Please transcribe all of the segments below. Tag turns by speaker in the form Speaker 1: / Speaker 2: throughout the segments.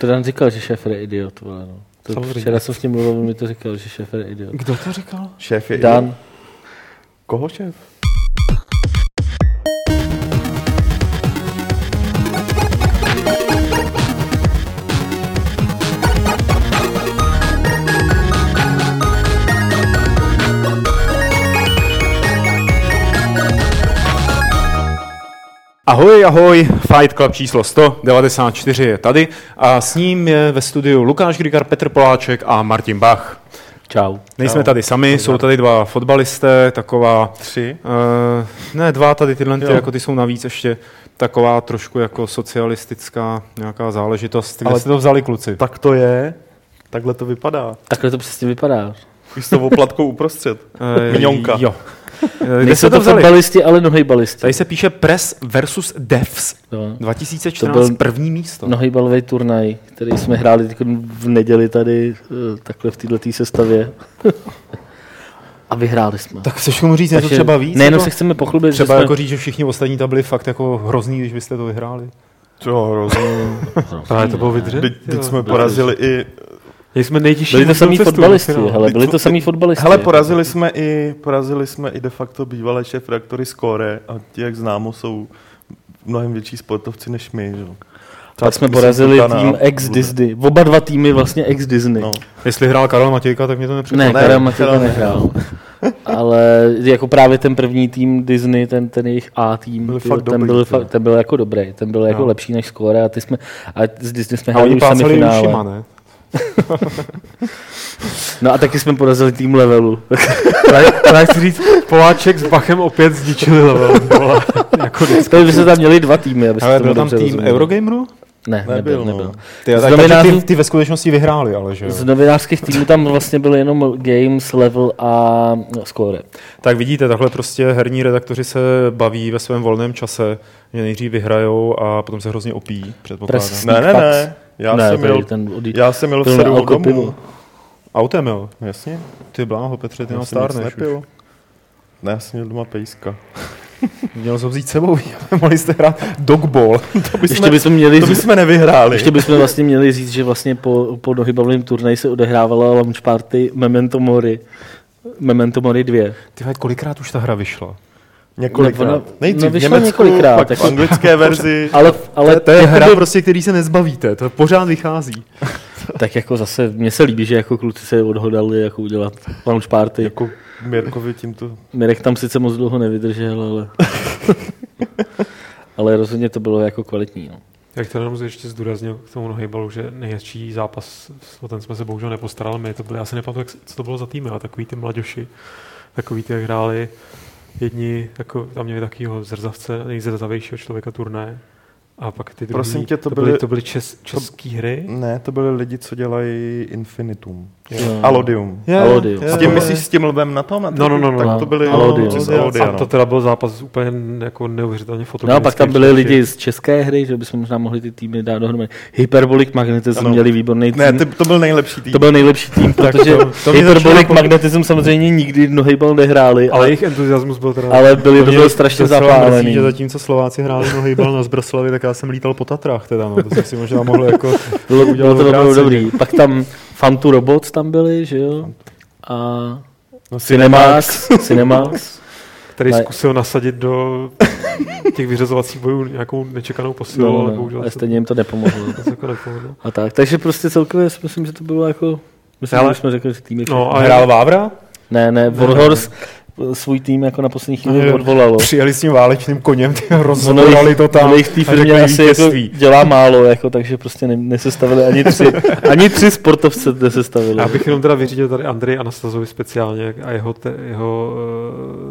Speaker 1: To Dan říkal, že šéf je idiot, vole, no. To
Speaker 2: Samozřejmě.
Speaker 1: včera jsem s ním mluvil, mi to říkal, že šéf je idiot.
Speaker 2: Kdo to říkal?
Speaker 3: Šéf je
Speaker 1: Dan,
Speaker 3: Koho šéf?
Speaker 2: Ahoj, ahoj, Fight Club číslo 194 je tady a s ním je ve studiu Lukáš Grigar, Petr Poláček a Martin Bach.
Speaker 1: čau.
Speaker 2: Nejsme tady sami, jsou tady dva fotbalisté, taková...
Speaker 3: Tři.
Speaker 2: Uh, ne, dva tady tyhle, ty, jako ty jsou navíc ještě taková trošku jako socialistická nějaká záležitost. Kde
Speaker 3: Ale-
Speaker 2: jste to vzali, kluci?
Speaker 3: Tak to je. Takhle to vypadá.
Speaker 1: Takhle to přesně vypadá.
Speaker 3: Už s tou oplatkou uprostřed.
Speaker 2: Eh,
Speaker 3: Miňonka.
Speaker 2: Jo. Kde
Speaker 1: Nejsou
Speaker 2: jste
Speaker 1: to
Speaker 2: to vzali?
Speaker 1: fotbalisti, ale nohejbalisti.
Speaker 2: Tady se píše Press versus Devs.
Speaker 1: No.
Speaker 2: 2014
Speaker 1: To byl-
Speaker 2: první místo.
Speaker 1: Nohejbalový turnaj, který jsme hráli teď v neděli tady, eh, takhle v této sestavě. A vyhráli jsme.
Speaker 2: Tak chceš tomu říct něco třeba víc?
Speaker 1: Nejenom
Speaker 2: jako?
Speaker 1: se chceme pochlubit,
Speaker 2: Třeba
Speaker 1: že jsme...
Speaker 2: jako říct, že všichni ostatní tam byli fakt jako hrozný, když byste to vyhráli.
Speaker 3: To hrozně.
Speaker 4: Právě to bylo vydře.
Speaker 3: Teď, teď jsme porazili i...
Speaker 4: Měli jsme nejtěžší
Speaker 1: Byli to samý
Speaker 4: cestu do
Speaker 1: fotbalisti, hele, byli to samý fotbalisti.
Speaker 3: Hele, porazili jsme i, porazili jsme i de facto bývalé šéf reaktory Skore a ti, jak známo, jsou mnohem větší sportovci než my. Že? jo.
Speaker 1: Tak jsme porazili tým ex-Disney. Oba dva týmy vlastně ex-Disney.
Speaker 3: No.
Speaker 2: Jestli hrál Karel Matějka, tak mě to nepřekvapí.
Speaker 1: Ne,
Speaker 3: Ne,
Speaker 1: Karel Matějka nehrál. Ale jako právě ten první tým Disney, ten, ten jejich A tým,
Speaker 3: Byl
Speaker 1: ten,
Speaker 3: dobrý,
Speaker 1: byl, fakt, ten byl jako dobrý, ten byl jako
Speaker 2: No.
Speaker 1: lepší než Score a ty jsme, a z Disney jsme
Speaker 2: A
Speaker 1: hráli
Speaker 2: oni
Speaker 1: už semifinále.
Speaker 2: ušima, ne?
Speaker 1: No a taky jsme porazili tým levelu.
Speaker 4: Právě chci říct, Poláček s Bachem opět zničili level. jako
Speaker 1: by se tam měli dva týmy, aby
Speaker 2: Ale
Speaker 1: se
Speaker 2: byl tam tým
Speaker 1: rozuměli.
Speaker 2: Eurogameru?
Speaker 1: Ne, nebyl,
Speaker 3: Nebyl,
Speaker 1: nebyl.
Speaker 3: no.
Speaker 1: nebyl.
Speaker 2: Ty,
Speaker 1: Z
Speaker 2: tak,
Speaker 1: novinářů-
Speaker 2: ty, ty ve skutečnosti vyhráli, ale že jo?
Speaker 1: Z novinářských týmů tam vlastně byly jenom Games, Level a no, Score.
Speaker 2: Tak vidíte, takhle prostě herní redaktoři se baví ve svém volném čase, že nejdřív vyhrajou a potom se hrozně opí, předpokládám.
Speaker 1: Pres-
Speaker 3: Ne, ne, ne. Já
Speaker 1: ne,
Speaker 3: jsem měl,
Speaker 1: ten odjí-
Speaker 3: já jsem měl v
Speaker 1: na
Speaker 3: sedm domů.
Speaker 2: Autem, jo?
Speaker 3: Jasně.
Speaker 2: Ty bláho, Petře, ty
Speaker 3: Já nic
Speaker 2: stárneš
Speaker 3: nepil. Ne, já jsem měl doma pejska.
Speaker 2: Měl jsem vzít sebou, mohli jste hrát dogball.
Speaker 3: To bychom,
Speaker 1: Ještě bychom měli
Speaker 3: to bychom nevyhráli.
Speaker 1: ještě bychom vlastně měli říct, že vlastně po, po nohybavlém turnaji se odehrávala launch party Memento Mori. Memento Mori 2.
Speaker 2: Ty kolikrát už ta hra vyšla?
Speaker 3: Několikrát.
Speaker 1: Na-
Speaker 3: Nejdřív
Speaker 1: no,
Speaker 3: v Německu,
Speaker 1: několikrát,
Speaker 3: pak v
Speaker 1: jako-
Speaker 3: anglické verzi.
Speaker 1: Ale, ale
Speaker 2: To je hra,
Speaker 1: jakoby-
Speaker 2: prostě, který se nezbavíte, to pořád vychází.
Speaker 1: tak jako zase, mně se líbí, že jako kluci se odhodali jako udělat launch party.
Speaker 3: Jako Mirkovi tímto.
Speaker 1: Mirek tam sice moc dlouho nevydržel, ale... ale rozhodně to bylo jako kvalitní. No.
Speaker 4: Jak to jenom ještě zdůraznil k tomu nohejbalu, že nejhezčí zápas, o ten jsme se bohužel nepostarali my, to byly, já si nepamatuju, co to bylo za týmy, ale takový ty mladoši, takový ty, jak hráli jedni, jako, tam měli takového zrzavce, nejzrzavějšího člověka turné, a pak ty druhý,
Speaker 3: Prosím tě, to
Speaker 4: to byly,
Speaker 3: byly-
Speaker 4: to byly čes, české hry.
Speaker 3: Ne, to byli lidi, co dělají Infinitum.
Speaker 1: Jo.
Speaker 3: Alodium.
Speaker 1: Alodium.
Speaker 3: S tím myslíš s tím lvem na tom?
Speaker 4: No, no, no, no.
Speaker 3: Tak to byli
Speaker 1: Alodium.
Speaker 3: kluci z
Speaker 4: A to
Speaker 3: no.
Speaker 4: teda byl zápas úplně jako neuvěřitelně
Speaker 1: No a
Speaker 4: fotogenický.
Speaker 1: pak tam byli lidi z české hry, že bychom možná mohli ty týmy dát dohromady. Hyperbolic Magnetism
Speaker 3: Ano.
Speaker 1: měli výborný tým.
Speaker 3: Ne, ty, to byl nejlepší tým.
Speaker 1: To byl nejlepší tým, protože
Speaker 2: to- to
Speaker 1: Hyperbolic Magnetism samozřejmě nikdy nohejbal nehráli,
Speaker 4: Ale
Speaker 1: ale,
Speaker 4: jejich entuziasmus byl teda...
Speaker 1: ale byli to byl strašně zapálený.
Speaker 2: že zatímco Slováci hráli nohy bal na Zbraslavi, tak já jsem lítal po Tatrách teda, no, to jsem si možná mohl jako
Speaker 1: Bylo, to dobrý. Pak tam Fantu Robots tam byli, že jo? A
Speaker 3: No,
Speaker 1: Cinemax, Cinemax.
Speaker 4: který
Speaker 1: Ne.
Speaker 4: zkusil nasadit do těch vyřazovacích bojů nějakou nečekanou posilu,
Speaker 1: No,
Speaker 4: ale
Speaker 1: no,
Speaker 4: bohužel
Speaker 1: ale stejně jim to nepomohlo.
Speaker 4: to, jako nepovedlo.
Speaker 1: A tak. Takže prostě celkově si myslím, že to bylo jako... Myslím,
Speaker 4: Ale-
Speaker 1: že jsme řekli, že týmy...
Speaker 4: No,
Speaker 1: všechny.
Speaker 4: a
Speaker 2: hrál Vávra.
Speaker 1: Ne, ne, Warhorse svůj tým jako na poslední chvíli odvolalo.
Speaker 2: Přijeli s tím válečným koněm, ty rozhodovali to tam.
Speaker 1: ono jich v té firmě asi jako dělá málo, jako, takže prostě ne, nesestavili ani tři, ani tři sportovce nesestavili.
Speaker 4: Já bych jenom teda vyřídil tady Andrej Anastazovi speciálně a jeho, te, jeho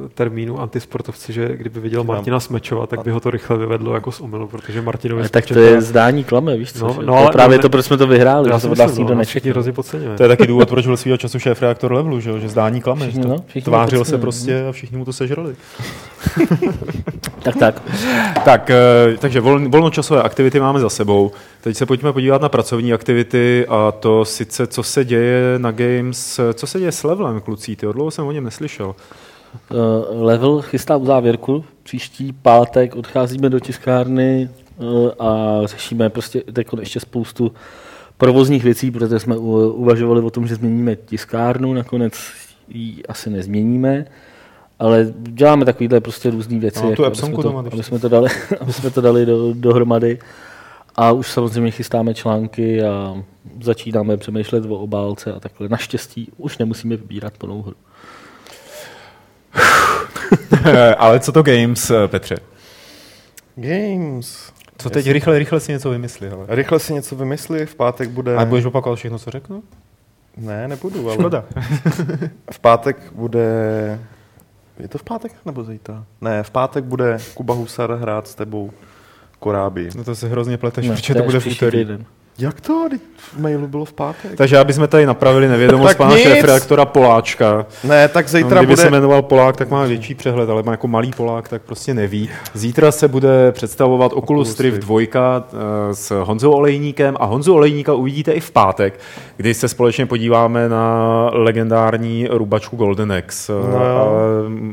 Speaker 4: uh, termínu antisportovci, že kdyby viděl Martina Smečova, tak by ho to rychle vyvedlo jako z omylu, protože Martinovi
Speaker 1: Ale tak to je zdání klame, víš co?
Speaker 4: No,
Speaker 1: že?
Speaker 4: no, ale-
Speaker 1: právě
Speaker 4: no,
Speaker 1: to, proč jsme to vyhráli,
Speaker 4: já
Speaker 1: že
Speaker 4: si
Speaker 1: to od nás
Speaker 4: myslím,
Speaker 1: nikdo
Speaker 4: no,
Speaker 1: nečekal.
Speaker 4: hrozně podceňuje.
Speaker 2: To je taky důvod, proč byl svýho času šéf reaktor levelu, že, jo, že zdání klame.
Speaker 1: Všichni,
Speaker 2: že to
Speaker 1: no, všichni
Speaker 2: Tvářil se
Speaker 1: podceňují.
Speaker 2: Prostě a všichni mu to sežrali.
Speaker 1: Tak, tak.
Speaker 2: Tak, eh, takže vol, volnočasové aktivity máme za sebou. Teď se pojďme podívat na pracovní aktivity a to sice, co se děje na Games, co se děje s levelem, kluci, ty dlouho jsem o něm neslyšel.
Speaker 1: Uh, Level chystá uzávěrku. Příští pátek odcházíme do tiskárny uh, a řešíme prostě teď ještě spoustu provozních věcí, protože jsme uvažovali o tom, že změníme tiskárnu, nakonec ji asi nezměníme, ale děláme takovýhle prostě různé věci,
Speaker 2: No,
Speaker 1: jako, aby, jsme to, aby, jsme to dali, aby jsme to dali do, dohromady. A už samozřejmě chystáme články a začínáme přemýšlet o obálce a takhle. Naštěstí už nemusíme vybírat plnou hru.
Speaker 2: Ale co to games, eh, Petře?
Speaker 3: Games.
Speaker 2: Co teď rychle, rychle si něco vymysli, hele.
Speaker 3: Rychle si něco vymysli, v pátek bude...
Speaker 2: A budeš opakovat všechno, co řeknu?
Speaker 3: Ne, nebudu, ale...
Speaker 2: Škoda.
Speaker 3: V pátek bude... Je to v pátek nebo zítra? Ne, v pátek bude Kuba Husar hrát s tebou Koráby.
Speaker 2: No to se hrozně pleteš,
Speaker 1: Ne,
Speaker 2: protože
Speaker 1: to
Speaker 2: bude v úterý.
Speaker 1: týden.
Speaker 3: Jak to? V mailu bylo v pátek.
Speaker 2: Takže aby jsme tady napravili nevědomost pana šéfredaktora Poláčka.
Speaker 3: Ne, tak
Speaker 2: No,
Speaker 3: zítra
Speaker 2: kdyby
Speaker 3: bude...
Speaker 2: se jmenoval Polák, tak má větší přehled, ale má jako malý Polák, tak prostě neví. Zítra se bude představovat Oculus Rift 2 eh, s Honzou Olejníkem a Honzu Olejníka uvidíte i v pátek, kdy se společně podíváme na legendární rubačku Golden Axe.
Speaker 3: No
Speaker 2: ale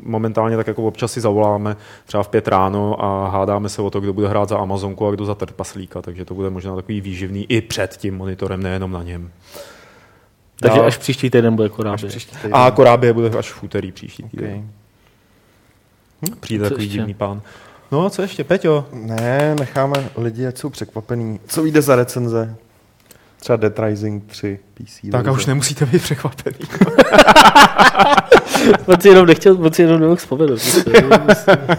Speaker 2: momentálně tak jako občas si zavoláme třeba v pět ráno a hádáme se o to, kdo bude hrát za Amazonku a kdo za trpaslíka, takže to bude možná takový výživný i před tím monitorem, nejenom na něm.
Speaker 1: Takže
Speaker 2: Dál.
Speaker 1: až příští týden bude korábě.
Speaker 2: A Korábie bude až v úterý příští týden.
Speaker 3: Okay.
Speaker 2: Přijde
Speaker 1: Co
Speaker 2: takový
Speaker 1: ještě?
Speaker 2: divný pán. No a co ještě, Peťo?
Speaker 3: Ne, necháme lidi, ať jsou překvapení. Co vyjde za recenze? Třeba Dead Rising 3 PC.
Speaker 2: Tak a už nemusíte být překvapený.
Speaker 1: On si jenom nechtěl, on si jenom nemohl vzpomenout.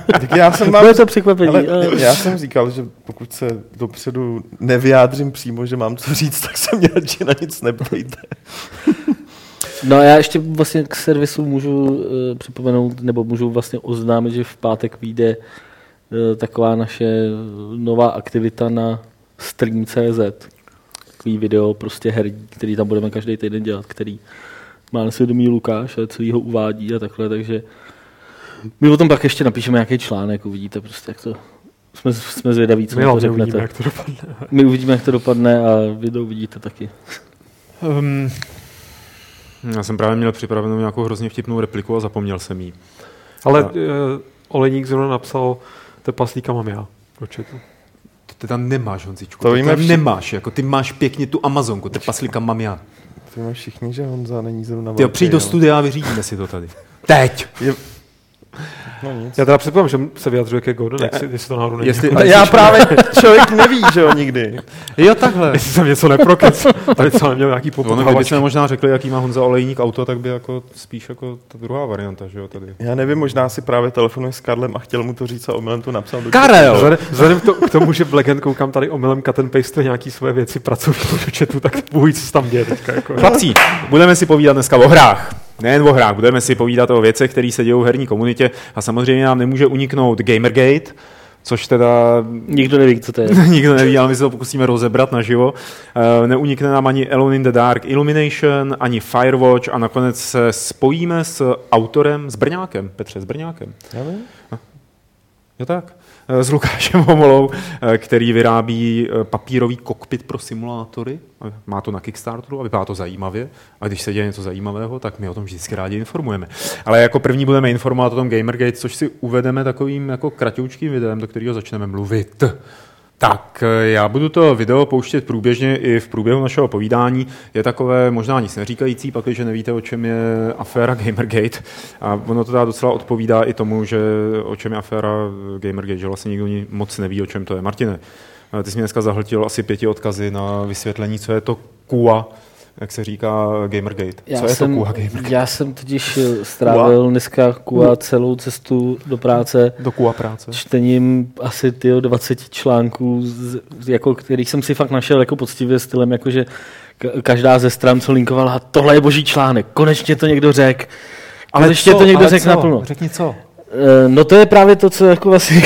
Speaker 3: Tak já jsem.
Speaker 1: Bude to překvapení.
Speaker 3: Ale
Speaker 1: ale-
Speaker 3: já jsem říkal, že pokud se dopředu nevyjádřím přímo, že mám co říct, tak se mě radši na nic neptejte.
Speaker 1: No a já ještě vlastně k servisu můžu uh, připomenout, nebo můžu vlastně oznámit, že v pátek vyjde uh, taková naše nová aktivita na stream.cz. Takový video prostě herní, který tam budeme každý týden dělat, který má na svědomí Lukáš a celý ho uvádí a takhle, takže my o tom pak ještě napíšeme nějaký článek, uvidíte prostě, jak to jsme, jsme zvědaví, co
Speaker 4: My
Speaker 1: to řeknete.
Speaker 4: uvidíme, jak to dopadne.
Speaker 1: My uvidíme, jak to dopadne a vy to uvidíte taky.
Speaker 2: Um, já jsem právě měl připravenou nějakou hrozně vtipnou repliku a zapomněl jsem jí.
Speaker 4: Ale
Speaker 2: A-
Speaker 4: uh, Oleník zrovna napsal, tepaslíka mám já.
Speaker 2: To ty tam nemáš, Honzičku.
Speaker 3: To
Speaker 2: To
Speaker 3: víme
Speaker 2: tam
Speaker 3: vši-
Speaker 2: nemáš, jako ty máš pěkně tu Amazonku, ty paslíka mám já.
Speaker 3: Víme všichni, že Honza není zrovna
Speaker 2: Ty
Speaker 3: velký,
Speaker 2: přijď do
Speaker 3: ale-
Speaker 2: studia a vyřídíme si to tady. Teď!
Speaker 3: Je... No nic.
Speaker 4: Já teda předpokládám, že se vyjadřuje ke Golden, jestli, jestli to náhodou není.
Speaker 2: Jestli-
Speaker 3: Ale já právě, člověk neví, že jo, nikdy.
Speaker 2: Jo, takhle.
Speaker 4: jestli jsem něco neprokec, tady co neměl nějaký
Speaker 2: Ono,
Speaker 4: poput
Speaker 2: kdybychom možná řekli, jaký má Honza Olejník auto, tak by jako spíš jako ta druhá varianta, že jo, tady.
Speaker 3: Já nevím, možná si právě telefonuje s Karlem a chtěl mu to říct a omylem to napsal do
Speaker 2: Karel!
Speaker 4: Vzhledem, to, k tomu, že v Legend koukám tady omylem cut and paste nějaký svoje věci pracovní do chatu, tak ví, co tam děje teďka. Jako.
Speaker 2: Chlapci, budeme si povídat dneska o hrách. Nejen o hrách, budeme si povídat o věcech, které se dějí v herní komunitě a samozřejmě nám nemůže uniknout Gamergate, což teda
Speaker 1: Nikdo neví, co to je.
Speaker 2: nikdo neví, ale my se to pokusíme rozebrat naživo. Eh, Neunikne nám ani Alone in the Dark Illumination, ani Firewatch a nakonec se spojíme s autorem, s Brňákem, Petře, s Brňákem.
Speaker 3: Já vím.
Speaker 2: Jo tak. Eh, S Lukášem Homolou, eh, který vyrábí eh, papírový kokpit pro simulátory. Má to na Kickstarteru a vypadá to zajímavě. A když se děje něco zajímavého, tak my o tom vždycky rádi informujeme. Ale jako první budeme informovat o tom Gamergate, což si uvedeme takovým jako kratoučkým videem, do kterého začneme mluvit. Tak, eh, já budu to video pouštět průběžně i v průběhu našeho povídání. Je takové možná nic neříkající, pak když nevíte, o čem je aféra Gamergate. A ono to teda docela odpovídá i tomu, že o čem je aféra Gamergate, že vlastně nikdo ni- moc neví, o čem to je. Martine, eh, ty jsi mě dneska zahltil asi pěti odkazy na vysvětlení, co je to KUA, jak se říká Gamergate.
Speaker 1: Já
Speaker 2: co je
Speaker 1: jsem,
Speaker 2: to KUA Gamergate?
Speaker 1: já jsem totiž eh, strávil dneska kua celou cestu do práce
Speaker 2: Do KUA práce.
Speaker 1: čtením asi ty 20 článků, z, jako, který jsem si fakt našel jako poctivě stylem, jakože ka- každá ze stran, co linkovala, tohle je boží článek, konečně to někdo řekl. Konečně to někdo
Speaker 2: ale
Speaker 1: řekl naplno.
Speaker 2: Řekni co?
Speaker 1: Eh, No to je právě to, co jako vlastně...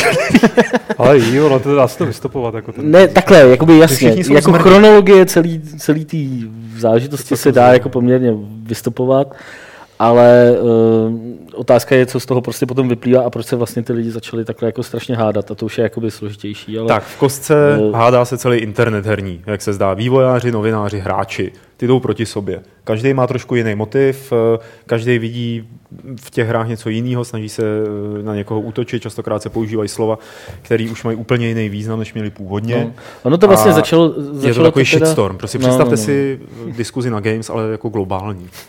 Speaker 4: Ale jo, no to dá se to vystopovat. Jako ten,
Speaker 1: Ne, takhle, jakoby jasně, jako
Speaker 2: zmrdí.
Speaker 1: chronologie celý, celý té záležitosti se dá jako poměrně vystupovat, ale uh, otázka je, co z toho prostě potom vyplývá a proč se vlastně ty lidi začali takhle jako strašně hádat a to už je jakoby složitější. Ale...
Speaker 2: Tak, v kostce
Speaker 1: no...
Speaker 2: hádá se celý internet herní, jak se zdá, vývojáři, novináři, hráči, ty jdou proti sobě. Každý má trošku jiný motiv, každý vidí v těch hrách něco jiného, snaží se eh, na někoho útočit, častokrát se používají slova, které už mají úplně jiný význam, než měli původně.
Speaker 1: No. Ono to vlastně
Speaker 2: a
Speaker 1: začalo, začalo...
Speaker 2: Je to takový
Speaker 1: teda...
Speaker 2: shitstorm, prostě
Speaker 1: no,
Speaker 2: představte
Speaker 1: no, no.
Speaker 2: si diskuzi na Games, ale jako globální.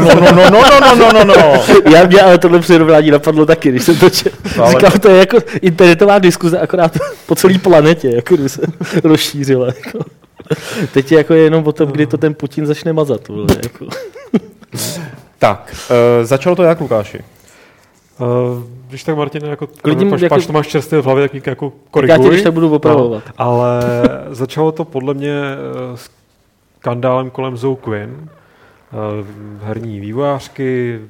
Speaker 3: No, no, no, no, no, no, no, no. no.
Speaker 1: Já, já ale tohle přirovnání napadlo taky, když jsem to četl.
Speaker 3: Ale-
Speaker 1: Říkám, to je jako internetová diskuze, akorát po celé planetě, jako kdyby se rozšířila. Jako. Teď je jako jenom o tom, kdy to ten Putin začne mazat. Vole, jako.
Speaker 2: Tak, uh, začalo to jak, Lukáši?
Speaker 4: Uh, když tak, Martin, jako,
Speaker 1: Klidně
Speaker 4: pač,
Speaker 1: jako-
Speaker 4: pač to máš čerstvě v hlavě, tak mě jako
Speaker 1: Tak
Speaker 4: koriguj.
Speaker 1: já ti když tak budu opravovat.
Speaker 4: No, ale začalo to podle mě eh, skandálem kolem Zoe Quinn, herní vývojářky,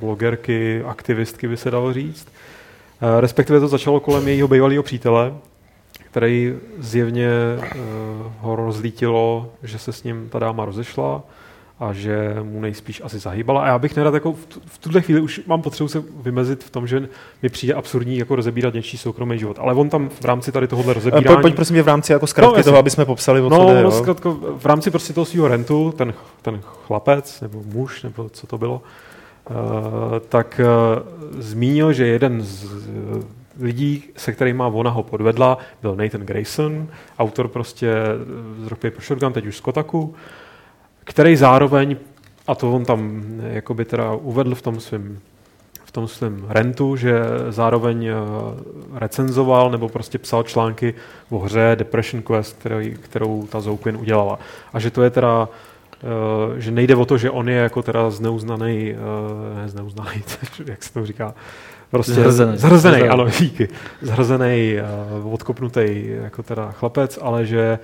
Speaker 4: blogerky, aktivistky by se dalo říct. Eh, Respektive to začalo kolem jejího bývalého přítele, který zjevně eh, ho rozlítilo, že se s ním ta dáma rozešla a že mu nejspíš asi zahýbala. A já bych nerad jako v, tu- v tuhle chvíli už mám potřebu se vymezit v tom, že mi přijde absurdní jako rozebírat něčí soukromý život. Ale on tam v rámci tady tohohle
Speaker 2: Uh,
Speaker 4: rozebírání...
Speaker 2: pojď, pojď prosím tě v rámci jako zkratky
Speaker 4: No, jasně.
Speaker 2: toho, aby jsme popsali, o co
Speaker 4: No,
Speaker 2: jde.
Speaker 4: no
Speaker 2: jo?
Speaker 4: zkrátka, v rámci prostě toho svého rentu, ten, ten chlapec, nebo muž, nebo co to bylo, uh, tak uh, zmínil, že jeden z uh, lidí, se kterými ona ho podvedla, byl Nathan Grayson, autor prostě eh, z Rock Paper Shotgun, teď už z Kotaku, který zároveň, a to on tam eh, jakoby teda uvedl v tom svém v tom svém rentu, že zároveň eh, recenzoval nebo prostě psal články o hře Depression Quest, který, kterou ta Zoe Quinn udělala. A že to je teda eh, že nejde o to, že on je jako teda zneuznaný, eh, ne zneuznaný, jak se to říká, prostě
Speaker 1: Zhrzený.
Speaker 4: zhrzený,
Speaker 1: Zhrzený.
Speaker 4: ano, díky, zhrzený, uh, odkopnutý jako teda chlapec, ale že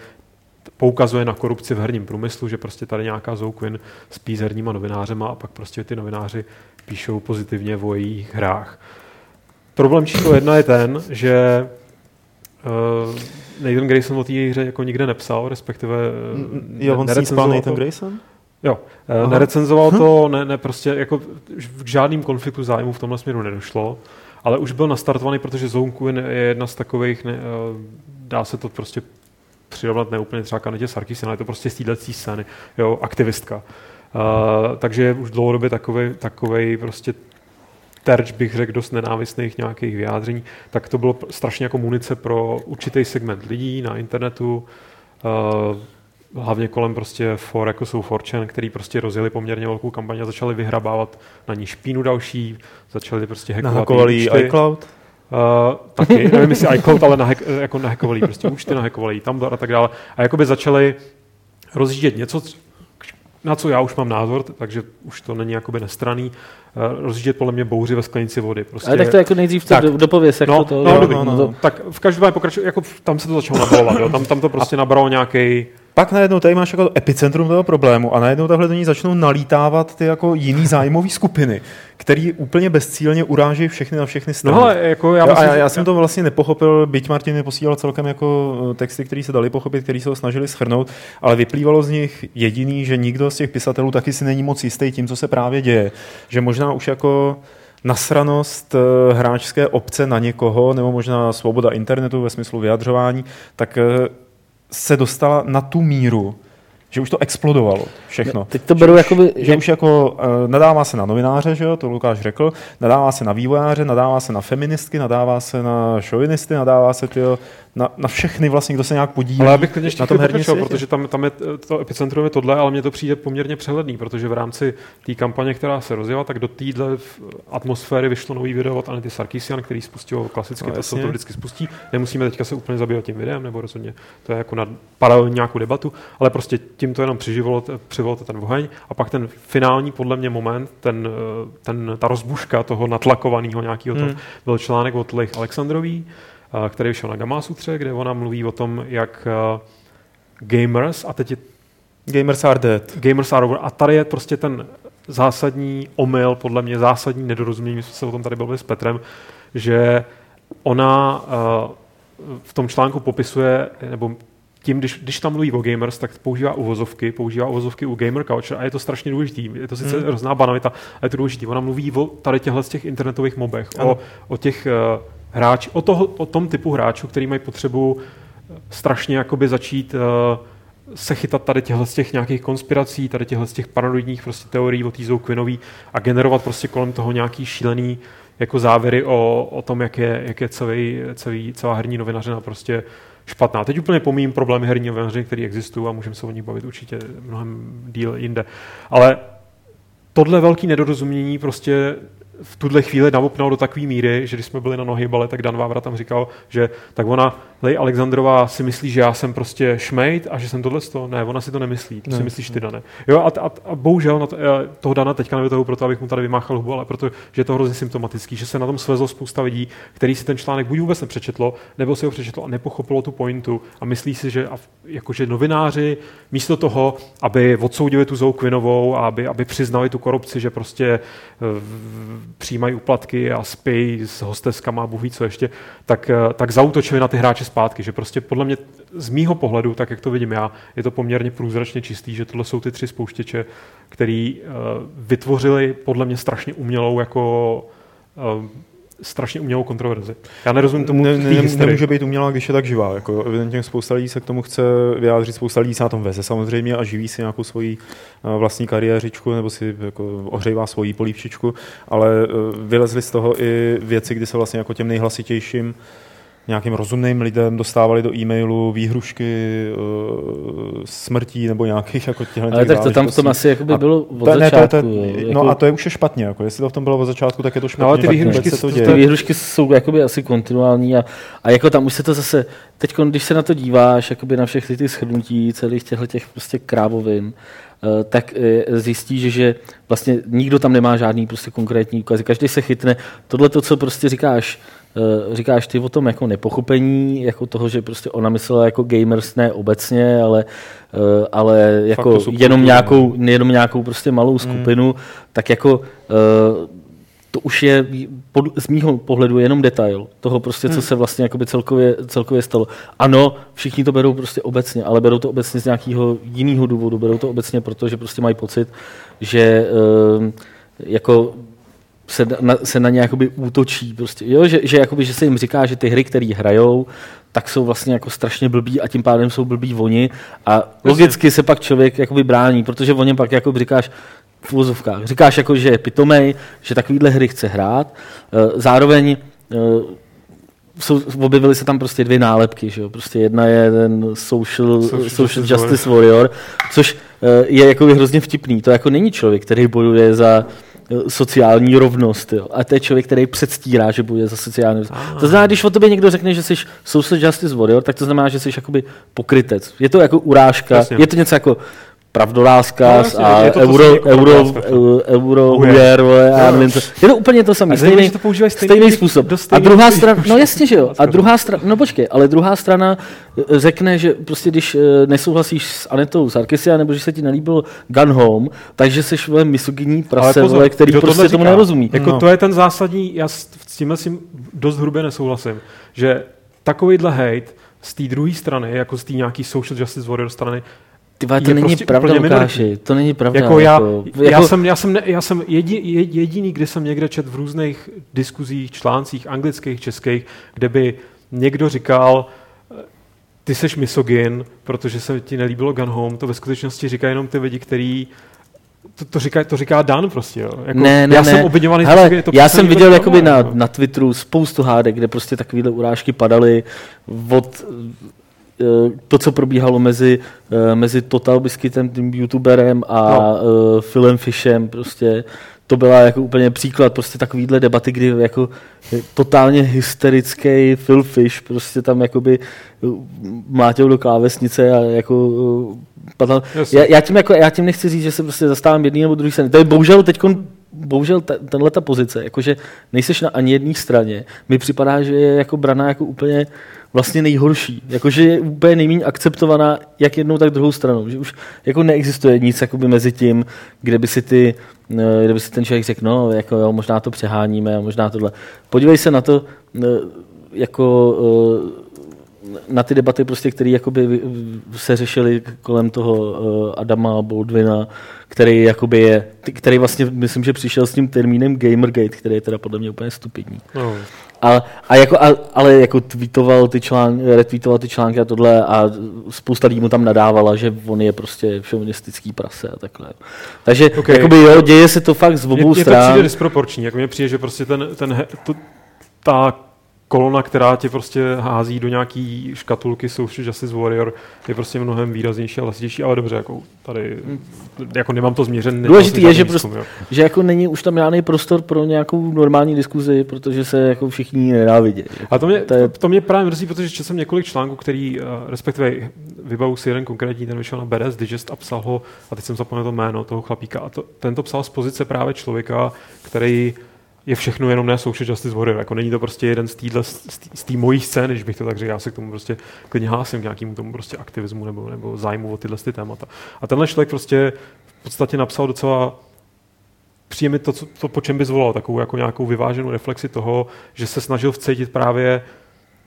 Speaker 4: poukazuje na korupci v herním průmyslu, že prostě tady nějaká Zoe Quinn spí s herníma novinářema a pak prostě ty novináři píšou pozitivně o jejich hrách. Problém číslo jedna je ten, že uh, Nathan Grayson o té hře jako nikde nepsal, respektive uh,
Speaker 2: Mm, Jo, on s ní spal
Speaker 4: nerecenzoval
Speaker 2: Nathan. Grayson?
Speaker 4: Jo,
Speaker 2: Aha.
Speaker 4: Aha. nerecenzoval to, ne, ne, prostě jako k žádným konfliktu zájmu v tomhle směru nedošlo, ale už byl nastartovaný, protože Zone Quinn je jedna z takových, ne, eh, dá se to prostě přirovnat ne úplně třeba Kanetě Sarkisina, ale je to prostě z této scény, jo, aktivistka. Uh, takže je už dlouhodobě takovej prostě terč, bych řekl, dost nenávistných nějakých vyjádření, tak to bylo strašně jako munice pro určitý segment lidí na internetu, uh, hlavně kolem prostě for, jako jsou Forchan, který prostě rozjeli poměrně velkou kampaň a začali vyhrabávat na ní špínu další, začali prostě hackovat
Speaker 2: Nahakovali iCloud?
Speaker 4: Uh, taky, nevím jestli iCloud, ale nahack, jako nahakovali jí prostě účty, nahakovali jí Tumblr a tak dále. A jakoby začali rozjíždět něco, na co já už mám názor, takže už to není jakoby nestraný, uh, rozjíždět podle mě bouři ve sklenici vody. Prostě,
Speaker 1: Ale tak to jako nejdřív to
Speaker 4: Tak.
Speaker 1: do- dopověz, jak
Speaker 4: no,
Speaker 1: to, to
Speaker 4: no,
Speaker 1: jo,
Speaker 4: dobrý,
Speaker 2: no, no.
Speaker 1: to-
Speaker 4: Tak v každém pokračuje, jako tam se to začalo nabalovat, jo? Tam, tam to prostě nabralo nějaký
Speaker 2: Pak najednou tady máš jako epicentrum toho problému a najednou takhle do ní začnou nalítávat ty jako jiný zájmové skupiny, který úplně bezcílně uráží všechny na všechny strany.
Speaker 4: No ale jako já, myslím,
Speaker 2: a já, já jsem to vlastně nepochopil, byť Martin mi posílal celkem jako eh, texty, které se dali pochopit, které se ho snažili schrnout, ale vyplývalo z nich jediný, že nikdo z těch pisatelů taky si není moc jistý tím, co se právě děje. Že možná už jako nasranost eh, hráčské obce na někoho, nebo možná svoboda internetu ve smyslu vyjadřování, tak eh, se dostala na tu míru, že už to explodovalo všechno.
Speaker 1: Teď to beru jakoby,
Speaker 2: Že už jako uh, nadává se na novináře, že jo, to Lukáš řekl, nadává se na vývojáře, nadává se na feministky, nadává se na šovinisty, nadává se tyjo, na, na všechny vlastně, kdo se nějak podílí
Speaker 4: Ale já bych klidně ještě
Speaker 2: na tom herním
Speaker 4: pokračoval,
Speaker 2: světě.
Speaker 4: protože tam, tam je to epicentrum je tohle, ale mně to přijde poměrně přehledný, protože v rámci té kampaně, která se rozjela, tak do téhle atmosféry vyšlo nový video od Anity Sarkisian, který spustil klasicky
Speaker 2: No,
Speaker 4: to, to vždycky spustí. Nemusíme teďka se úplně zabývat tím videem, nebo rozhodně to je jako na paralelní nějakou debatu, ale prostě tím to jenom přiživilo, přivolilo ten oheň a pak ten finální podle mě moment, ten, eh, ten, ta rozbuška toho natlakovaného nějakého
Speaker 2: Hmm.
Speaker 4: toho, byl článek od Lech Alexandrový, který vyšel na Gamasutře, kde ona mluví o tom, jak gamers, a teď je
Speaker 2: Gamers are dead.
Speaker 4: gamers are over, a tady je prostě ten zásadní omyl, podle mě zásadní nedorozumění, my jsme se o tom tady bavili s Petrem, že ona v tom článku popisuje, nebo tím, když, když tam mluví o gamers, tak používá uvozovky, používá uvozovky u gamer culture a je to strašně důležitý. Je to sice
Speaker 2: Hmm.
Speaker 4: hmm. hrozná banalita, ale je to důležitý. Ona mluví o tady těchto z těch internetových mobech,
Speaker 2: Ano.
Speaker 4: o, o těch uh, hráč, o, toho, o tom typu hráčů, který mají potřebu eh, strašně jakoby začít uh, se chytat tady těchto z těch nějakých konspirací, tady těchto z těch paranoidních prostě teorií o té Kvinový a generovat prostě kolem toho nějaký šílený jako závěry o, o tom, jak je, jak je celý, celý, celá herní novinařina prostě špatná. Teď úplně pomím problémy herní novinařiny, které existují a můžeme se o nich bavit určitě mnohem díl jinde. Ale tohle velké nedorozumění prostě v tuhle chvíli navopnal do takové míry, že když jsme byli na nohy bale, tak Dan Vávra tam říkal, že tak ona, Lej Alexandrová si myslí, že já jsem prostě šmejt a že jsem tohle to. Ne, ona si to nemyslí. To ne. si myslíš ty, Dane. Jo, a, a, a bohužel na to, toho Dana teďka nevytahu proto, abych mu tady vymáchal hubu, ale protože je to hrozně symptomatický, že se na tom svezlo spousta lidí, který si ten článek buď vůbec nepřečetlo, nebo si ho přečetlo a nepochopilo tu pointu a myslí si, že a, jakože novináři místo toho, aby odsoudili tu Zou Kvinovou a aby, aby přiznali tu korupci, že prostě přijímají uplatky a spí s hosteskama a bůh co ještě, tak, eh, tak zautočili na ty hráče zpátky, že prostě podle mě z mýho pohledu, tak jak to vidím já, je to poměrně průzračně čistý, že tohle jsou ty tři spouštěče, který uh, vytvořili podle mě strašně umělou jako uh, strašně umělou kontroverzi. Já nerozumím tomu.
Speaker 2: Ne, ne, nemůže být umělá, když je tak živá. Jako, evidentně spousta lidí se k tomu chce vyjádřit, spousta lidí se na tom veze samozřejmě a živí si nějakou svoji eh, vlastní kariéřičku nebo si jako ohřejvá svoji polívčičku, ale eh, vylezly z toho i věci, kdy se vlastně jako těm nejhlasitějším nějakým rozumným lidem dostávali do e-mailu výhrušky uh, smrtí nebo nějakých jako těchto
Speaker 1: Ale tak to tam v tom asi jako by bylo od to, začátku. Ne, to, to,
Speaker 2: jako... No a to je už je špatně, jako jestli to v tom bylo od začátku, tak je to špatně. No,
Speaker 1: ale ty výhrušky, se to děje. ty výhrušky jsou jakoby asi kontinuální a, a jako tam už se to zase, teď když se na to díváš, jakoby na všechny ty shrnutí celých těchto těch prostě krávovin, tak eh, zjistíš, že vlastně nikdo tam nemá žádný prostě konkrétní ukazy. Každý se chytne. Tohle to, co prostě říkáš, Eh, říkáš ty o tom jako nepochopení, jako toho, že prostě ona myslela jako gamers ne obecně, ale, eh, ale jako jenom nějakou, jenom nějakou prostě malou hmm. skupinu, mm. tak jako eh, to už je pod, z mýho pohledu jenom detail toho prostě, co hmm. se vlastně jakoby celkově, celkově stalo. Ano, všichni to berou prostě obecně, ale berou to obecně z nějakého jiného důvodu, berou to obecně, protože prostě mají pocit, že jako se na, se na ně jakoby útočí. Prostě, jo? Že, že, jakoby, že se jim říká, že ty hry, které hrajou, tak jsou vlastně jako strašně blbí a tím pádem jsou blbí oni a logicky se pak člověk jakoby brání, protože o něm pak jako říkáš v úzovkách. Říkáš jako, že je pitomej, že takovýhle hry chce hrát. Eh, zároveň eh, jsou, objevily se tam prostě dvě nálepky. Že jo? Prostě jedna je ten social, social, social Justice Warrior, což eh, je jako hrozně vtipný. To jako není člověk, který bojuje za sociální rovnost. Jo. A to je člověk, který předstírá, že bude za sociální rovnost. Ah. To znamená, když o tobě někdo řekne, že jsi social justice warrior, tak to znamená, že jsi jakoby pokrytec. Je to jako urážka, Jasně. je to něco jako pravdoláska no, a je to euro, to euro, euro, euro hujer, já nevím, to, je to úplně to samé, stejný, to stejný, stejný způsob. A druhá strana, no jasně, že jo, a druhá strana, no počkej, ale druhá strana eh, řekne, že prostě když eh, nesouhlasíš s Anetou Sarkisia, nebo že se ti nelíbil Gun Home, takže jsi vole misogyní prase, pozor, vole, který prostě tomu nerozumí.
Speaker 4: Jako no. to je ten zásadní, já s tímhle si dost hrubě nesouhlasím, že takovýhle hate z té druhé strany, jako z té nějaký social justice warrior strany,
Speaker 1: ty to není prostě pravda, Lukáši, to není pravda.
Speaker 4: Jako já, jako, já, jako... jsem, já jsem, ne, já jsem jediný, jediný, kde jsem někde čet v různých diskuzích, článcích, anglických, českých, kde by někdo říkal, ty seš misogyn, protože se ti nelíbilo Gun Home, to ve skutečnosti říká jenom ty lidi, který to, to, říká, to říká Dan prostě, jo. Jako,
Speaker 1: ne, ne, já ne. jsem obviňovaný. Hele, to já jsem viděl jakoby na, na Twitteru spoustu hádek, kde prostě takovéhle urážky padaly od Eh, to, co probíhalo mezi, eh, mezi Total Biscuitem, tím youtuberem a no. uh, Philem Fishem, prostě to byla jako úplně příklad prostě takovýhle debaty, kdy jako totálně hysterický Phil Fish prostě tam jakoby mlátil do klávesnice a jako padal. Já, já, tím jako, já tím nechci říct, že se prostě zastávám jedný nebo druhý strany. To je bohužel teď bohužel tenhle ta pozice, jakože nejseš na ani jedné straně, mi připadá, že je jako braná jako úplně vlastně nejhorší. Jakože je úplně nejméně akceptovaná jak jednou, tak druhou stranou. Že už jako neexistuje nic jakoby mezi tím, kde by si ty, eh, kde by si ten člověk řekl, no, jako jo, možná to přeháníme možná tohle. Podívej se na to, eh, jako eh, na ty debaty, prostě, které jakoby se řešily kolem toho Adama Baldwina, který, jakoby je, který vlastně, myslím, že přišel s tím termínem Gamergate, který je teda podle mě úplně stupidní. No. A, a jako, a, ale jako tweetoval ty články, retweetoval ty články a tohle a spousta lidí mu tam nadávala, že on je prostě šovinistický prase a takhle. Takže
Speaker 4: Ok.
Speaker 1: okay. jakoby jo, děje se to fakt z obou
Speaker 4: Mně, mně to
Speaker 1: stran.
Speaker 4: přijde disproporční, jako mně přijde, že prostě ten, ten to, ta kolona, která tě prostě hází do nějaký škatulky Social Justice Warrior, je prostě mnohem výraznější a hlasitější, ale dobře, jako tady, jako nemám to změřen.
Speaker 1: Důležitý je, že
Speaker 4: výzkum,
Speaker 1: prostě-
Speaker 4: jo.
Speaker 1: že jako není už tam žádný prostor pro nějakou normální diskuzi, protože se jako všichni nenávidí.
Speaker 4: A to mě,
Speaker 1: To je-
Speaker 4: to, mě právě mrzí, protože četl jsem několik článků, který, uh, respektive vybavu si jeden konkrétní, ten vyšel na BDS Digest a psal ho, a teď jsem zapomněl to jméno toho chlapíka, a to, ten to psal z pozice právě člověka, který je všechno jenom ne Social Justice Warrior. Jako není to prostě jeden z téhle, z té mojí scény, když bych to tak řekl. Já se k tomu prostě klidně hlásím k nějakému tomu prostě aktivismu nebo, nebo zájmu o tyhle ty témata. A tenhle člověk prostě v podstatě napsal docela přijde mi to, co, to, po čem by zvolal, takovou jako nějakou vyváženou reflexi toho, že se snažil vcítit právě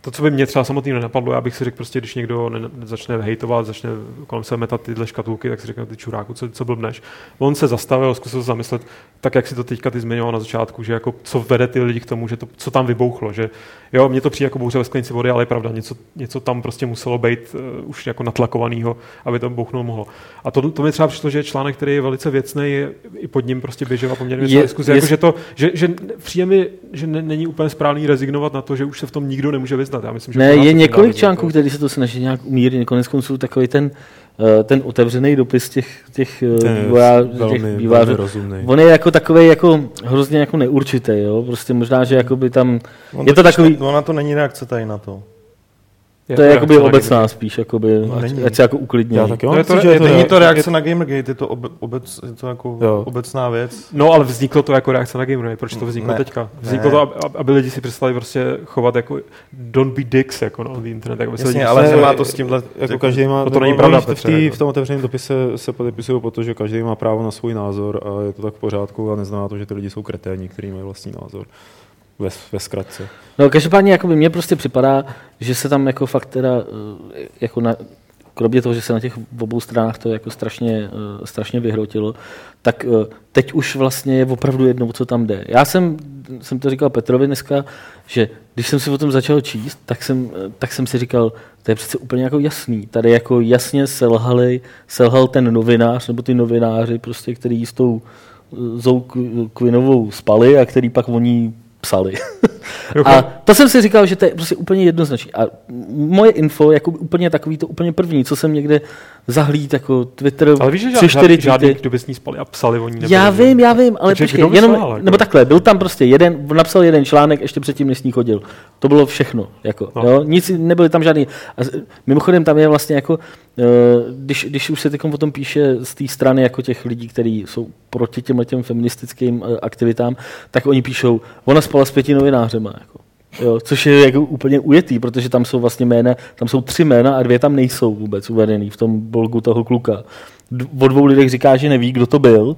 Speaker 4: to, co by mě třeba samotný nenapadlo, já bych si řekl prostě, když někdo ne, ne- začne hejtovat, začne kolem se metat tyhle škatulky, tak si řekne ty čuráku, co, co blbneš. On se zastavil, zkusil se zamyslet, tak jak si to teďka ty zmiňoval na začátku, že jako co vede ty lidi k tomu, že to, co tam vybouchlo, že jo, mně to přijde jako bouře ve sklenici vody, ale je pravda, něco, něco tam prostě muselo být uh, už jako natlakovaného, aby to bouchnout mohlo. A to, to mi třeba přišlo, že je článek, který je velice věcný, i pod ním prostě běžela poměrně
Speaker 1: Je-
Speaker 4: je, diskuze,
Speaker 1: je-
Speaker 4: jako, že, to, že, že přijde mi, že ne, není úplně správný rezignovat na to, že už se v tom nikdo nemůže vyznat. Já myslím, že
Speaker 1: Ne, je několik článků,
Speaker 4: jo.
Speaker 1: který se to snaží nějak umírnit. Konec konců takový ten, eh, ten otevřený dopis těch, těch, eh,
Speaker 2: Ten je
Speaker 1: vývojářů, těch
Speaker 2: velmi,
Speaker 1: vývojářů.
Speaker 2: velmi rozumný.
Speaker 1: On je jako takový jako hrozně jako neurčitý, jo? Prostě možná, že jakoby tam,
Speaker 3: On
Speaker 1: je to takový,
Speaker 3: Ne, ona to není reakce tady na to.
Speaker 1: To je jakoby obecná spíš, jakoby,
Speaker 3: No,
Speaker 1: ať, se jako uklidní.
Speaker 2: Já taky
Speaker 4: No, je to-
Speaker 2: že
Speaker 4: je
Speaker 2: je to,
Speaker 4: to-
Speaker 3: Není
Speaker 2: je,
Speaker 3: to reakce na Gamergate, je to, obe, obec, je to jako
Speaker 2: Jo.
Speaker 3: obecná věc.
Speaker 4: No, ale vzniklo to jako reakce na Gameray. Proč to vzniklo
Speaker 3: Ne.
Speaker 4: teďka? Vzniklo
Speaker 3: Ne.
Speaker 4: to, aby, aby lidi si přestali prostě chovat jako don't be dicks jako na no, internet. Jako
Speaker 3: Jasně,
Speaker 4: lidi
Speaker 3: ale nemá to s tímhle...
Speaker 2: jako každý má,
Speaker 4: No to není pravda,
Speaker 2: v, tý,
Speaker 4: jako.
Speaker 2: v tom otevřeném dopise se podepisují po to, že každý má právo na svůj názor a je to tak v pořádku a neznamená to, že ty lidi jsou kreténi, kteří mají vlastní názor. Ve, ve zkratce.
Speaker 1: No každopádně jako by mně prostě připadá, že se tam jako fakt teda, eh, jako na, kromě toho, že se na těch obou stranách to jako strašně, eh, strašně vyhrotilo, tak eh, teď už vlastně je opravdu jedno, co tam jde. Já jsem, jsem to říkal Petrovi dneska, že když jsem si o tom začal číst, tak jsem, tak jsem si říkal, to je přece úplně jako jasný. Tady jako jasně selhali, selhal ten novinář, nebo ty novináři, prostě, který s tou Zou Qu- Quinovou spali a který pak o ní psali. A to jsem si říkal, že to je prostě úplně jednoznačný. A moje info, jako úplně takový to úplně první, co jsem někde zahlíd, jako Twitter,
Speaker 4: Ale víš, že
Speaker 1: tři, čtyři
Speaker 4: žád, žádný, kdo by s ní spali a psali o ní. nebo
Speaker 1: Já
Speaker 4: nebyli.
Speaker 1: vím, já vím, ale počkej, jenom,
Speaker 4: psal, jako?
Speaker 1: nebo takhle, byl tam prostě jeden, napsal jeden článek ještě předtím, než s ní chodil. To bylo všechno, jako,
Speaker 4: No.
Speaker 1: jo, nic, nebyly tam žádný, a mimochodem tam je vlastně jako, když, když už se teď o tom píše z té strany jako těch lidí, kteří jsou proti těm těm feministickým eh, aktivitám, tak oni píšou, ona spala s pěti novinářema, jako. Jo, což je jako úplně ujetý, protože tam jsou vlastně jména, tam jsou tři jména a dvě tam nejsou vůbec uvedený v tom blogu toho kluka. O dvou lidech říká, že neví, kdo to byl.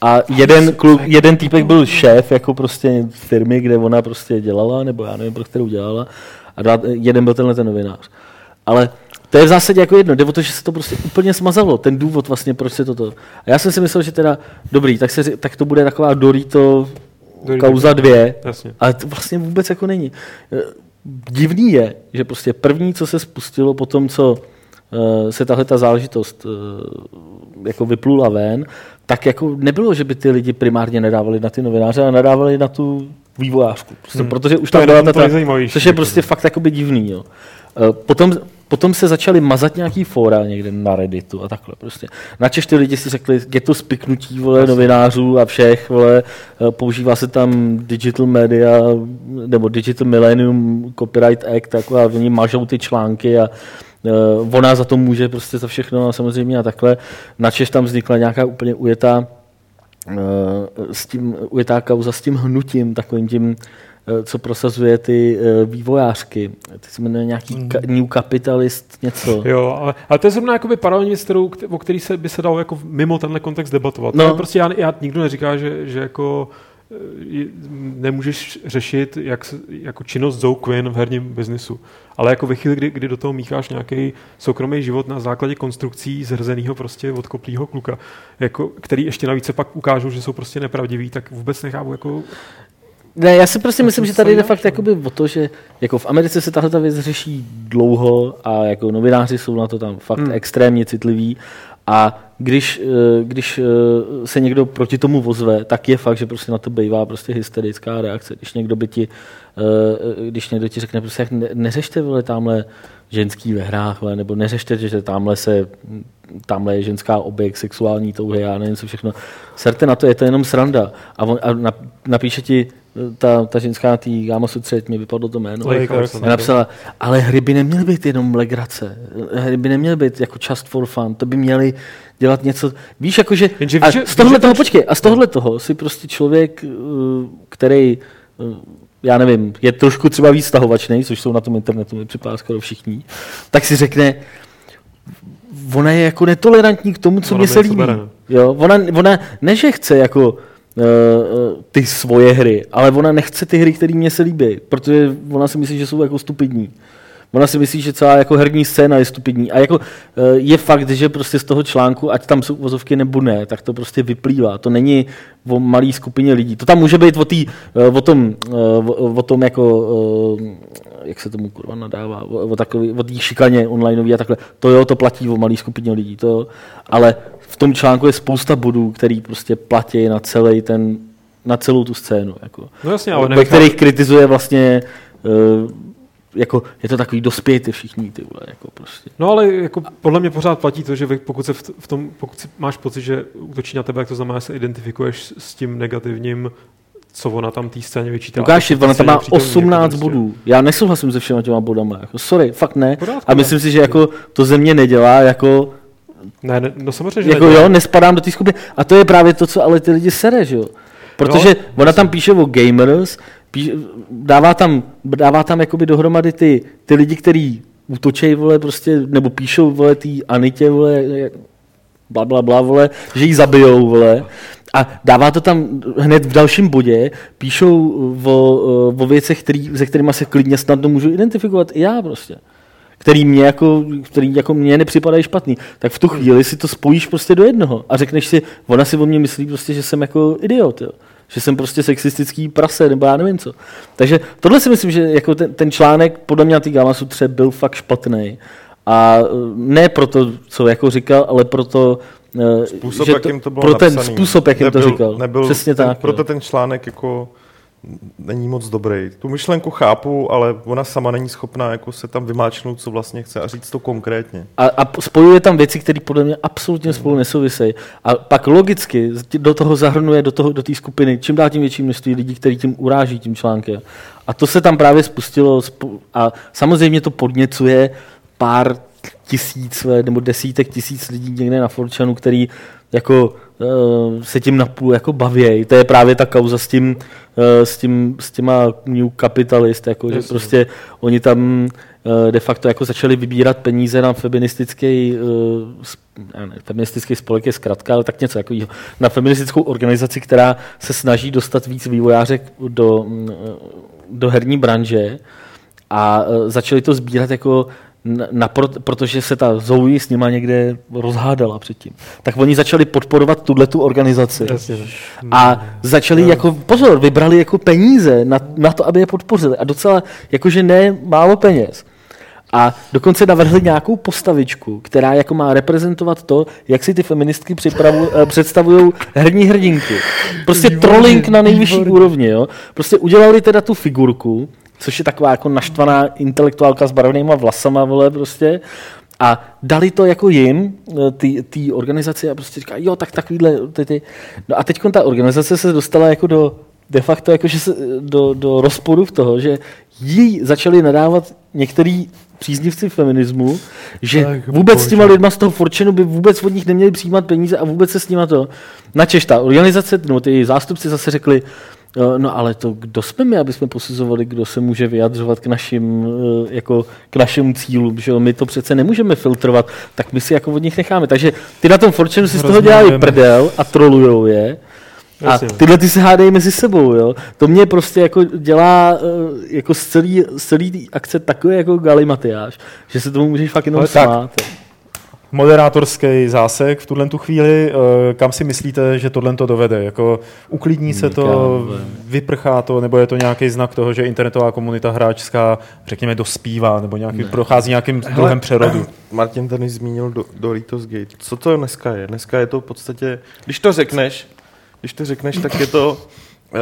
Speaker 1: A jeden, kluk, jeden týpek byl šéf jako prostě firmy, kde ona prostě dělala, nebo já nevím, pro kterou dělala. A jeden byl tenhle ten novinář. Ale to je v zásadě jako jedno, jde o to, že se to prostě úplně smazalo, ten důvod vlastně, proč se toto. A já jsem si myslel, že teda, dobrý, tak, se, tak to bude taková Dorito
Speaker 4: Dorito.
Speaker 1: kauza dvě,
Speaker 4: Jasně.
Speaker 1: ale to vlastně vůbec jako není. Eh, Divný je, že prostě první, co se spustilo po tom, co eh, se tahle ta záležitost eh, jako vyplula ven, tak jako nebylo, že by ty lidi primárně nedávali na ty novináře, ale nadávali na tu vývojářku. Prostě,
Speaker 4: Hmm.
Speaker 1: Protože už
Speaker 4: To
Speaker 1: tam byla ta, což je prostě fakt jakoby divný. Jo. Potom, potom se začali mazat nějaký fóra někde na Redditu a takhle prostě. Načež ty lidi si řekli, je to spiknutí vole, novinářů a všech, vole, eh, používá se tam Digital Media nebo Digital Millennium Copyright Act jako a oni mažou ty články a uh, ona za to může prostě za všechno a samozřejmě a takhle. Načež tam vznikla nějaká úplně ujetá eh, s tím, ujetá kauza s tím hnutím, takovým tím, co prosazuje ty eh, vývojářky. Ty se jmenuje nějaký ka- New Capitalist něco.
Speaker 4: Jo, ale, ale to je zrovna jakoby paralelní věc, kterou, kte- o který se by se dalo jako mimo tenhle kontext debatovat. No. Prostě já, já, nikdo neříká, že, že jako eh, nemůžeš řešit jak, jako činnost Zoe Quinn v herním biznisu. Ale jako ve chvíli, kdy, kdy do toho mícháš nějaký soukromý život na základě konstrukcí zhrzeného prostě od koplýho kluka, jako, který ještě navíc se pak ukážou, že jsou prostě nepravdivý, tak vůbec nechápu, jako
Speaker 1: Ne, já si prostě myslím,
Speaker 4: jsem
Speaker 1: že tady jde fakt jakoby o to, že jako v Americe se tahle ta věc řeší dlouho a jako novináři jsou na to tam fakt
Speaker 4: Hmm.
Speaker 1: extrémně citliví a když, eh, když eh, se někdo proti tomu vozve, tak je fakt, že prostě na to bývá prostě hysterická reakce. Když někdo by ti, eh, když někdo ti řekne, prostě jak ne, neřešte vole tamhle ženský ve hrách, vole, nebo neřešte, že tamhle se tamhle je ženská objekt sexuální touhy, já nevím co všechno. Serte na to, je to jenom sranda. A, on, a nap, napíše ti ta, ta ženská Gama Sutře, mi vypadlo to jméno.
Speaker 4: Lake.
Speaker 1: A napsala, ale hry by neměly být jenom legrace. Hry by neměly být jako just for fun. To by měly dělat něco, víš, jakože,
Speaker 4: Jenže
Speaker 1: a
Speaker 4: víš,
Speaker 1: z
Speaker 4: že
Speaker 1: toho, počkej, a z tohle toho si prostě člověk, eh, který, eh, já nevím, je trošku třeba víc stahovačný, což jsou na tom internetu, mi připadá skoro všichni, tak si řekne, ona je jako netolerantní k tomu, co mě se líbí. Jo, ona, ona ne, že chce jako ty svoje hry, ale ona nechce ty hry, které mě se líbí, protože ona si myslí, že jsou jako stupidní. Ona si myslí, že celá jako herní scéna je stupidní. A jako eh, je fakt, že prostě z toho článku, ať tam jsou vozovky nebo ne, tak to prostě vyplývá. To není o malé skupině lidí. To tam může být o, tý, eh, o, tom, eh, o, o tom jako, eh, jak se tomu kurva nadává, o, o, takový, o té šikaně onlineový a takhle. To jo, to platí o malé skupině lidí. To, jo. ale v tom článku je spousta bodů, který prostě platí na celý ten, na celou tu scénu. Jako
Speaker 4: No jasně, ale
Speaker 1: ve
Speaker 4: nenechá-
Speaker 1: kterých kritizuje vlastně uh, jako je to takový dospějte všichni, ty vole, jako prostě.
Speaker 4: No ale jako podle mě pořád platí to, že pokud, se v, tom, pokud si máš pocit, že útočí na tebe, jak to znamená, že se identifikuješ s tím negativním, co ona tam té scéně vyčítá.
Speaker 1: Lukáši,
Speaker 4: A to
Speaker 1: ona tam má
Speaker 4: scéně přítomný,
Speaker 1: 18
Speaker 4: jako prostě.
Speaker 1: bodů. Já nesouhlasím se všema těma bodama. Jako, sorry, fakt ne.
Speaker 4: Pořádku,
Speaker 1: A myslím si, že jako to země nedělá, jako,
Speaker 4: Ne, ne, no samozřejmě, že
Speaker 1: jako
Speaker 4: nedělá.
Speaker 1: jo, nespadám do té skupiny. A to je právě to, co ale ty lidi sere, že jo. Protože
Speaker 4: Jo,
Speaker 1: ona tam píše o gamers, píš, dává tam, dává tam jakoby dohromady ty, ty lidi, kteří útočej, vole, prostě, nebo píšou, vole, tý Anitě, vole, bla, bla, bla, vole, že ji zabijou, vole. A dává to tam hned v dalším bodě, píšou o, o věcech, který, se kterými se klidně snadno můžu identifikovat i já prostě který mě jako, který jako mě nepřipadají špatný, tak v tu chvíli si to spojíš prostě do jednoho a řekneš si, ona si o mě myslí prostě, že jsem jako idiot, jo. že jsem prostě sexistický prase, nebo já nevím co. Takže tohle si myslím, že jako ten, ten článek podle mě na té Gama byl fakt špatný. A eh, ne proto, co jako říkal, ale proto,
Speaker 3: Způsob,
Speaker 1: že
Speaker 3: jakým to bylo
Speaker 1: pro ten
Speaker 3: napsaný,
Speaker 1: způsob, jakým to
Speaker 3: nebyl-
Speaker 1: říkal.
Speaker 3: Nebyl,
Speaker 1: Přesně
Speaker 3: ten,
Speaker 1: tak.
Speaker 3: Proto
Speaker 1: jo.
Speaker 3: ten článek jako není moc dobrý. Tu myšlenku chápu, ale ona sama není schopná jako se tam vymáčknout, co vlastně chce a říct to konkrétně.
Speaker 1: A, a spojuje tam věci, které podle mě absolutně spolu nesouvisejí. A pak logicky do toho zahrnuje do toho do té skupiny čím dál tím větší množství lidí, který tím uráží tím článkem. A to se tam právě spustilo spu- a samozřejmě to podněcuje pár tisíc eh, nebo desítek tisíc lidí někde na Forčanu, který jako uh, se tím napůl jako baví. To je právě ta kauza s tím, uh, s, tím s těma New Capitalist, jako, že prostě oni tam uh, de facto jako začali vybírat peníze na feministický, uh, ne, feministický spolek je zkratka, ale tak něco takového, na feministickou organizaci, která se snaží dostat víc vývojářek do, mm, do herní branže a začali to sbírat jako na, na, pro, protože se ta Zoe s nima někde rozhádala předtím. Tak oni začali podporovat tuhle tu organizaci.
Speaker 4: Jasně.
Speaker 1: A začali jako, pozor, vybrali jako peníze na, na to, aby je podpořili. A docela, jakože ne málo peněz. A dokonce navrhli nějakou postavičku, která jako má reprezentovat to, jak si ty feministky eh, představují herní hrdinky. Prostě trolling na nejvyšší úrovni. Jo? Prostě udělali teda tu figurku, což je taková jako naštvaná intelektuálka s barevnýma vlasama, vole, prostě. A dali to jako jim, eh, ty, ty organizaci a prostě říká, jo, tak takovýhle, ty, ty. No a teď ta organizace se dostala jako do, de facto jako, že se, do, do rozporu v toho, že jí začali nadávat některý příznivci feminismu, že
Speaker 4: Tak,
Speaker 1: vůbec s těma
Speaker 4: bože.
Speaker 1: lidma z toho Fortune by vůbec od nich neměli přijímat peníze a vůbec se s nima to... Načež ta organizace, no ty zástupci zase řekli, "Eh, no ale to kdo jsme my, aby jsme posuzovali, kdo se může vyjadřovat k našim, eh, jako k našim cílům, že jo? my to přece nemůžeme filtrovat, tak my si jako od nich necháme. Takže ty na tom Fortune si z toho dělají prdel a trolujou je. A tyhle ty se hádají mezi sebou, jo. To mě prostě jako dělá eh, jako z celý, z celý akce takový jako galimatiáš, že se tomu můžeš fakt jenom
Speaker 4: Ale tak.
Speaker 1: smát. jo.
Speaker 2: Moderátorský zásek v tuhle tu chvíli. Eh, Kam si myslíte, že tohle to dovede? Jako uklidní se to,
Speaker 1: Nikam.
Speaker 2: vyprchá to, nebo je to nějaký znak toho, že internetová komunita hráčská, řekněme, dospívá, nebo nějaký,
Speaker 1: Ne.
Speaker 2: prochází nějakým druhem přerodu?
Speaker 3: Martin tady zmínil do, Doritos Gate. Co to dneska je? Dneska je to v podstatě, když to řekneš, když to řekneš, tak je to uh,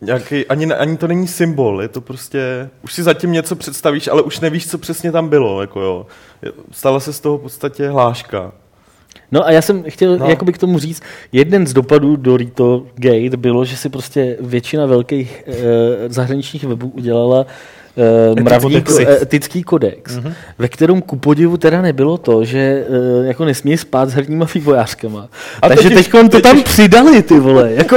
Speaker 3: nějaký, ani, ani to není symbol, je to prostě, už si zatím něco představíš, ale už nevíš, co přesně tam bylo, jako jo. Stala se z toho v podstatě hláška.
Speaker 1: No a já jsem chtěl
Speaker 3: No.
Speaker 1: jakoby k tomu říct, jeden z dopadů do Rito Gate bylo, že si prostě většina velkých e, zahraničních webů udělala e, mravní
Speaker 2: kodexy.
Speaker 1: ko, e, etický kodex, mm-hmm. ve kterém ku podivu teda nebylo to, že e, jako nesmí spát s herníma vývojářkama.
Speaker 3: A
Speaker 1: Takže teď to tam přidali, ty vole. Jako,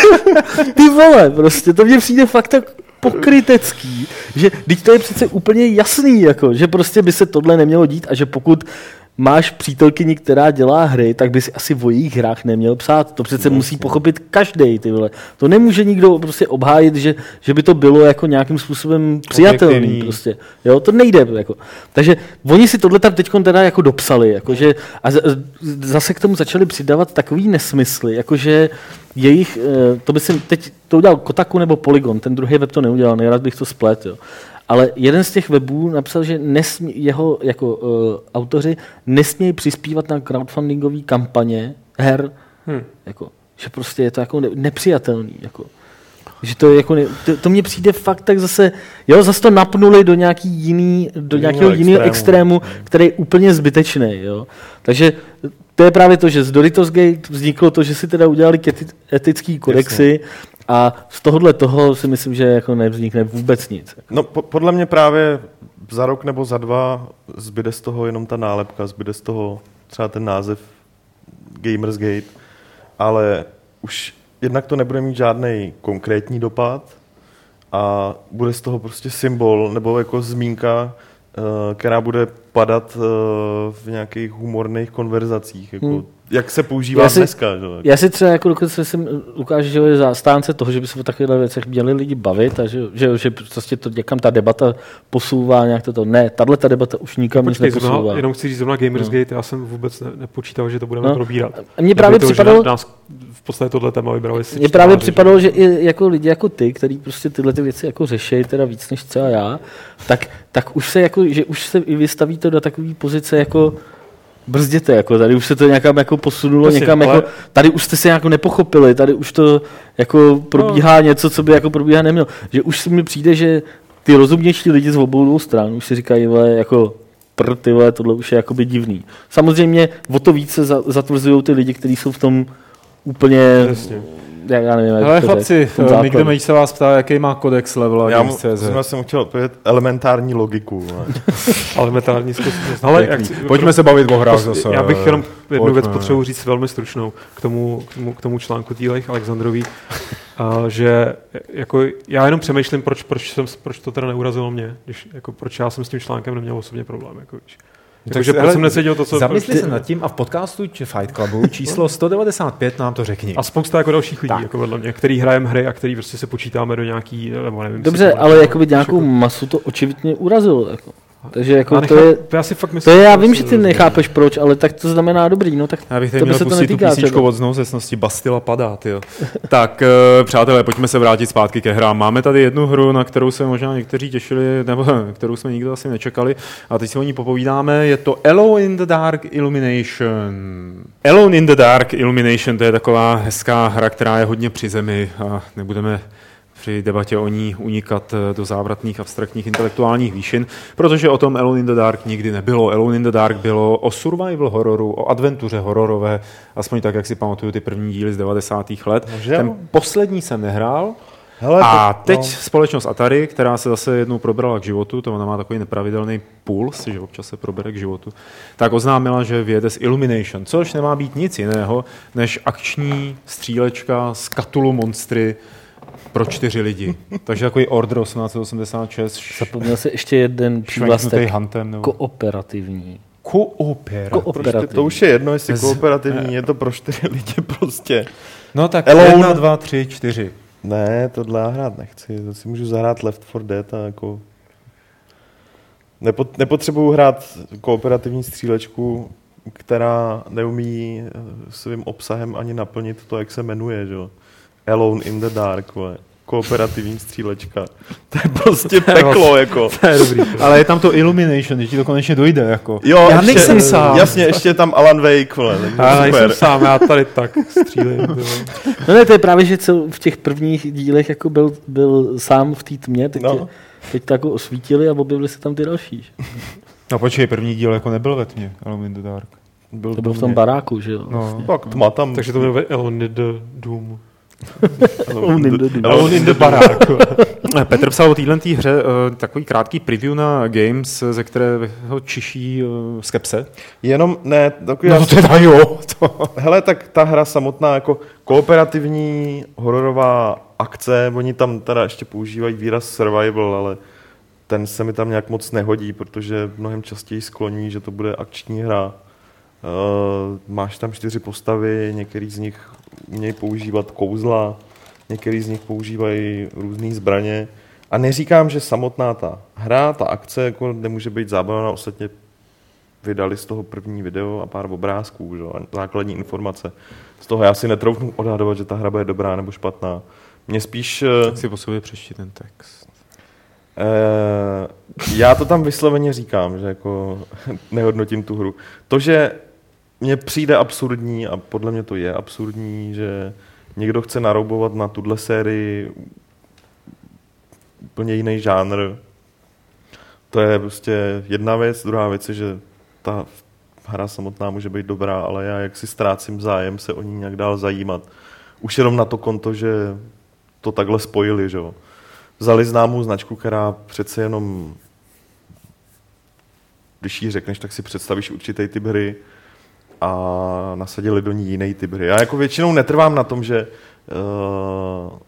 Speaker 1: ty vole, prostě to mně přijde fakt tak pokrytecký, že teď to je přece úplně jasný, jako, že prostě by se tohle nemělo dít a že pokud máš přítelkyni, která dělá hry, tak by si asi o jejich hrách neměl psát. To přece
Speaker 3: No,
Speaker 1: musí pochopit každý, ty vole. To nemůže nikdo prostě obhájit, že, že by to bylo jako nějakým způsobem přijatelný. Prostě. Jo, to nejde. Jako. Takže oni si tohle tam teď teda jako dopsali. Jakože, a z- z- zase k tomu začali přidávat takový nesmysly, jakože jejich, eh, to by si teď to udělal Kotaku nebo Polygon, ten druhý web to neudělal, nejrád bych to splet, jo. Ale jeden z těch webů napsal, že nesmí, jeho jako uh, autoři nesmějí přispívat na crowdfundingové kampaně her,
Speaker 4: Hm.
Speaker 1: jako, že prostě je to jako ne, nepřijatelný. Jako. Že to, je jako ne, to, to mně přijde fakt tak zase, jo, zase to napnuli do nějaký jiný, do nějakého jiného
Speaker 3: extrému.
Speaker 1: extrému, který je úplně zbytečný, jo. Takže to je právě to, že z Doritos Gate vzniklo to, že si teda udělali etický kodexy a z tohohle toho si myslím, že jako nevznikne vůbec nic.
Speaker 3: No, po, podle mě právě za rok nebo za dva zbyde z toho jenom ta nálepka, zbyde z toho třeba ten název Gamersgate, ale už jednak to nebude mít žádný konkrétní dopad a bude z toho prostě symbol nebo jako zmínka, eh, která bude padat eh, v nějakých humorných konverzacích, jako,
Speaker 1: Hmm.
Speaker 3: jak se používá
Speaker 1: Já si-
Speaker 3: dneska. Že?
Speaker 1: Já si třeba jako dokonce jsem ukážu, že je zastánce toho, že by se o takových věcech měli lidi bavit a že, že, že prostě to někam ta debata posouvá nějak toto. Ne, tahle ta debata už nikam nic
Speaker 4: Počkej,
Speaker 1: neposouvá.
Speaker 4: zrovna, jenom chci říct zrovna Gamersgate, já jsem vůbec ne, nepočítal, že to budeme
Speaker 1: No.
Speaker 4: probírat.
Speaker 1: A Mně právě
Speaker 4: to, že
Speaker 1: připadalo,
Speaker 4: Nás v podstatě tohle téma vybrali si
Speaker 1: Mně právě připadalo, že i jako lidi jako ty, který prostě tyhle ty věci jako řeší, teda víc než třeba já, tak, tak už se jako, že už se i vystaví to do takové pozice jako brzděte, jako tady už se to někam jako posunulo,
Speaker 4: Jasně,
Speaker 1: někam
Speaker 4: ale-
Speaker 1: jako, tady už jste se jako nepochopili, tady už to jako probíhá
Speaker 4: No.
Speaker 1: něco, co by jako probíhat nemělo. Že už si mi přijde, že ty rozumnější lidi z obou dvou stran už si říkají, vole, jako pr, ty vole, tohle už je jakoby divný. Samozřejmě o to více za, zatvrzují ty lidi, kteří jsou v tom úplně,
Speaker 4: Jasně.
Speaker 1: Já, já nevím, to
Speaker 2: chlapci, eh. Nick Damage se vás ptá, jaký má kodex level
Speaker 3: Já mu- zrovna jsem chtěl odpovědět elementární logiku.
Speaker 4: Elementární zkušenost. Ale jak.
Speaker 2: Pojďme se bavit o hrách zase.
Speaker 4: Já bych jenom jednu
Speaker 2: Pojďme.
Speaker 4: věc potřebuji říct velmi stručnou k tomu, k tomu, k tomu článku Týlech Alexandrový, a, že jako já jenom přemýšlím, proč, proč, jsem, proč to teda neurazilo mě, když, jako, proč já jsem s tím článkem neměl osobně problém. Jako, víš. Takže proč
Speaker 2: hele,
Speaker 4: jsem neseděl to, co...
Speaker 2: Zamysli se nad tím a v podcastu či Fight Clubu číslo 195 nám to řekni.
Speaker 4: A spousta jako dalších lidí,
Speaker 2: Tak.
Speaker 4: jako vedle mě, který hrajeme hry a který prostě se počítáme do nějaký, nebo nevím.
Speaker 1: Dobře, ale jakoby nějakou
Speaker 4: jako-
Speaker 1: masu to očividně urazilo. Jako. Takže
Speaker 4: Já
Speaker 1: jako to je,
Speaker 4: já si fakt
Speaker 1: to
Speaker 4: myslím,
Speaker 1: je, já vím, že ty
Speaker 4: to-
Speaker 1: nechápeš proč, ale tak to znamená dobrý, no tak
Speaker 2: Já bych
Speaker 1: to by se to
Speaker 2: pustit tu
Speaker 1: netýká
Speaker 2: písničku od znouzecnosti Bastila padá, tyjo. tak, eh, přátelé, pojďme se vrátit zpátky ke hrám. Máme tady jednu hru, na kterou se možná někteří těšili, nebo kterou jsme nikdo asi nečekali, a teď si o ní popovídáme. Je to Alone in the Dark Illumination. Alone in the Dark Illumination, to je taková hezká hra, která je hodně při zemi a nebudeme při debatě o ní unikat eh, do závratných abstraktních intelektuálních výšin, protože o tom Alone in the Dark nikdy nebylo. Alone in the Dark bylo o survival hororu, o adventuře hororové, aspoň tak, jak si pamatuju ty první díly z 90. let.
Speaker 3: Jo?
Speaker 2: Ten poslední jsem nehrál,
Speaker 3: Hele,
Speaker 2: a
Speaker 3: to-
Speaker 2: teď
Speaker 3: no.
Speaker 2: společnost Atari, která se zase jednou probrala k životu, to ona má takový nepravidelný puls, že občas se probere k životu, tak oznámila, že vyjede z Illumination, což nemá být nic jiného, než akční střílečka z Cthulhu monstry pro čtyři lidi. Takže takový Order 1886,
Speaker 1: zapomněl se ještě jeden přívlastek
Speaker 2: hantem. Nebo...
Speaker 1: kooperativní.
Speaker 2: Kooper.
Speaker 1: Ko-
Speaker 3: Proč ty,
Speaker 1: operativní.
Speaker 3: to už je jedno, jestli
Speaker 2: Z-
Speaker 3: kooperativní, je to pro čtyři lidi prostě.
Speaker 2: No tak
Speaker 3: Alone.
Speaker 2: jedna, dva, tři, čtyři.
Speaker 3: Ne, tohle já hrát nechci, to si můžu zahrát Left 4 Dead a jako... Nepo, nepotřebuju hrát kooperativní střílečku, která neumí eh, svým obsahem ani naplnit to, jak se jmenuje, že jo. Alone in the Dark, vole. Kooperativní střílečka. To je prostě peklo, jako.
Speaker 4: To je dobrý.
Speaker 2: Ale je tam to Illumination, že ti to konečně dojde. Jako.
Speaker 3: Jo,
Speaker 2: Já
Speaker 3: ještě,
Speaker 2: nejsem sám.
Speaker 3: Jasně, ještě je tam Alan Wake, vole.
Speaker 4: Já nejsem
Speaker 3: super.
Speaker 4: sám, já tady tak střílím.
Speaker 1: No ne, to je právě, že co v těch prvních dílech jako byl, byl sám v té tmě, teď,
Speaker 3: No.
Speaker 1: teď to jako osvítili a objevili se tam ty další.
Speaker 2: No počkej, první díl jako nebyl ve tmě, Alone in the Dark.
Speaker 3: Byl
Speaker 1: To byl v tom baráku, že jo?
Speaker 2: No.
Speaker 3: Pak tma tam.
Speaker 4: Takže to jmenuje Alone in the Doom.
Speaker 1: Alone in the.
Speaker 3: Alone in the
Speaker 4: Barák.
Speaker 2: Eh, Petr psal o téhle hře uh, takový krátký preview na Games, eh, ze kterého čiší uh, skepse.
Speaker 3: Jenom, ne, takový
Speaker 2: No to teda jo. To.
Speaker 3: Hele, tak ta hra samotná jako kooperativní hororová akce, oni tam teda ještě používají výraz survival, ale ten se mi tam nějak moc nehodí, protože mnohem častěji skloní, že to bude akční hra. Uh, máš tam čtyři postavy, některý z nich umějí používat kouzla, některý z nich používají různé zbraně. A neříkám, že samotná ta hra, ta akce jako nemůže být zábavná, ostatně vydali z toho první video a pár obrázků, že? a základní informace. Z toho já si netroufnu odhadovat, že ta hra bude dobrá nebo špatná. Mě spíš... eh,
Speaker 2: Tak si po sobě přečti ten text.
Speaker 3: Eh, já to tam vysloveně říkám, že jako nehodnotím tu hru. To, že mně přijde absurdní, a podle mě to je absurdní, že někdo chce naroubovat na tuhle sérii úplně jiný žánr, to je prostě jedna věc. Druhá věc je, že ta hra samotná může být dobrá, ale já jak si ztrácím zájem se o ní nějak dál zajímat. Už jenom na to konto, že to takhle spojili, že jo. Vzali známou značku, která přece jenom, když ji řekneš, tak si představíš určitý typ hry a nasadili do ní jiný typ hry. Já jako většinou netrvám na tom, že uh,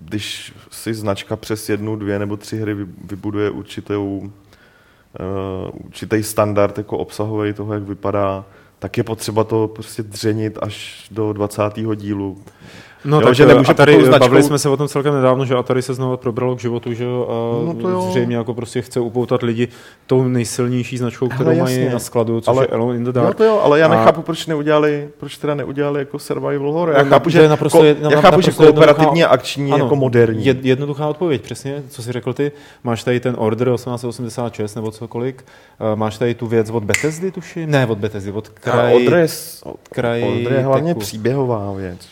Speaker 3: když si značka přes jednu, dvě nebo tři hry vy- vybuduje určitou, uh, určitý standard jako obsahový toho, jak vypadá, tak je potřeba to prostě dřenit až do 20. dílu.
Speaker 2: No
Speaker 3: Jo,
Speaker 2: tak
Speaker 3: že
Speaker 2: že
Speaker 3: nemůže tou značkou-
Speaker 2: bavili jsme se o tom celkem nedávno, že Atari se znovu probralo k životu, že jo, a
Speaker 3: No to jo.
Speaker 2: zřejmě jako prostě chce upoutat lidi tou nejsilnější značkou, kterou
Speaker 3: Hele,
Speaker 2: mají
Speaker 3: jasně.
Speaker 2: na skladu, což
Speaker 3: Ale-
Speaker 2: je Alone in the
Speaker 3: No
Speaker 2: Dark.
Speaker 3: to jo, ale já
Speaker 2: A-
Speaker 3: nechápu, proč neudělali, proč teda neudělali jako survival horror. Já
Speaker 2: No,
Speaker 3: chápu, že,
Speaker 2: je naprosto
Speaker 3: ko, já chápu, že
Speaker 2: naprosto jednoduchá-
Speaker 3: kooperativní a akční
Speaker 2: Ano,
Speaker 3: jako moderní.
Speaker 2: Jed, jednoduchá odpověď, přesně, co jsi řekl ty. Máš tady ten Order 1886 nebo cokoliv. Uh, máš tady tu věc od Bethesdy, tuším? Ne, od Bethesdy, od
Speaker 3: A
Speaker 2: kraj,
Speaker 3: Odr je, s-
Speaker 2: kraj
Speaker 3: Odr je hlavně příběhová věc.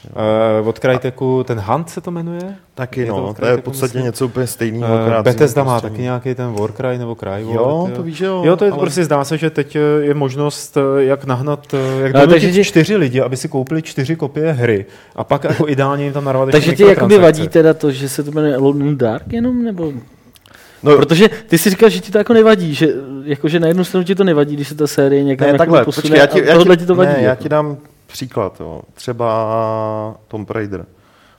Speaker 2: Uh, od Cryteku, ten Hunt se to jmenuje?
Speaker 3: Taky
Speaker 2: je to
Speaker 3: no,
Speaker 2: od
Speaker 3: to je v podstatě
Speaker 2: myslím.
Speaker 3: něco úplně stejného.
Speaker 2: Uh, Bethesda má taky nějaký ten Warcry nebo Cry.
Speaker 3: Jo, to víš, jo.
Speaker 2: Jo, to je
Speaker 3: ale-
Speaker 2: prostě zdá se, že teď eh, je možnost, eh, jak nahnat, jak donutit
Speaker 1: takže ti-
Speaker 2: čtyři lidi, aby si koupili čtyři kopie hry. A pak jako ideálně jim tam narvat
Speaker 1: Takže ti jakoby vadí teda to, že se to jmenuje Alone in Dark jenom, nebo...
Speaker 3: No,
Speaker 1: Protože ty si říkal, že ti to jako nevadí, že jakože na jednu stranu ti to nevadí, když se ta série někam
Speaker 3: ne,
Speaker 1: jako
Speaker 3: takhle,
Speaker 1: posune,
Speaker 3: počkej, já ti,
Speaker 1: a
Speaker 3: já
Speaker 1: tohle
Speaker 3: ti,
Speaker 1: ti to vadí.
Speaker 3: ne, já
Speaker 1: jako.
Speaker 3: ti dám příklad, jo. Třeba Tomb Raider,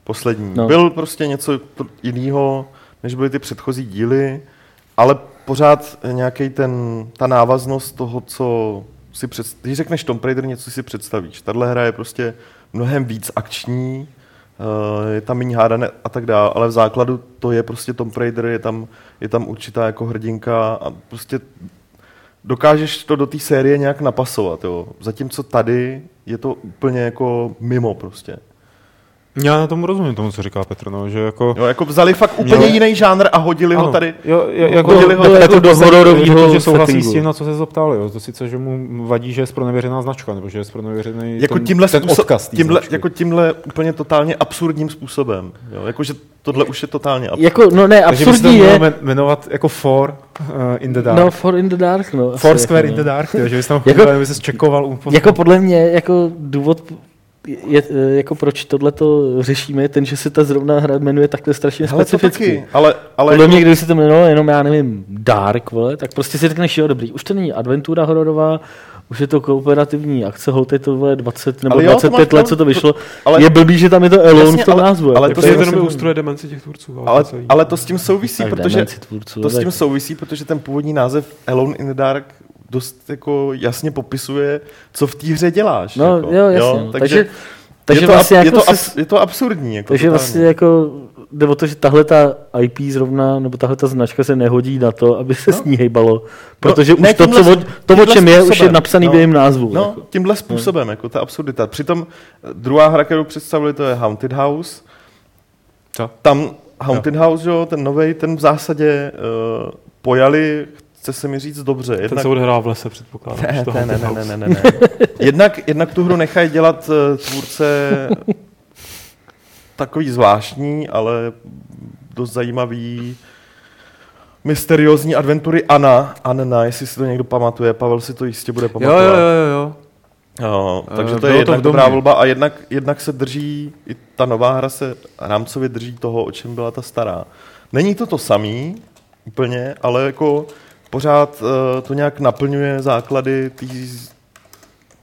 Speaker 3: poslední. No. Byl prostě něco jiného, než byly ty předchozí díly, ale pořád nějaký ten, ta návaznost toho, co si před, když řekneš Tomb Raider, něco si představíš. Tahle hra je prostě mnohem víc akční, eh, je tam méně hádané a tak dále, ale v základu to je prostě Tomb Raider, je tam, je tam určitá jako hrdinka a prostě dokážeš to do té série nějak napasovat, jo. Zatímco tady je to úplně jako mimo prostě.
Speaker 2: Já na tomu rozumím tomu, co říká Petr, no, že jako...
Speaker 3: Jo, jako vzali fakt úplně
Speaker 2: Jo.
Speaker 3: jiný žánr a hodili ho
Speaker 2: Ano.
Speaker 3: tady.
Speaker 2: Jo, jo, jako,
Speaker 3: Hodili ho
Speaker 2: Petr
Speaker 1: jako do
Speaker 2: dost-
Speaker 1: hororovýho
Speaker 2: řekl, že souhlasí
Speaker 1: settingu.
Speaker 2: s tím, na co se zeptal, jo. To sice, že mu vadí, že je zpronevěřená značka, nebo že je zpronevěřený
Speaker 3: Jako
Speaker 2: ten,
Speaker 3: tímhle,
Speaker 2: ten
Speaker 3: způsob,
Speaker 2: odkaz
Speaker 3: tímhle,
Speaker 2: značky.
Speaker 3: jako tímhle úplně totálně absurdním způsobem. Jo? Jako, že tohle už je totálně absurdní.
Speaker 1: Jako, no ne,
Speaker 2: Takže by se to
Speaker 1: absurdní je,
Speaker 2: men- jmenovat jako For uh, in the Dark.
Speaker 1: no For in the Dark, no. asi
Speaker 2: Foursquare
Speaker 1: jako,
Speaker 2: in the
Speaker 1: no.
Speaker 2: Dark, jo, že bys tam
Speaker 1: Jako-
Speaker 2: chodil, aby se čekoval u
Speaker 1: Jako podle mě, jako důvod, je, je, jako proč tohle to řešíme, ten, že se ta zrovna hra jmenuje takhle strašně
Speaker 3: to
Speaker 1: specificky.
Speaker 3: taky, ale, ale
Speaker 1: Podle
Speaker 3: jako,
Speaker 1: mě, kdyby se to jmenovalo jenom, já nevím, Dark, vole, tak prostě si řekneš, jo, dobrý, už to není adventura hororová, už je to kooperativní akce, holt je to vole, 20 nebo
Speaker 3: Ale jo, to
Speaker 1: 25
Speaker 3: máš
Speaker 1: let, co to vyšlo.
Speaker 3: ale-
Speaker 1: je blbý, že tam je to Alone
Speaker 3: Jasně,
Speaker 1: v tom
Speaker 3: ale-
Speaker 1: názvu.
Speaker 3: ale
Speaker 1: jako
Speaker 3: to
Speaker 4: To
Speaker 3: je
Speaker 4: je jenom ústroje demenci těch tvůrců.
Speaker 3: ale,
Speaker 4: to
Speaker 3: ale to s tím souvisí, protože to s tím souvisí, protože ten původní název Alone in the Dark dost jako jasně popisuje, co v té hře děláš.
Speaker 1: No
Speaker 3: jako,
Speaker 1: jo, jasně. no.
Speaker 3: takže,
Speaker 1: takže, takže
Speaker 3: je to,
Speaker 1: vlastně
Speaker 3: ab-
Speaker 1: jako
Speaker 3: je, to je to absurdní. Jako
Speaker 1: Takže
Speaker 3: totálně.
Speaker 1: vlastně jako jde o to, že tahle ta IP zrovna, nebo tahle ta značka se nehodí na to, aby se
Speaker 3: No.
Speaker 1: s ní hejbalo. Protože
Speaker 3: ne
Speaker 1: už to, co, to, o čem je, už je napsaný
Speaker 3: No.
Speaker 1: v jejím názvu.
Speaker 3: No,
Speaker 1: jako.
Speaker 3: tímhle způsobem, jako ta absurdita. Přitom eh, druhá hra, kterou představili, to je Haunted House.
Speaker 2: Co?
Speaker 3: Tam Haunted House, jo, ten novej, ten v zásadě uh, pojali, chce se mi říct dobře.
Speaker 4: Ten
Speaker 3: Jednak,
Speaker 4: se odehrává v lese, předpokládám.
Speaker 3: ne,
Speaker 4: že to
Speaker 3: ne, ne, ne, ne, ne, ne. jednak, jednak tu hru nechají dělat uh, tvůrce takový zvláštní, ale dost zajímavý mysteriózní adventury Anna. Anna, jestli si to někdo pamatuje, Pavel si to jistě bude
Speaker 2: Jo,
Speaker 3: pamatovat.
Speaker 2: jo, jo, jo.
Speaker 3: Jo,
Speaker 2: Eh,
Speaker 3: takže to
Speaker 2: bylo
Speaker 3: je
Speaker 2: to
Speaker 3: jednak dobrá volba a jednak, jednak se drží, i ta nová hra se rámcově drží toho, o čem byla ta stará. Není to to samý úplně, ale jako pořád uh, to nějak naplňuje základy tý,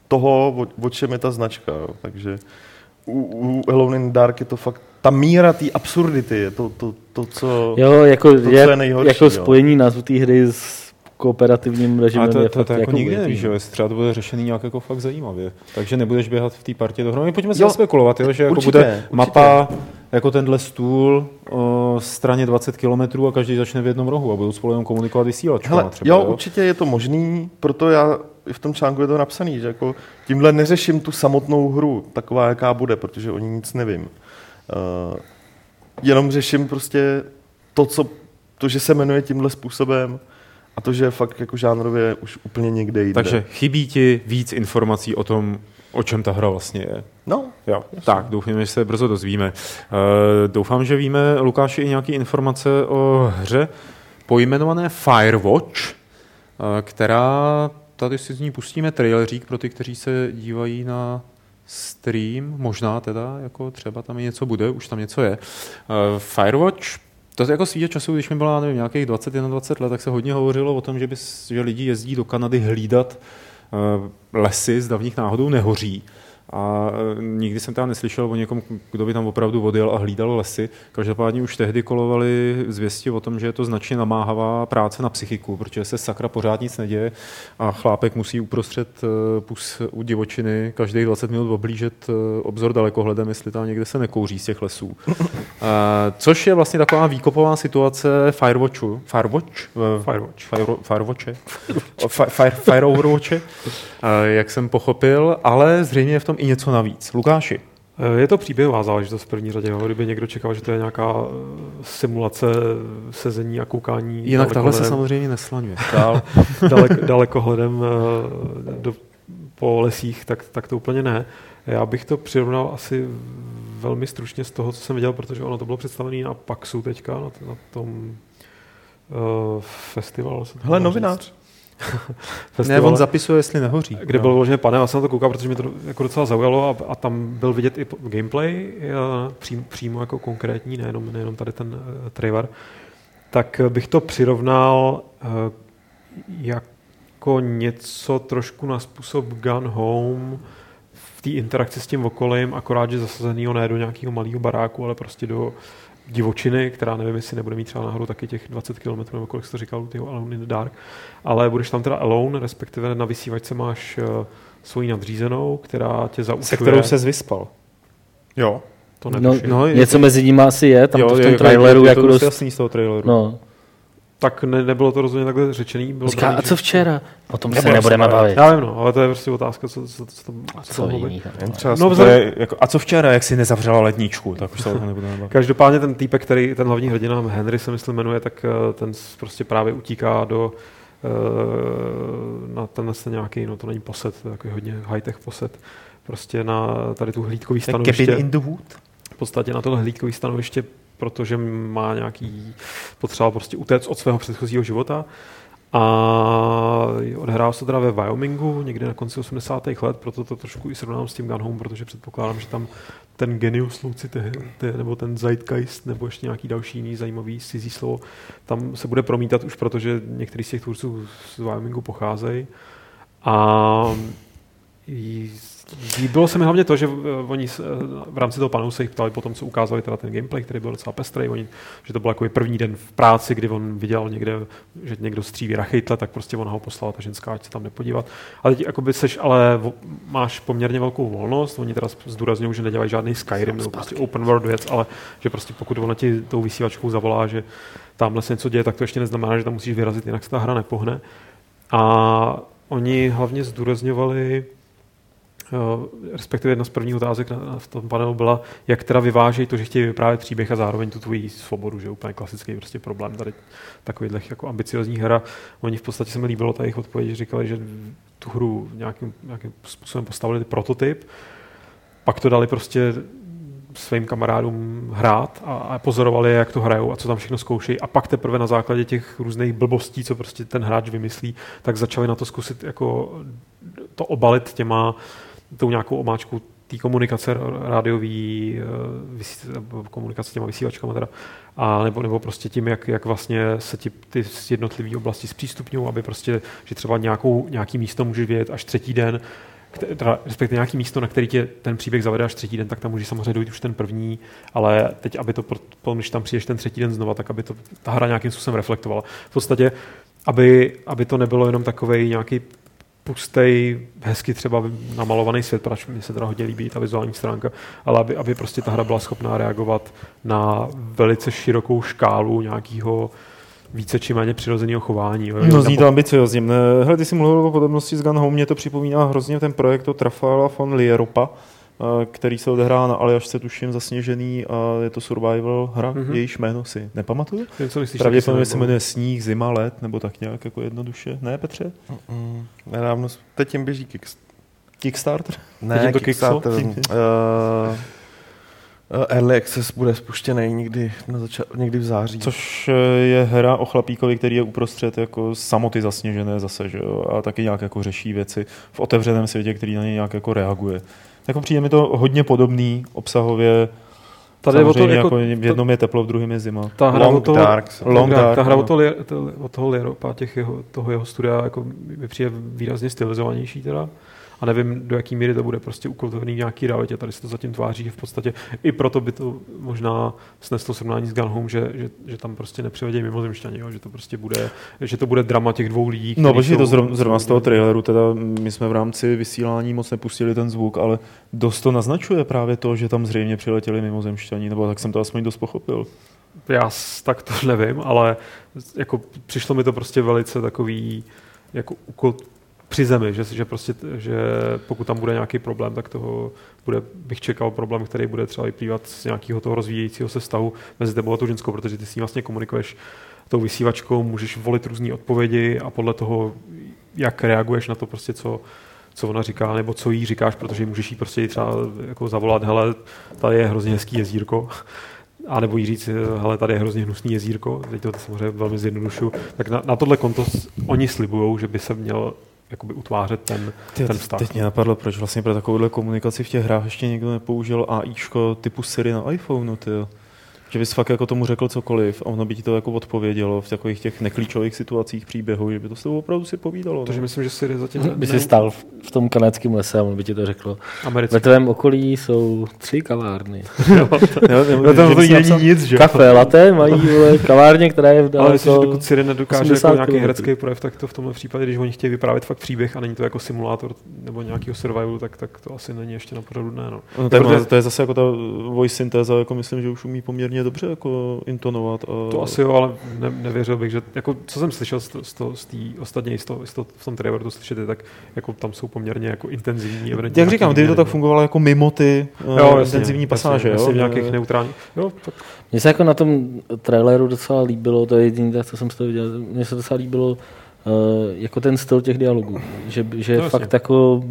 Speaker 3: toho, o, o čem je ta značka. Jo. Takže u, u Alone in Dark je to fakt, ta míra té absurdity je to, to, to, co...
Speaker 1: Jo, jako,
Speaker 3: co
Speaker 1: je,
Speaker 3: je nejhorší,
Speaker 1: jako
Speaker 3: jo.
Speaker 1: spojení názvu té hry s kooperativním režimem
Speaker 2: Ale to,
Speaker 1: je
Speaker 2: to, to, jako
Speaker 1: jako
Speaker 2: nikdy nevíš, že jo, jestli třeba to bude řešený nějak jako fakt zajímavě. Takže nebudeš běhat v té partě dohromady. Pojďme si
Speaker 3: Jo,
Speaker 2: spekulovat, jo, že jako
Speaker 3: určitě,
Speaker 2: bude
Speaker 3: určitě.
Speaker 2: mapa jako tenhle stůl o straně 20 km a každý začne v jednom rohu a budou spolu jenom komunikovat vysílačkama
Speaker 3: Hele,
Speaker 2: třeba.
Speaker 3: jo, určitě je to možný, proto já i v tom článku je to napsaný, že jako tímhle neřeším tu samotnou hru, taková, jaká bude, protože o ní nic nevím. Uh, jenom řeším prostě to, co, to, že se jmenuje tímhle způsobem a to, že fakt jako žánrově už úplně někde jinde.
Speaker 2: Takže chybí ti víc informací o tom, o čem ta hra vlastně je.
Speaker 3: No,
Speaker 2: Jo, tak doufám, že se brzo dozvíme. Uh, doufám, že víme, Lukáši, i nějaké informace o hře pojmenované Firewatch, uh, která, tady si z ní pustíme trailerík pro ty, kteří se dívají na stream, možná teda, jako třeba tam i něco bude, už tam něco je. Uh, Firewatch, to je jako svýho času, když mi bylo, nevím, nějakých 20-21 let, tak se hodně hovořilo o tom, že, bys, že lidi jezdí do Kanady hlídat uh, lesy, zda v nich náhodou nehoří. A e, nikdy jsem teda neslyšel o někom, kdo by tam opravdu odjel a hlídal lesy. Každopádně už tehdy kolovaly zvěsti o tom, že je to značně namáhavá práce na psychiku, protože se sakra pořád nic neděje a chlápek musí uprostřed e, pus u divočiny každých 20 minut oblížet e, obzor dalekohledem, jestli tam někde se nekouří z těch lesů. Což je vlastně taková výkopová situace Firewatchu. Firewatch?
Speaker 4: Firewatch.
Speaker 2: Fire, Firewatche? Fire, Fire eh, jak jsem pochopil, ale zřejmě je v tom i něco navíc. Lukáši,
Speaker 4: Eh, Je to příběhová záležitost v první řadě. jo. Kdyby někdo čekal, že to je nějaká eh, simulace sezení a koukání
Speaker 2: jinak takhle se samozřejmě neslaňuje. Dál.
Speaker 4: dalek, dalekohledem eh, do, po lesích, tak, tak to úplně ne. Já bych to přirovnal asi velmi stručně z toho, co jsem viděl, protože ono to bylo představené na Paxu teďka, na, na tom uh, festivalu.
Speaker 3: hele, novinář.
Speaker 4: říct.
Speaker 2: Ne, on zapisuje, jestli nehoří.
Speaker 4: kde byl vložený panel, já jsem na to koukal, protože mě to jako docela zaujalo a, a tam byl vidět i gameplay, eh, přím, přímo jako konkrétní, nejenom, nejenom tady ten uh, trailer. Tak eh, bych to přirovnal uh, jako něco trošku na způsob Gun Home v té interakci s tím okolím, akorát, že zasazenýho ne do nějakého malého baráku, ale prostě do divočiny, která nevím, jestli nebude mít třeba nahoru taky těch 20 km, nebo kolik jsi to říkal, tyho Alone in the Dark, ale budeš tam teda alone, respektive na vysívačce máš uh, svoji nadřízenou, která tě zaučuje.
Speaker 2: Se kterou se vyspal.
Speaker 3: Jo.
Speaker 4: to
Speaker 1: No,
Speaker 4: netuším.
Speaker 2: No, je
Speaker 1: Něco
Speaker 2: to-
Speaker 1: mezi nimi asi je, tam
Speaker 2: jo,
Speaker 1: to v
Speaker 2: je-
Speaker 1: tom
Speaker 2: je-
Speaker 1: traileru
Speaker 2: je,
Speaker 1: jako
Speaker 2: to dost
Speaker 1: dost...
Speaker 2: jasný z toho traileru.
Speaker 1: No.
Speaker 4: Tak ne, nebylo to rozhodně takhle řečený. Bylo
Speaker 1: Říká, a co včera? O tom se
Speaker 2: Nebudeme se bavit.
Speaker 4: Já vím, no, ale to je prostě otázka, co, co, co, tam,
Speaker 1: A
Speaker 4: co
Speaker 1: co jiný?
Speaker 3: Třeba
Speaker 4: No, vzhledem-
Speaker 2: je, jako, a co včera, jak si nezavřela ledničku, tak už se o tom nebudeme bavit.
Speaker 4: Každopádně ten týpek, který ten hlavní hrdina Henry se myslím jmenuje, tak eh, ten prostě právě utíká do eh, na tenhle ten nějaký, no to není posed, to je takový hodně high-tech posed, prostě na tady tu hlídkový stanoviště.
Speaker 2: Cabin in the wood?
Speaker 4: v podstatě na tohle hlídkový stanoviště, protože má nějaký potřeba prostě utéct od svého předchozího života. A odehrál se teda ve Wyomingu někdy na konci 80. let, proto to trošku i srovnám s tím Gun Home, protože předpokládám, že tam ten genius louci, te, te, nebo ten zeitgeist, nebo ještě nějaký další jiný zajímavý cizí slovo, tam se bude promítat už, protože některý z těch tvůrců z Wyomingu pocházejí. A Líbilo se mi hlavně to, že eh, oni eh, v rámci toho panelu se jich ptali po tom, co ukázali teda ten gameplay, který byl docela pestrý, oni, že to byl jako první den v práci, kdy on viděl někde, že někdo stříví rachejtle, tak prostě ona ho poslala ta ženská, ať se tam nepodívat. Ale teď jakoby seš, ale máš poměrně velkou volnost, oni teda zdůrazňují, že nedělají žádný Skyrim nebo prostě open world věc, ale že prostě pokud ona ti tou vysílačkou zavolá, že tamhle se něco děje, tak to ještě neznamená, že tam musíš vyrazit, jinak se ta hra nepohne. A oni hlavně zdůrazňovali, respektive jedna z prvních otázek na, v tom panelu byla, jak teda vyvážejí to, že chtějí vyprávět příběh a zároveň tu tvoji svobodu, že úplně klasický prostě problém tady takovýchhle jako ambiciozních hra. Oni v podstatě se mi líbilo ta jejich odpověď, že říkali, že tu hru nějakým, nějakým způsobem postavili prototyp, pak to dali prostě svým kamarádům hrát a, a pozorovali, jak to hrajou a co tam všechno zkoušejí a pak teprve na základě těch různých blbostí, co prostě ten hráč vymyslí, tak začali na to zkusit jako to obalit těma tou nějakou omáčkou té komunikace rádiový, eh, komunikace s těma vysílačkama teda, a nebo, nebo prostě tím, jak, jak vlastně se ti ty jednotlivé oblasti zpřístupňují, aby prostě, že třeba nějakou, nějaký místo můžeš vědět až třetí den, teda, respektive nějaký místo, na který tě ten příběh zavede až třetí den, tak tam může samozřejmě dojít už ten první, ale teď, aby to, když tam přijdeš ten třetí den znova, tak aby to ta hra nějakým způsobem reflektovala. V podstatě, aby, aby to nebylo jenom takový nějaký pustej, hezky třeba namalovaný svět, protože mi se teda hodně líbí ta vizuální stránka, ale aby, aby prostě ta hra byla schopná reagovat na velice širokou škálu nějakého více či méně přirozeného chování. Jo.
Speaker 2: No zní to ambiciozně. Hele, ty jsi mluvil o podobnosti s Gun Home, mě to připomíná hrozně ten projekt od Trafala von Lieropa, který se odehrá na Aljašce, tuším, zasněžený a je to survival hra, mm-hmm. jejíž jméno si nepamatuju. Pravděpodobně se jmenuje Sníh, Zima, Let, nebo tak nějak jako jednoduše. Ne, Petře?
Speaker 3: Mm-mm. Nedávno, teď jim běží Kickstarter.
Speaker 2: Kickstarter?
Speaker 3: Ne, teď to Kickstarter. uh, Early Access bude spuštěný někdy, na zača- někdy v září.
Speaker 2: Což je hra o chlapíkovi, který je uprostřed jako samoty zasněžené zase, že jo? a taky nějak jako řeší věci v otevřeném světě, který na ně nějak jako reaguje jako přijde mi to hodně podobný obsahově. Tady o to, jako, jako v jednom je teplo, v druhém je zima.
Speaker 4: Ta hra Long o toho, Dark. Long Dark, ta hra no. o, toho, o toho Lieropa, těch jeho, toho jeho studia, jako mi přijde výrazně stylizovanější teda a nevím, do jaký míry to bude prostě ukotvovaný v nějaký realitě. Tady se to zatím tváří, že v podstatě i proto by to možná sneslo srovnání s Gun Home, že, že, že tam prostě nepřivedějí mimozemšťani, že to prostě bude, že to bude drama těch dvou lidí.
Speaker 2: No, protože to zrovna, zrovna z toho traileru, teda my jsme v rámci vysílání moc nepustili ten zvuk, ale dost to naznačuje právě to, že tam zřejmě přiletěli mimozemšťani, nebo tak jsem to aspoň dost pochopil.
Speaker 4: Já tak to nevím, ale jako přišlo mi to prostě velice takový jako při zemi, že, že, prostě, že pokud tam bude nějaký problém, tak toho bude, bych čekal problém, který bude třeba vyplývat z nějakého toho rozvíjejícího se stavu mezi tebou a tou ženskou, protože ty s ní vlastně komunikuješ tou vysívačkou, můžeš volit různé odpovědi a podle toho, jak reaguješ na to prostě, co, co ona říká, nebo co jí říkáš, protože můžeš jí prostě třeba jako zavolat, hele, tady je hrozně hezký jezírko, a nebo jí říct, hele, tady je hrozně hnusný jezírko, teď to samozřejmě velmi zjednodušu, tak na, na tohle konto oni slibují, že by se měl jakoby utvářet ten, Ty, ten vztah.
Speaker 2: Teď mě napadlo, proč vlastně pro takovouhle komunikaci v těch hrách ještě někdo nepoužil AIčko typu Siri na iPhoneu, ty že bys fakt jako tomu řekl cokoliv a ono by ti to jako odpovědělo v takových těch neklíčových situacích příběhu, že by to s tebou opravdu si povídalo.
Speaker 4: Takže no. myslím, že si zatím...
Speaker 1: By si stál v tom kanadském lese a on by ti to řeklo. Americký. Ve tvém okolí jsou tři kavárny.
Speaker 4: jo, no tam to není nic, že?
Speaker 1: Kafe, latte mají vole, kavárně, která je v
Speaker 4: Ale myslím, že dokud Siri nedokáže jako nějaký herecký projev, tak to v tomhle případě, když oni chtějí vyprávět fakt příběh a není to jako simulátor nebo nějakého survivalu, tak, tak to asi není ještě na pořadu dne. No.
Speaker 2: No, to, je, to je zase jako ta voice syntéza, jako myslím, že už umí poměrně dobře jako intonovat. A...
Speaker 4: To asi jo, ale ne, nevěřil bych, že jako, co jsem slyšel z, z, z té ostatně z to, z to, v tom traileru to slyšet, tak jako tam jsou poměrně jako intenzivní.
Speaker 2: Jak říkám, kdyby to tak fungovalo jako mimo ty jo, uh, jasně, intenzivní pasáže. Jasně,
Speaker 4: jo? v nějakých neutrálních. Jo, tak.
Speaker 1: Mně se jako na tom traileru docela líbilo, to je jediné, co jsem z toho viděl, mně se docela líbilo uh, jako ten styl těch dialogů, že, že no, fakt jako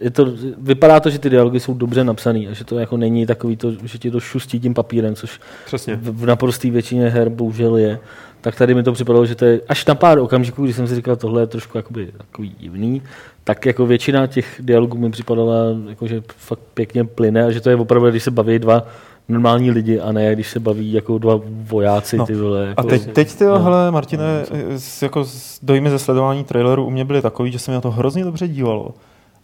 Speaker 1: je to, vypadá to, že ty dialogy jsou dobře napsané a že to jako není takový to, že ti to šustí tím papírem, což
Speaker 4: Přesně.
Speaker 1: v, v naprosté většině her bohužel je. Tak tady mi to připadalo, že to je až na pár okamžiků, když jsem si říkal, tohle je trošku jakoby, takový divný, tak jako většina těch dialogů mi připadala, jako, že fakt pěkně plyne a že to je opravdu, když se baví dva normální lidi a ne když se baví jako dva vojáci. No. Ty vole,
Speaker 2: jako, a teď, teď ty, no. hele, Martine, no, jako dojmy ze sledování traileru u mě byly takový, že se mi na to hrozně dobře dívalo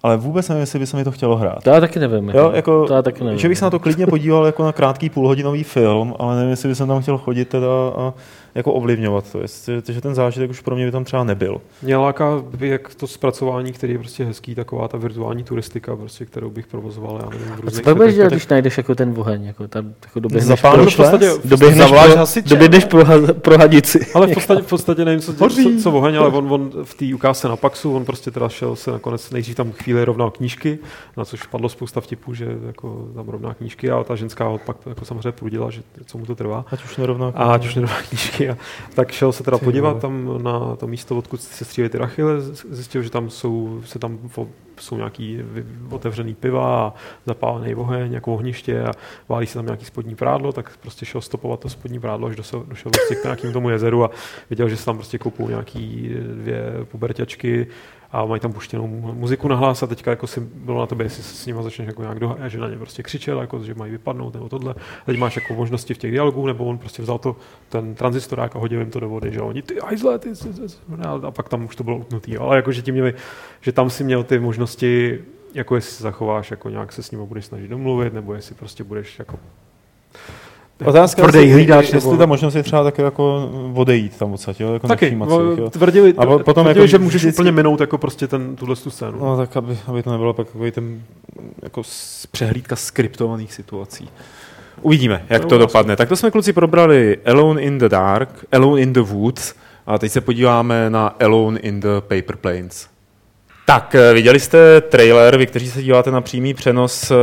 Speaker 2: ale vůbec nevím, jestli by se mi to chtělo hrát.
Speaker 1: To já taky nevím.
Speaker 2: Jo, jako,
Speaker 1: to já taky nevím.
Speaker 2: že bych se na to klidně podíval jako na krátký půlhodinový film, ale nevím, jestli bych tam chtěl chodit teda a jako ovlivňovat to. Jestli, že ten zážitek už pro mě by tam třeba nebyl.
Speaker 4: Mě láká jak to zpracování, který je prostě hezký, taková ta virtuální turistika, prostě, kterou bych provozoval. Já nevím, v
Speaker 1: a co pak budeš dělat, když najdeš jako ten oheň? Jako tam, jako doběhneš,
Speaker 2: Za
Speaker 1: pro,
Speaker 2: podstatě,
Speaker 1: doběhneš, pro, doběhneš pro, pro hadici.
Speaker 4: Ale v podstatě, v podstatě nevím, co, co, co oheň, ale on, on v té ukázce na Paxu, on prostě teda šel se nakonec nejdřív tam chvíli rovnal knížky, na což padlo spousta vtipů, že jako tam rovná knížky, ale ta ženská pak jako samozřejmě prudila, že co mu to trvá.
Speaker 2: Ať už nerovná
Speaker 4: knížky. A ať už nerovná knížky. A, tak šel se teda Ty podívat tam na to místo, odkud se střílejí ty rachyle, zjistil, že tam jsou, se tam jsou nějaký otevřený piva a zapálený oheň, jako ohniště a válí se tam nějaký spodní prádlo, tak prostě šel stopovat to spodní prádlo, až došel, došel prostě k nějakému tomu jezeru a viděl, že se tam prostě koupou nějaký dvě puberťačky a mají tam puštěnou muziku na hlas a teďka jako si bylo na tebe, jestli s nimi začneš jako nějak dohájat, že na ně prostě křičel, jako, že mají vypadnout nebo tohle. A teď máš jako možnosti v těch dialogů, nebo on prostě vzal to, ten tranzistorák a hodil jim to do vody, že oni ty hajzle, ty, ty, ty, a pak tam už to bylo utnutý. Ale jako, že ti měli, že tam si měl ty možnosti, jako jestli se zachováš, jako nějak se s ním budeš snažit domluvit, nebo jestli prostě budeš jako
Speaker 2: Otázka, tvrdý jestli, hlídač, jestli nebo... ta možnost je třeba taky jako odejít tam odsaď, jo? Jako
Speaker 4: Taky, jo. tvrdili, a potom tvrdili jako, že můžeš vždycky... úplně minout jako prostě ten, tuhle tu scénu.
Speaker 2: No tak, aby, aby to nebylo pak takový ten jako přehlídka skriptovaných situací. Uvidíme, jak no, to dopadne. Tak to jsme kluci probrali Alone in the Dark, Alone in the Woods a teď se podíváme na Alone in the Paper Planes. Tak, eh, viděli jste trailer, vy, kteří se díváte na přímý přenos eh,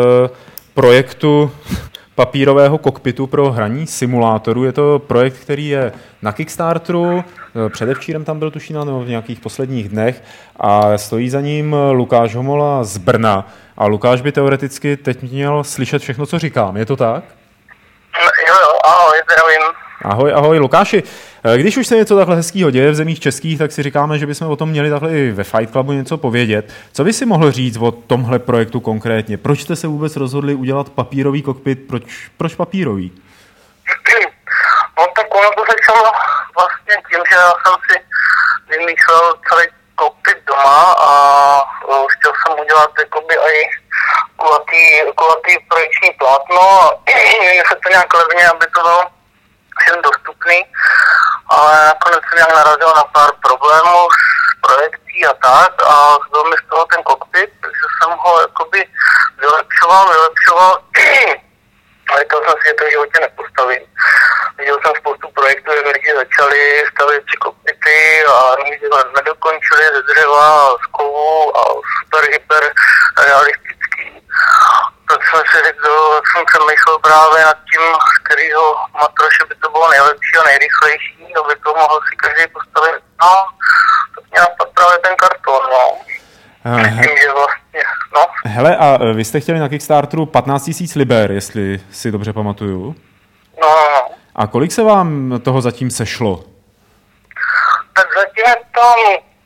Speaker 2: projektu papírového kokpitu pro hraní simulátoru. Je to projekt, který je na Kickstarteru, předevčírem tam byl tuším nebo v nějakých posledních dnech a stojí za ním Lukáš Homola z Brna. A Lukáš by teoreticky teď měl slyšet všechno, co říkám. Je to tak?
Speaker 5: Jo, jo, ahoj, zdravím.
Speaker 2: Ahoj, ahoj, Lukáši. Eh, když už se něco takhle hezkého děje v zemích českých, tak si říkáme, že bychom o tom měli takhle i ve Fight Clubu něco povědět. Co by si mohl říct o tomhle projektu konkrétně? Proč jste se vůbec rozhodli udělat papírový kokpit? Proč, proč papírový?
Speaker 5: No ono to začalo vlastně tím, že já jsem si vymýšlel celý kokpit doma a chtěl jsem udělat jakoby i kulatý, kulatý projekční plátno a se to nějak levně, aby to bylo všem dostupný, ale nakonec jsem nějak narazil na pár problémů s projekcí a tak a byl mi z toho ten kokpit, takže jsem ho jakoby vylepšoval, vylepšoval a říkal jsem si, že to v životě nepostavím. Viděl jsem spoustu projektů, jak lidi začali stavět si kokpity a nikdy nedokončili ze dřeva, z kovu a super, hyper realistický tak jsem si řekl, jak jsem přemýšlel právě nad tím, z kterého matroše by to bylo nejlepší a nejrychlejší, aby to mohl si každý postavit. No, tak mě napadl právě ten karton, no. Tím, že vlastně, no.
Speaker 2: Hele, a vy jste chtěli na Kickstarteru 15 000 liber, jestli si dobře pamatuju.
Speaker 5: No, no, no.
Speaker 2: A kolik se vám toho zatím sešlo?
Speaker 5: Tak zatím je tam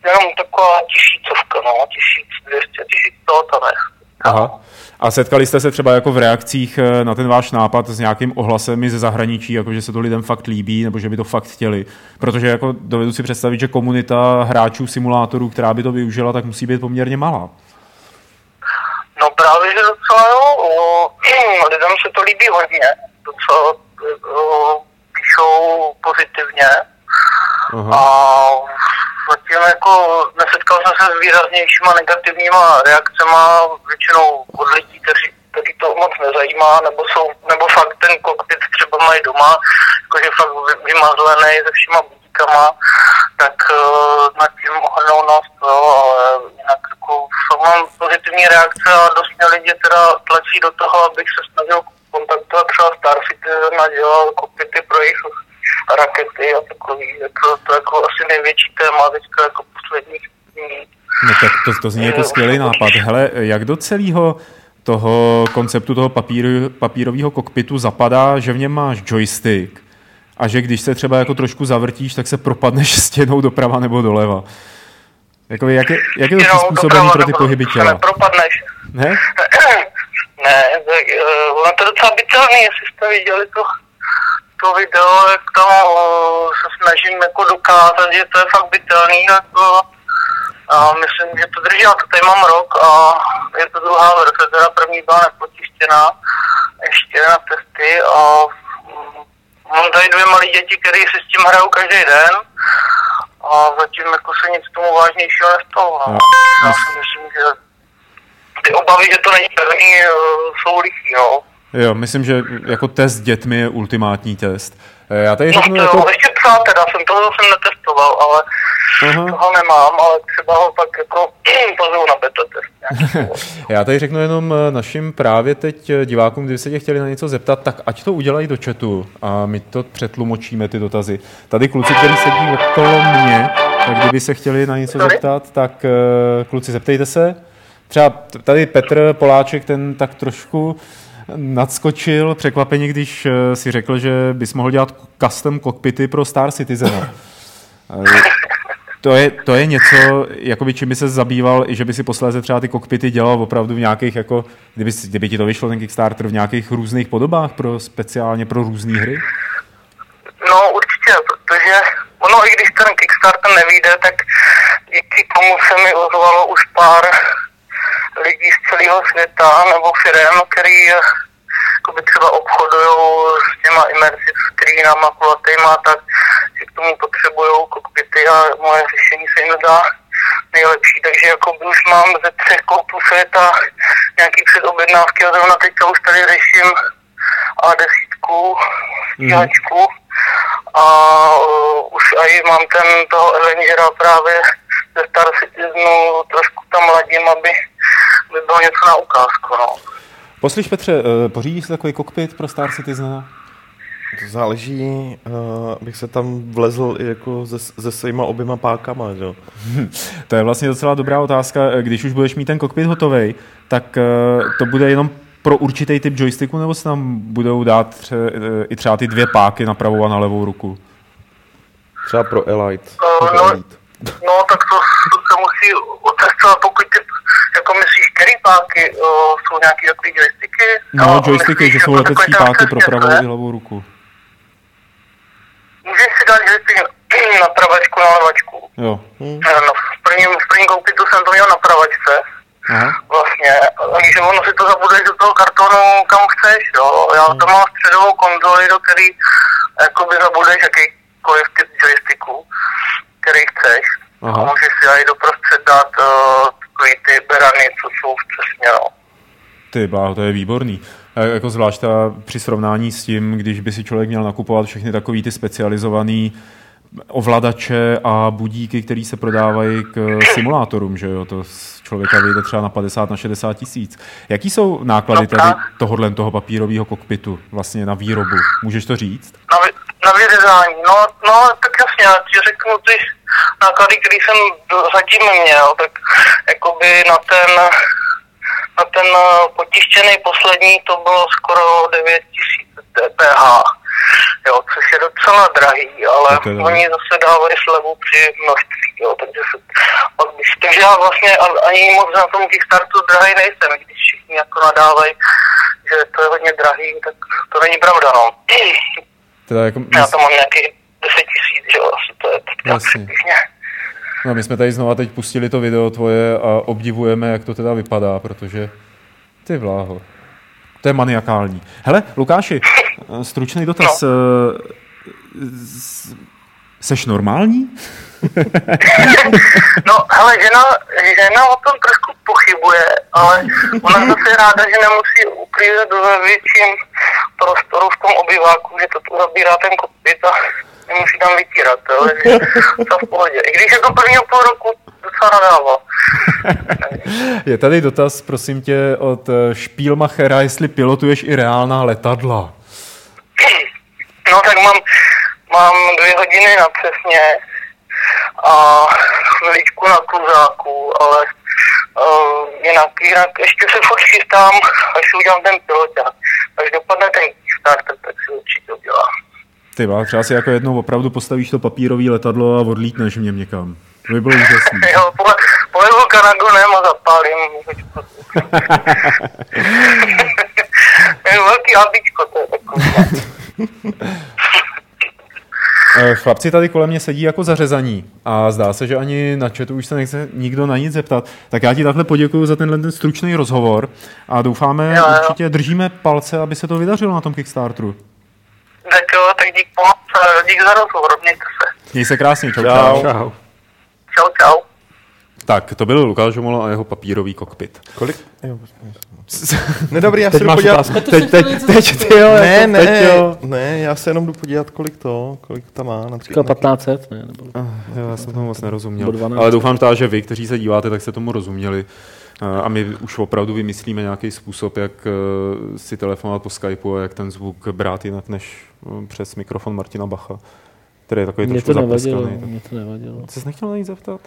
Speaker 5: jenom taková tisícovka, no, tisíc, dvěstě, tisíc toho tam je.
Speaker 2: Aha. A setkali jste se třeba jako v reakcích eh, na ten váš nápad s nějakým ohlasem ze zahraničí, jako že se to lidem fakt líbí, nebo že by to fakt chtěli? Protože jako dovedu si představit, že komunita hráčů simulátorů, která by to využila, tak musí být poměrně malá.
Speaker 5: No právě, že docela jo, lidem se to líbí hodně, docela píšou pozitivně. Aha. A zatím jako nesetkal jsem se s výraznějšíma negativníma reakcema, většinou od lidí, kteří, kteří to moc nezajímá, nebo jsou, nebo fakt ten kokpit třeba mají doma, jakože fakt vymazlený se všema budíkama, tak uh, nad tím ohrnou nos, jo, ale jinak jako mám pozitivní reakce a dost mě lidi teda tlačí do toho, abych se snažil kontaktovat třeba Star Citizen a dělal kokpity pro jejich rakety a takový. Jako, to jako asi největší téma teďka jako posledních dní.
Speaker 2: No tak to, to zní jako skvělý nápad. Hele, jak do celého toho konceptu toho papíru, papírového kokpitu zapadá, že v něm máš joystick a že když se třeba jako trošku zavrtíš, tak se propadneš stěnou doprava nebo doleva. Jako, jak, je, jak je to přizpůsobený pro ty pohyby těla?
Speaker 5: Propadneš.
Speaker 2: Ne?
Speaker 5: ne, tak, uh, ono to docela bytelný, jestli jste viděli to to video, jak tam uh, se snažím jako dokázat, že to je fakt bytelný, jako A myslím, že to drží, já to tady mám rok a je to druhá verze, teda první byla nepotištěná ještě na testy a mm, mám tady dvě malé děti, které si s tím hrajou každý den a zatím jako se nic tomu vážnějšího nestalo. No.
Speaker 2: A-
Speaker 5: Já si myslím, že ty obavy, že to není pevný, eh, jsou lichý, no.
Speaker 2: Jo, myslím, že jako test s dětmi je ultimátní test. Eh, Já tady
Speaker 5: No
Speaker 2: řeknu
Speaker 5: to
Speaker 2: jako...
Speaker 5: jo, ještě psa teda, jsem toho jsem netestoval, ale
Speaker 2: Aha.
Speaker 5: toho nemám, ale třeba ho pak jako pozvu na beta test.
Speaker 2: Já tady řeknu jenom eh, našim právě teď eh, divákům, kdyby se tě chtěli na něco zeptat, tak ať to udělají do chatu a my to přetlumočíme, ty dotazy. Tady kluci, kteří sedí okolo mě, tak kdyby se chtěli na něco
Speaker 5: Sorry?
Speaker 2: zeptat, tak kluci, zeptejte se. Třeba tady Petr Poláček, ten tak trošku nadskočil překvapeně, když eh, si řekl, že bys mohl dělat custom cockpity pro Star Citizen. To je, to je něco, jakoby, čím by se zabýval, i že by si posléze třeba ty kokpity dělal opravdu v nějakých, jako, kdyby, kdyby ti to vyšlo, ten Kickstarter, v nějakých různých podobách, pro, speciálně pro různé hry?
Speaker 5: No určitě, protože ono, i když ten Kickstarter nevíde, tak díky tomu se mi ozvalo už pár lidí z celého světa nebo firm, který eh, jakoby třeba obchodují s těma immersive screenama, kulatýma, tak si k tomu potřebují kokpity a moje řešení se jim zdá nejlepší, takže jako už mám ze třech koutů světa nějaký předobjednávky a zrovna teďka už tady řeším A10, stíhačku a uh, už i mám ten toho Avengera právě ze Star Citizenu, trošku tam ladím, aby bylo něco na ukázku, no.
Speaker 2: Poslyš Petře, eh, pořídíš si takový kokpit pro Star Citizen?
Speaker 3: To záleží, uh, abych se tam vlezl i jako se, se svýma oběma pákama, že? jo.
Speaker 2: To je vlastně docela dobrá otázka. Eh, Když už budeš mít ten kokpit hotový, tak eh, to bude jenom pro určitý typ joysticku, nebo se tam budou dát tře, eh, i třeba ty dvě páky na pravou a na levou ruku?
Speaker 3: Třeba pro Elite.
Speaker 5: Uh,
Speaker 3: Pro
Speaker 5: no,
Speaker 3: Elite.
Speaker 5: no, tak to, to se musí otestovat, pokud ty, jako myslíš, který páky, uh, jsou nějaký takový joysticky?
Speaker 2: No,
Speaker 5: A
Speaker 2: joysticky,
Speaker 5: myslíš,
Speaker 2: že jsou
Speaker 5: jako
Speaker 2: letecký
Speaker 5: ten
Speaker 2: páky pro pravou i levou ruku.
Speaker 5: Můžeš si dát joystick na pravačku, na levačku.
Speaker 2: Jo.
Speaker 5: Eh, No, v prvním, v prvním koupitu jsem to měl na pravačce.
Speaker 2: Aha.
Speaker 5: Vlastně, takže ono si to zabudeš do toho kartonu, kam chceš, jo. Já to mám středovou konzoli, do který jakoby zabudeš jakýkoliv typ joysticku, který chceš.
Speaker 2: Aha.
Speaker 5: A můžeš si i doprostřed dát uh, takový ty berany, co jsou přesně, no.
Speaker 2: Ty bláho, to je výborný. E, Jako zvlášť ta, při srovnání s tím, když by si člověk měl nakupovat všechny takový ty specializovaný ovladače a budíky, které se prodávají k simulátorům, že jo, to z člověka vyjde třeba na 50, na 60 tisíc. Jaký jsou náklady
Speaker 5: No
Speaker 2: tady tohohle toho papírového kokpitu vlastně na výrobu? Můžeš to říct?
Speaker 5: Na, na vyřezání, no, no, tak jasně, já ti řeknu ty náklady, které jsem zatím měl, tak jakoby na ten, na ten eh, potištěný poslední to bylo skoro 9 tisíc DPH, jo, což je docela drahý, ale
Speaker 2: dobrý.
Speaker 5: oni zase dávají slevu při množství, jo, takže se, když, takže já vlastně ani moc na tom Kickstartu drahý nejsem, když všichni jako nadávají, že to je hodně drahý, tak to není pravda, no.
Speaker 2: Teda jako,
Speaker 5: Já tam mám nějaký 10 tisíc, že jo, asi to je tak
Speaker 2: Jasně. no, my jsme tady znova teď pustili to video tvoje a obdivujeme, jak to teda vypadá, protože ty vláho. To je maniakální. Hele, Lukáši, eh, stručný dotaz. No. Seš normální?
Speaker 5: No, hele, žena, žena o tom trošku pochybuje, ale ona zase ráda, že nemusí uklízet ve větším prostoru v tom obyváku, že to tu zabírá ten kokpit a nemusí tam vytírat, jo, takže to v pohodě. I když jako prvního půl roku docela nadával.
Speaker 2: Je tady dotaz, prosím tě, od eh, Špílmachera, jestli pilotuješ i reálná letadla.
Speaker 5: No tak mám, mám dvě hodiny na přesně a chviličku na kluzáku, ale uh, jinak, jinak ještě se furt chystám, až udělám ten pilota. Až dopadne ten Kickstarter, tak si určitě udělám.
Speaker 2: Ty vá, třeba si jako jednou opravdu postavíš to papírové letadlo a odlítneš něm někam. To by bylo úžasný.
Speaker 5: Jo, pole, polevu Kanagonem a zapálím. je velký abičko, to je takový.
Speaker 2: Eh, Chlapci tady kolem mě sedí jako zařezaní a zdá se, že ani na chatu už se nechce nikdo na nic zeptat. Tak já ti takhle poděkuji za tenhle ten stručný rozhovor a doufáme,
Speaker 5: Jo, jo.
Speaker 2: určitě držíme palce, aby se to vydařilo na tom Kickstarteru.
Speaker 5: Tak jo, tak dík moc, dík za rozhovor, mějte se.
Speaker 2: Měj se krásně, čau.
Speaker 3: Čau.
Speaker 2: čau.
Speaker 4: Čau.
Speaker 5: Čau.
Speaker 2: Tak, to byl Lukáš Žomolo a jeho papírový kokpit.
Speaker 3: Kolik? Nedobrý, já se
Speaker 4: Teď
Speaker 3: jdu podívat.
Speaker 4: otázku.
Speaker 2: Teď, teď, teď, ty jo,
Speaker 3: Ne,
Speaker 2: jako teď,
Speaker 3: ne,
Speaker 2: jo.
Speaker 3: ne, já se jenom jdu podívat, kolik to, kolik tam má. Na
Speaker 1: Říkal 1500, ne? Nebo...
Speaker 2: Ah, jo, já jsem tomu moc nerozuměl.
Speaker 1: Nebo 12.
Speaker 2: Ale doufám, teda, že vy, kteří se díváte, tak se tomu rozuměli. Eh, A my už opravdu vymyslíme nějaký způsob, jak eh, si telefonovat po Skypeu a jak ten zvuk brát jinak než přes mikrofon Martina Bacha, který je takový
Speaker 1: Mě
Speaker 2: trošku
Speaker 1: to nevadilo.
Speaker 2: Tak...
Speaker 1: mě to nevadilo.
Speaker 2: Jsi se nechtěl na nic zeptat?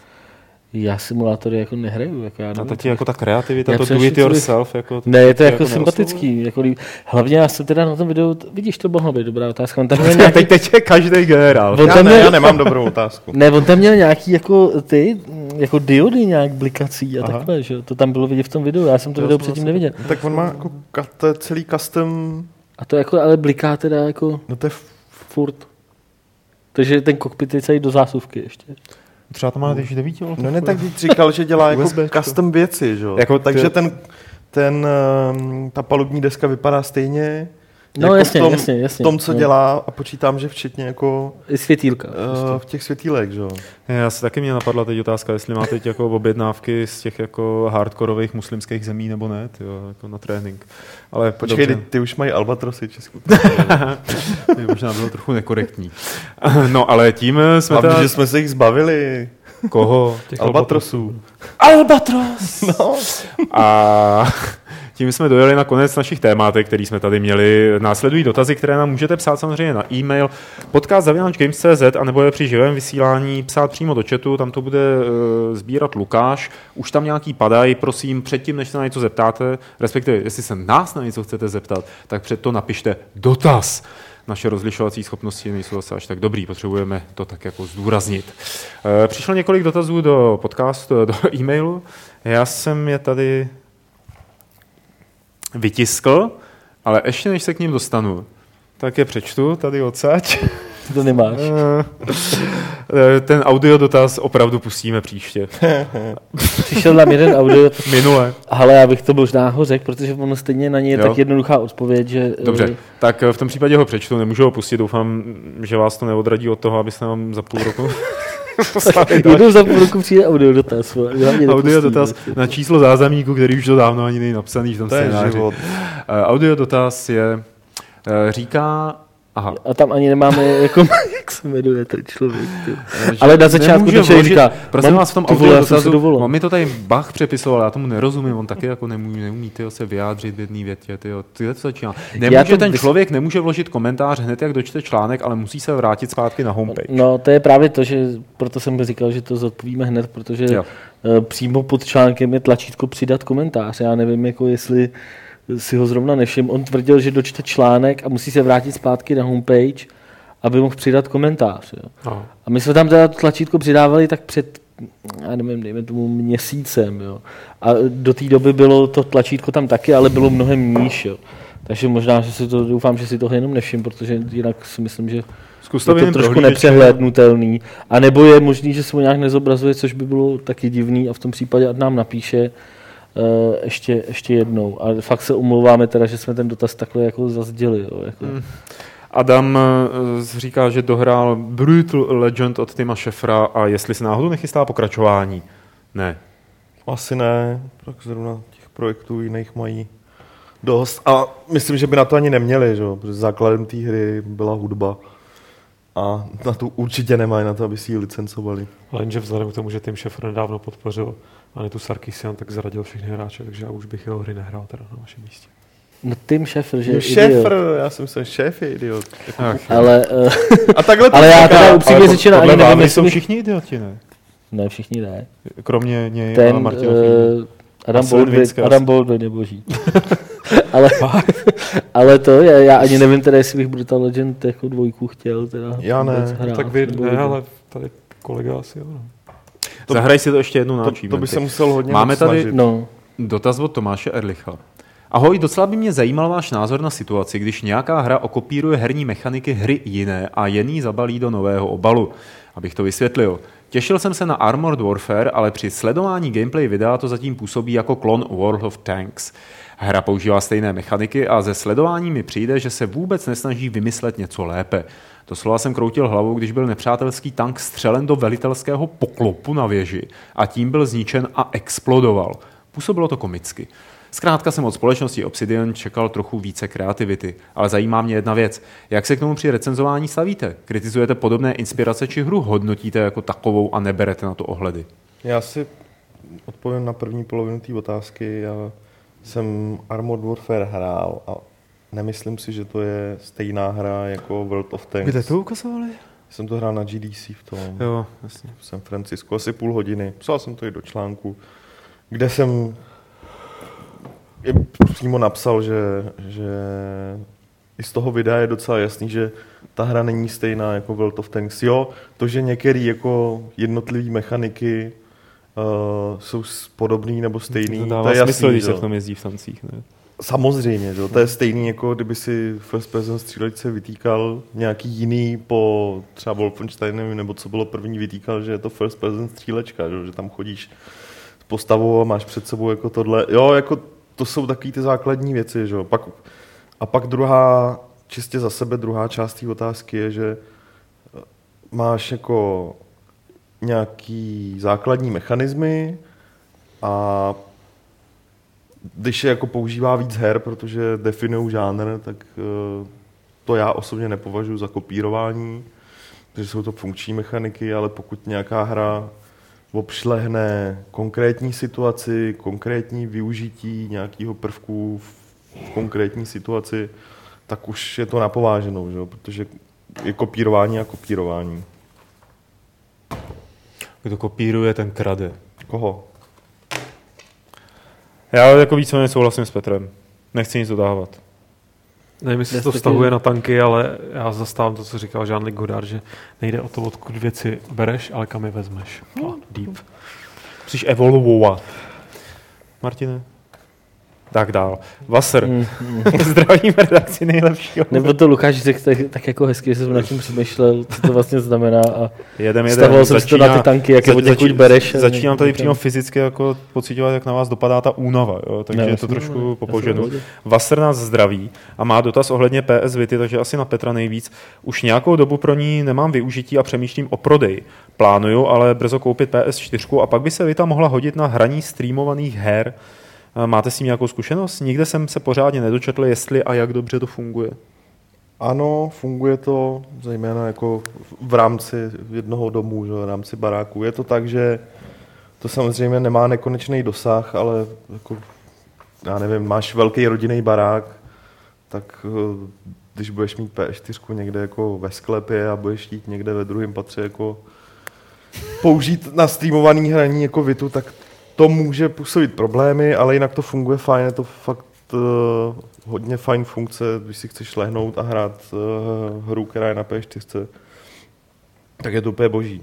Speaker 1: Já simulátory jako nehraju, jako já
Speaker 2: A teď je jako ta kreativita,
Speaker 1: Já
Speaker 2: to do it yourself. Jako,
Speaker 1: Ne, je to jako
Speaker 2: neoslovuje?
Speaker 1: sympatický. Jako líb... Hlavně já jsem teda na tom videu, vidíš, to mohlo být dobrá otázka. On tam měl nějaký,
Speaker 2: Teď, teď je každý generál.
Speaker 1: On
Speaker 3: Já, ne,
Speaker 1: měl-
Speaker 3: já nemám dobrou otázku.
Speaker 1: ne, on tam měl nějaký jako ty, jako diody nějak blikací a
Speaker 3: Aha.
Speaker 1: takhle, že. To tam bylo vidět v tom videu, já jsem to
Speaker 3: Jo,
Speaker 1: video
Speaker 3: jsem
Speaker 1: předtím neviděl.
Speaker 3: Tak on má jako celý custom,
Speaker 1: A to jako ale bliká teda jako
Speaker 3: no to je f-
Speaker 1: furt. Takže ten kokpit je celý do zásuvky ještě.
Speaker 2: Třeba to má když devíti voltů.
Speaker 3: No ne, tak teď říkal, že dělá jako
Speaker 2: USBčko.
Speaker 3: custom věci, že jo?
Speaker 2: Jako
Speaker 3: Takže
Speaker 2: ty-
Speaker 3: ten, ten, ehm, ta palubní deska vypadá stejně,
Speaker 1: No
Speaker 3: jako
Speaker 1: jasně,
Speaker 3: v tom,
Speaker 1: jasně, jasně.
Speaker 3: v tom, co
Speaker 1: no.
Speaker 3: dělá a počítám, že včetně jako
Speaker 1: I světýlka.
Speaker 3: uh, v těch světílek, že jo?
Speaker 2: Já se taky mě napadla teď otázka, jestli máte teď jako objednávky z těch jako hardkorových muslimských zemí nebo ne, tyjo, jako na trénink. Ale
Speaker 3: Počkej,
Speaker 2: dobře,
Speaker 3: ty, ty už mají Albatrosy českou.
Speaker 2: to by možná bylo trochu nekorektní. No, ale tím jsme
Speaker 3: Hlavně,
Speaker 2: teda...
Speaker 3: že jsme se jich zbavili.
Speaker 2: Koho?
Speaker 4: Těch
Speaker 3: Albatrosů.
Speaker 1: Albatros!
Speaker 3: No.
Speaker 2: A tím jsme dojeli na konec našich tématek, který jsme tady měli. Následují dotazy, které nám můžete psát samozřejmě na e-mail podcast.games.cz a nebo je při živém vysílání psát přímo do chatu, tam to bude uh, sbírat Lukáš. Už tam nějaký padají, prosím, předtím, než se na něco zeptáte, respektive jestli se nás na něco chcete zeptat, tak před to napište dotaz. Naše rozlišovací schopnosti nejsou zase až tak dobrý, potřebujeme to tak jako zdůraznit. Eh, Přišlo několik dotazů do podcastu, do e-mailu. Já jsem je tady vytiskl, ale ještě než se k ním dostanu, tak je přečtu tady odsaď.
Speaker 1: Ty to nemáš.
Speaker 2: Eh, Ten audio dotaz opravdu pustíme příště.
Speaker 1: Přišel nám jeden audio,
Speaker 2: Minule.
Speaker 1: ale já bych to možná ho řekl, protože ono stejně na něj je
Speaker 2: Jo.
Speaker 1: tak jednoduchá odpověď, že...
Speaker 2: Dobře,
Speaker 1: eh,
Speaker 2: tak eh, v tom případě ho přečtu, nemůžu ho pustit, doufám, že vás to neodradí od toho, abyste nám za půl roku
Speaker 1: Jednou za půl roku přijde audio dotaz.
Speaker 2: audio dotaz na číslo záznamníku, který už to dávno ani není napsaný v tom
Speaker 3: To je
Speaker 2: scénáři.
Speaker 3: život.
Speaker 2: Eh, Audio dotaz je, eh, říká, aha,
Speaker 1: A tam ani nemáme, jako, jak se jmenuje ten člověk. Ale na začátku to člověk říká,
Speaker 2: prosím
Speaker 1: mám-
Speaker 2: vás v tom
Speaker 1: vole,
Speaker 2: audio
Speaker 1: já jsem si
Speaker 2: dotazu,
Speaker 1: dovolil.
Speaker 2: on mi to tady Bach přepisoval, já tomu nerozumím, on taky jako nemůže, neumí tyjo, se vyjádřit v jedné větě, tyjo, tyjo, to začíná. Nemůže
Speaker 1: to
Speaker 2: ten člověk nemůže vložit komentář hned, jak dočte článek, ale musí se vrátit zpátky na homepage.
Speaker 1: No, to je právě to, že proto jsem říkal, že to zodpovíme hned, protože
Speaker 2: Jo.
Speaker 1: eh, přímo pod článkem je tlačítko přidat komentář. Já nevím, jako jestli si ho zrovna nevšim. On tvrdil, že dočte článek a musí se vrátit zpátky na homepage, aby mohl přidat komentář. Jo.
Speaker 4: No.
Speaker 1: A my jsme tam teda to tlačítko přidávali tak před, já nevím, dejme tomu měsícem. Jo. A do té doby bylo to tlačítko tam taky, ale bylo mnohem níž. Jo. Takže možná, že si to, doufám, že si toho jenom nevšim, protože jinak si myslím, že
Speaker 2: Zkus to
Speaker 1: je to trošku nepřehlédnutelný. A nebo je možný, že se mu nějak nezobrazuje, což by bylo taky divný a v tom případě ať nám napíše ještě, ještě jednou. A fakt se omlouváme teda, že jsme ten dotaz takhle jako zazděli. Jo, jako.
Speaker 2: Hmm. Adam eh, říká, že dohrál Brutal Legend od Tima Šefra a jestli se náhodou nechystá pokračování. Ne.
Speaker 3: Asi ne, tak zrovna těch projektů jiných mají dost. A myslím, že by na to ani neměli, že? jo, protože základem té hry byla hudba. A na to určitě nemají na to, aby si ji licencovali.
Speaker 4: Ale jenže vzhledem k tomu, že Tim Schafer nedávno podpořil Anitu Sarkisian, tak zradil všechny hráče, takže já už bych jeho hry nehrál teda na vašem místě.
Speaker 1: No Tim Schafer, že je idiot.
Speaker 3: já jsem myslel, šéf je idiot.
Speaker 2: Ach,
Speaker 1: Ale, uh,
Speaker 3: A takhle to
Speaker 1: ale já teda upřímně
Speaker 2: ale
Speaker 1: řečeno ani nevím, jestli
Speaker 2: jsou
Speaker 1: bych...
Speaker 2: všichni idioti, ne?
Speaker 1: Ne, všichni ne.
Speaker 2: Kromě něj a
Speaker 1: Ten
Speaker 2: Martina Freemana.
Speaker 1: uh, Adam,
Speaker 2: A
Speaker 1: Baldwin. Adam Baldwin je boží. ale, ale to, já, já ani nevím teda, jestli bych Brutal Legend jako dvojku chtěl teda
Speaker 3: Já ne.
Speaker 1: hrát,
Speaker 4: tak vy ne, ale tady kolega asi jo. No.
Speaker 2: Zahraj si to ještě jednou na
Speaker 3: To, to by se musel hodně
Speaker 2: Máme tady-
Speaker 3: snažit.
Speaker 1: No,
Speaker 2: Dotaz od Tomáše Erlicha. Ahoj, docela by mě zajímal váš názor na situaci, když nějaká hra okopíruje herní mechaniky hry jiné a jen ji zabalí do nového obalu. Abych to vysvětlil. Těšil jsem se na Armored Warfare, ale při sledování gameplay videa to zatím působí jako klon World of Tanks. Hra používá stejné mechaniky a ze sledování mi přijde, že se vůbec nesnaží vymyslet něco lépe. To slova jsem kroutil hlavou, když byl nepřátelský tank střelen do velitelského poklopu na věži a tím byl zničen a explodoval. Působilo to komicky. Zkrátka jsem od společnosti Obsidian čekal trochu více kreativity, ale zajímá mě jedna věc. Jak se k tomu při recenzování stavíte? Kritizujete podobné inspirace či hru hodnotíte jako takovou a neberete na to ohledy?
Speaker 3: Já si odpovím na první polovinu té otázky. Já jsem Armored Warfare hrál a nemyslím si, že to je stejná hra jako World of Tanks.
Speaker 2: Kde to ukazovali?
Speaker 3: Jsem to hrál na GDC v tom
Speaker 2: Jo, jasně.
Speaker 3: v San Francisco asi půl hodiny. Psal jsem to i do článku, kde jsem i přímo napsal, že, že i z toho videa je docela jasný, že ta hra není stejná jako World of Tanks. Jo, to, že některé jako jednotlivé mechaniky uh, jsou podobný nebo stejný,
Speaker 2: To
Speaker 3: to,
Speaker 2: dává
Speaker 3: je jasný,
Speaker 2: smysl, když se v tom jezdí v tancích. Ne?
Speaker 3: Samozřejmě, že jo. to je stejný, jako kdyby si first person střílečce vytýkal nějaký jiný po třeba Wolfensteinem, nebo co bylo první, vytýkal, že je to first person střílečka, že, jo, že tam chodíš s postavou a máš před sebou jako tohle. Jo, jako to jsou takový ty základní věci, že jo. Pak, a pak druhá, čistě za sebe, druhá část té otázky je, že máš jako nějaký základní mechanismy a když je jako používá víc her, protože definují žánr, tak eh, to já osobně nepovažuji za kopírování, protože jsou to funkční mechaniky, ale pokud nějaká hra obšlehne konkrétní situaci, konkrétní využití nějakého prvku v konkrétní situaci, tak už je to napováženou, že? protože je kopírování a kopírování.
Speaker 2: Kdo kopíruje, ten krade.
Speaker 3: Koho?
Speaker 2: Já jako víceméně souhlasím s Petrem. Nechci nic dodávat.
Speaker 4: Nevím, jestli se to vztahuje na tanky, ale já zastávám to, co říkal Jean-Luc Godard, že nejde o to, odkud věci bereš, ale kam je vezmeš. A deep.
Speaker 2: Musíš evolvovat. Martine? Tak dál. Vaser.
Speaker 1: Mm, mm.
Speaker 2: Zdravím redakci nejlepšího.
Speaker 1: Nebo to Lukáš řekl tak, tak jako hezky, že jsem nad tím přemýšlel, co to vlastně znamená a
Speaker 2: Jedem, jedem.
Speaker 1: stavoval jsem si to na ty tanky, jak je od někud bereš.
Speaker 2: Začínám tady přímo fyzicky jako pocitovat, jak na vás dopadá ta únava, jo? takže
Speaker 1: Ne,
Speaker 2: je to trošku
Speaker 1: no,
Speaker 2: po
Speaker 1: jasně,
Speaker 2: poženu.
Speaker 1: pohodě.
Speaker 2: Vaser nás zdraví a má dotaz ohledně PS Vity, takže asi na Petra nejvíc. Už nějakou dobu pro ní nemám využití a přemýšlím o prodeji. Plánuju ale brzo koupit PS4 a pak by se Vita mohla hodit na hraní streamovaných her. A Máte s tím nějakou zkušenost? Nikde jsem se pořádně nedočetl, jestli a jak dobře to funguje.
Speaker 3: Ano, funguje to zejména jako v rámci jednoho domu, že, v rámci baráku. Je to tak, že to samozřejmě nemá nekonečný dosah, ale jako, já nevím, máš velký rodinný barák, tak eh, když budeš mít P4 někde jako ve sklepě a budeš jít někde ve druhém patře jako použít na streamovaný hraní jako Vitu, tak to může působit problémy, ale jinak to funguje fajn, je to fakt uh, hodně fajn funkce, když si chceš lehnout a hrát uh, hru, která je na P4, tak je to úplně boží.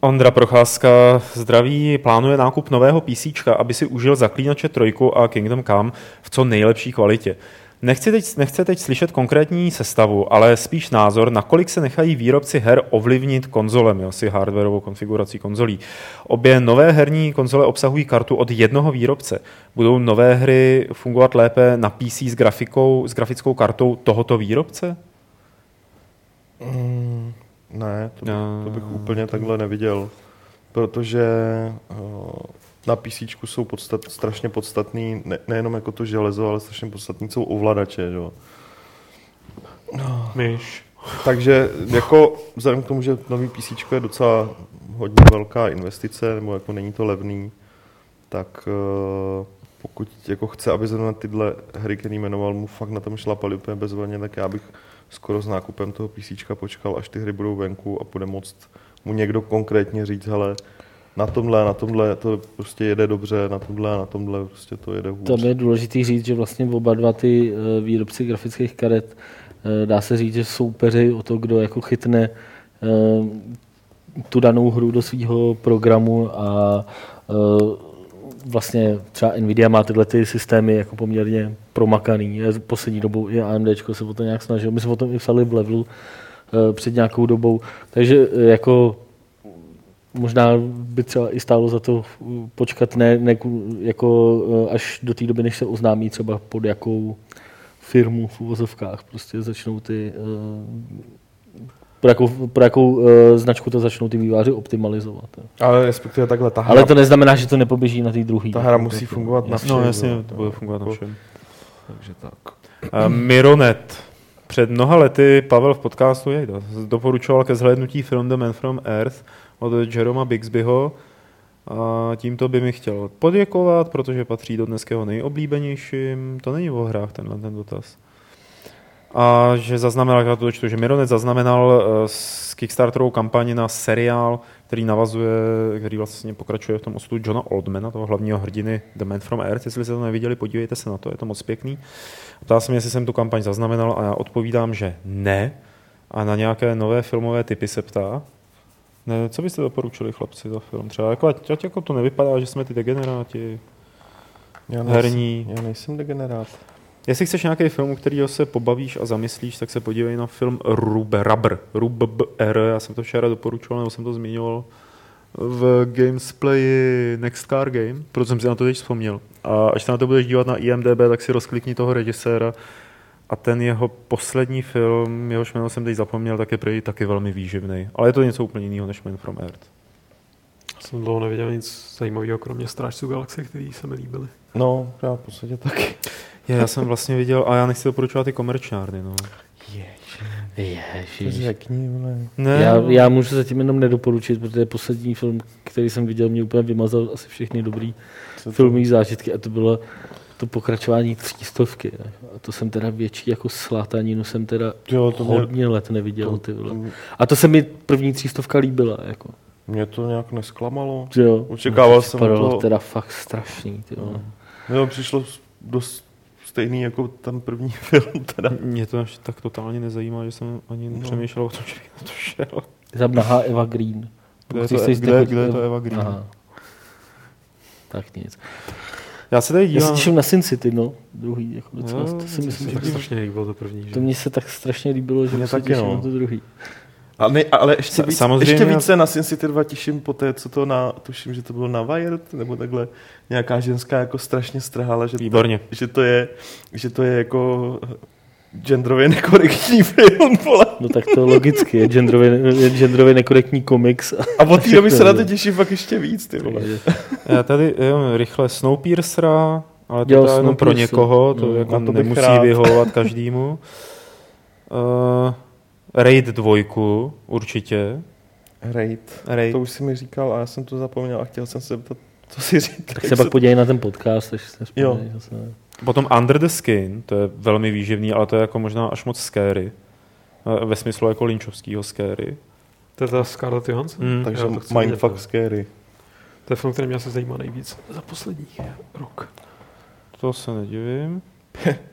Speaker 2: Ondra Procházka zdraví plánuje nákup nového PC, aby si užil Zaklínače trojku a Kingdom Come v co nejlepší kvalitě. Nechci teď, nechce teď slyšet konkrétní sestavu, ale spíš názor, nakolik se nechají výrobci her ovlivnit konzolemi, asi hardwareovou konfigurací konzolí. Obě nové herní konzole obsahují kartu od jednoho výrobce. Budou nové hry fungovat lépe na PC s, grafikou, s grafickou kartou tohoto výrobce?
Speaker 3: Mm, ne, to bych, to bych úplně takhle neviděl, protože uh, na PC jsou podstat, strašně podstatný, ne, nejenom jako to železo, ale strašně podstatný jsou ovladače. Jo.
Speaker 4: Myš.
Speaker 3: Takže jako vzhledem k tomu, že nový PC je docela hodně velká investice, nebo jako není to levný, tak uh, pokud jako chce, aby zrovna tyhle hry, který jmenoval, mu fakt na tom šlapali úplně bezvadně, tak já bych skoro s nákupem toho PC počkal, až ty hry budou venku a bude moct mu někdo konkrétně říct, hele, na tomhle, na tomhle to prostě jede dobře, na tomhle, na tomhle prostě to jede hůř.
Speaker 1: Tam je důležité říct, že vlastně oba dva ty eh, výrobci grafických karet, eh, dá se říct, že soupeři o to, kdo jako chytne eh, tu danou hru do svého programu a vlastně třeba Nvidia má tyhle ty systémy jako poměrně promakaný. Poslední dobou i AMD se o to nějak snažil. My jsme o tom i psali v levelu před nějakou dobou. Takže jako možná by třeba i stálo za to eh, počkat ne, ne jako eh, až do té doby, než se oznámí třeba pod jakou firmu v uvozovkách prostě začnou ty eh, pro jakou, pro jakou značku to začnou ty výváři optimalizovat.
Speaker 3: Ale respektive takhle ta hra,
Speaker 1: Ale to neznamená, že to nepoběží na té druhé.
Speaker 3: ta hra musí fungovat na všem.
Speaker 2: No jasně, to bude fungovat na
Speaker 3: Jako-
Speaker 2: všem.
Speaker 3: Takže tak.
Speaker 2: Uh, Mironet. Před mnoha lety Pavel v podcastu jej, to, doporučoval ke zhlédnutí film The Man from Earth od Jeroma Bixbyho a tímto by mi chtěl poděkovat, protože patří do dneského nejoblíbenějším. To není o hrách tenhle ten dotaz. A že zaznamenal, já to dočtu, že Mironet zaznamenal eh, s Kickstarterovou kampaní na seriál, který navazuje, který vlastně pokračuje v tom osudu Johna Oldmana, toho hlavního hrdiny The Man from Earth. Jestli jste to neviděli, podívejte se na to, je to moc pěkný. Ptá se mě, jestli jsem tu kampaň zaznamenal a já odpovídám, že ne. A na nějaké nové filmové typy se ptá. Ne, co byste doporučili chlapci za film? Třeba jako, ať, ať jako to nevypadá, že jsme ty degeneráti.
Speaker 3: Já
Speaker 2: Herní.
Speaker 3: Já nejsem degenerát.
Speaker 2: Jestli chceš nějaký film, u kterého se pobavíš a zamyslíš, tak se podívej na film Rubber, Rubber, Rubber, já jsem to včera doporučoval, nebo jsem to zmiňoval v Gamesplayi Next Car Game, proto jsem si na to teď vzpomněl. A až se na to budeš dívat na IMDB, tak si rozklikni toho režiséra a ten jeho poslední film, jehož jméno jsem teď zapomněl, tak je prý taky velmi výživný. Ale je to něco úplně jiného než Man from Earth.
Speaker 4: Jsem dlouho neviděl nic zajímavého, kromě Strážců galaxie, který se mi líbily.
Speaker 3: No, já v podstatě taky.
Speaker 2: Je, já jsem vlastně viděl, a já nechci doporučovat ty komerčárny, no.
Speaker 1: Ježiš.
Speaker 3: Řekni, vole.
Speaker 2: Ne,
Speaker 1: Já,
Speaker 2: no.
Speaker 1: já můžu zatím jenom nedoporučit, protože poslední film, který jsem viděl, mě úplně vymazal asi všechny dobrý filmové zážitky a to bylo to pokračování třístovky. ne. A to jsem teda větší jako slátaninu jsem teda
Speaker 3: Jo, to mě,
Speaker 1: hodně let neviděl.
Speaker 3: to,
Speaker 1: Ty vole.
Speaker 3: to,
Speaker 1: A to se mi první třístovka líbila. Jako.
Speaker 3: mě to nějak nesklamalo.
Speaker 1: Jo,
Speaker 3: Očekával
Speaker 1: to
Speaker 3: jsem to-
Speaker 1: teda fakt strašný. Ty vole.
Speaker 3: Jo, přišlo dost stejný jako ten první film teda.
Speaker 2: Mě to až tak totálně nezajímá, že jsem ani
Speaker 3: No.
Speaker 2: nepřemýšlel o tom, že bych na to šel.
Speaker 1: Tam nahá Eva Green.
Speaker 2: Kde je to- kde- kde je to Eva Green?
Speaker 1: Aha. Tak nic.
Speaker 2: Já se tady
Speaker 1: Já se
Speaker 2: dívám,
Speaker 1: těším na Sin City, no. Druhý, jako docela.
Speaker 2: Jo,
Speaker 1: to si myslím,
Speaker 4: se
Speaker 1: že
Speaker 4: tak strašně líbilo to první. Že?
Speaker 1: to mně se tak strašně líbilo, že
Speaker 3: Mně
Speaker 1: se
Speaker 3: taky,
Speaker 1: těším
Speaker 3: no.
Speaker 1: na to druhý.
Speaker 3: A ne, ale ještě, víc,
Speaker 2: samozřejmě-
Speaker 3: ještě více na Sin City 2 těším po té, co to na, tuším, že to bylo na Wired, nebo takhle nějaká ženská jako strašně strhala, že,
Speaker 2: Výborně.
Speaker 3: To, že, to je, že to je jako genderově nekorektní film, vole.
Speaker 1: No tak to logicky, je genderově, je genderově nekorektní komiks.
Speaker 3: A od té doby se na to těším fakt ještě víc, ty vole.
Speaker 2: Já tady jenom rychle Snowpiercera, ale to je jenom pro někoho, to
Speaker 1: No,
Speaker 2: jako
Speaker 3: to
Speaker 2: nemusí
Speaker 3: rád.
Speaker 2: vyhovovat každému. Uh, Raid dvojku, určitě.
Speaker 3: Raid.
Speaker 2: Raid.
Speaker 3: To už si mi říkal a já jsem to zapomněl a chtěl jsem se zeptat, co si říkal.
Speaker 1: Tak se pak podívej na ten podcast, až se
Speaker 3: Jo.
Speaker 1: zase.
Speaker 2: Potom Under the Skin, to je velmi výživný, ale to je jako možná až moc scary. Eh, Ve smyslu jako linčovského scary.
Speaker 4: To je ta Scarlett Johansson?
Speaker 2: Mm.
Speaker 3: Takže mindfuck
Speaker 4: vidět,
Speaker 3: scary.
Speaker 4: To je film, který mě asi zajímá nejvíc za poslední rok.
Speaker 2: To se nedivím.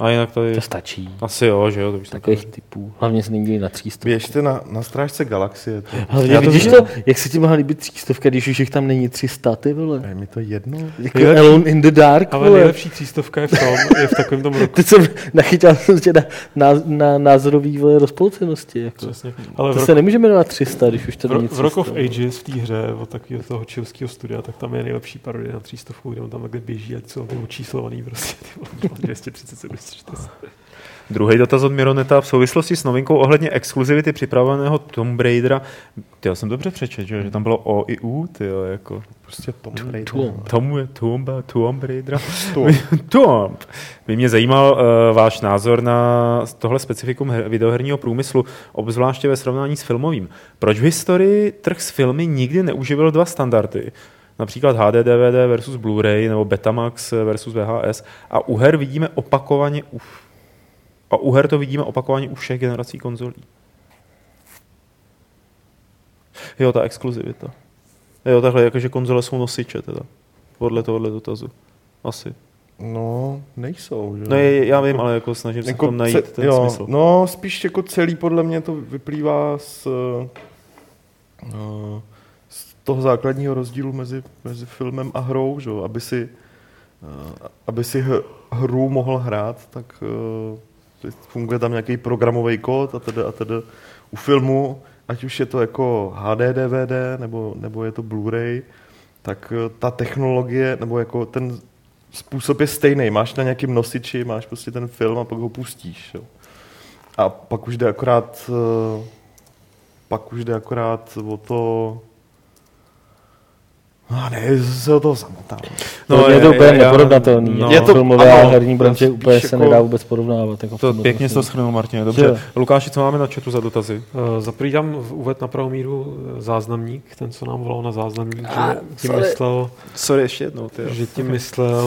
Speaker 2: A jinak tady...
Speaker 1: To stačí.
Speaker 2: Asi jo, že jo, to už jsem
Speaker 1: Takových typů. Hlavně se nedělí na třístovku.
Speaker 3: Běžte na, na strážce galaxie. To.
Speaker 1: Hlavně
Speaker 3: Já to
Speaker 1: vidíš to, jak se ti mohla líbit třístovka, když už jich tam není 300, ty vole.
Speaker 3: Je mi to jedno.
Speaker 1: Jako
Speaker 4: Nejlepší-
Speaker 1: Alone in the Dark,
Speaker 4: Ale
Speaker 1: vole.
Speaker 4: nejlepší třístovka je v tom, je v takovém tom roku.
Speaker 1: Teď jsem nachytal jsem tě na, na, na názorový vole rozpolcenosti. Jako.
Speaker 4: Přesně. Ale
Speaker 1: To
Speaker 4: roku,
Speaker 1: se nemůže jmenovat 300, když už to není
Speaker 4: ro-
Speaker 1: 300.
Speaker 4: v Rock of Ages v té hře od takového toho čilského studia, tak tam je nejlepší parodie na třístovku, kde on tam takhle běží a jsou ty očíslovaný prostě ty vole, 237, 240.
Speaker 2: Druhý dotaz od Mironeta v souvislosti s novinkou ohledně exkluzivity připraveného Tomb Raidera. Já jsem dobře přečet, že, že tam bylo O i U, ty jo, jako.
Speaker 3: Prostě Tom Raider.
Speaker 1: Tomb.
Speaker 2: Tom, Tomb, Tomb Raidera.
Speaker 3: Tom.
Speaker 2: Tomb. By mě zajímal uh, váš názor na tohle specifikum her, videoherního průmyslu, obzvláště ve srovnání s filmovým. Proč v historii trh s filmy nikdy neuživil dva standardy? Například HD DVD versus Blu-ray nebo Betamax versus VHS. A u her vidíme opakovaně u, a u her to vidíme opakovaně u všech generací konzolí. Jo, ta exkluzivita. Jo, takhle, jakože konzole jsou nosiče teda. Podle tohohle dotazu. Asi.
Speaker 3: No, nejsou, že?
Speaker 2: No je, já vím, ale jako snažím se v tom najít
Speaker 3: ce-
Speaker 2: ten
Speaker 3: jo,
Speaker 2: smysl.
Speaker 3: No, spíš jako celý podle mě to vyplývá z, z toho základního rozdílu mezi, mezi filmem a hrou, že? aby si, eh, aby si hru mohl hrát, tak eh, funguje tam nějaký programový kód a tedy a tedy. U filmu, ať už je to jako HD DVD nebo, nebo je to Blu-ray, tak eh, ta technologie nebo jako ten způsob je stejný. Máš na nějakým nosiči, máš prostě ten film a pak ho pustíš. Jo. A pak už jde akorát pak už jde akorát o to No ne, se o toho zamotám.
Speaker 1: No, je to úplně neporovnatelný.
Speaker 2: no.
Speaker 1: No,
Speaker 3: Je to-
Speaker 1: filmové a
Speaker 3: ano,
Speaker 1: herní branže úplně se
Speaker 3: jako-
Speaker 1: nedá vůbec porovnávat. Jako
Speaker 2: To pěkně jsi to schrnul, Martine,
Speaker 1: Že
Speaker 2: dobře. Lukáši, co máme na chatu za dotazy?
Speaker 4: Uh, za prvý dám uved na pravou míru eh, záznamník, ten, co nám volal na záznamník,
Speaker 1: A,
Speaker 4: že tím
Speaker 1: sorry.
Speaker 4: myslel,
Speaker 2: Sorry, ještě jednou. Ty,
Speaker 4: že tím myslel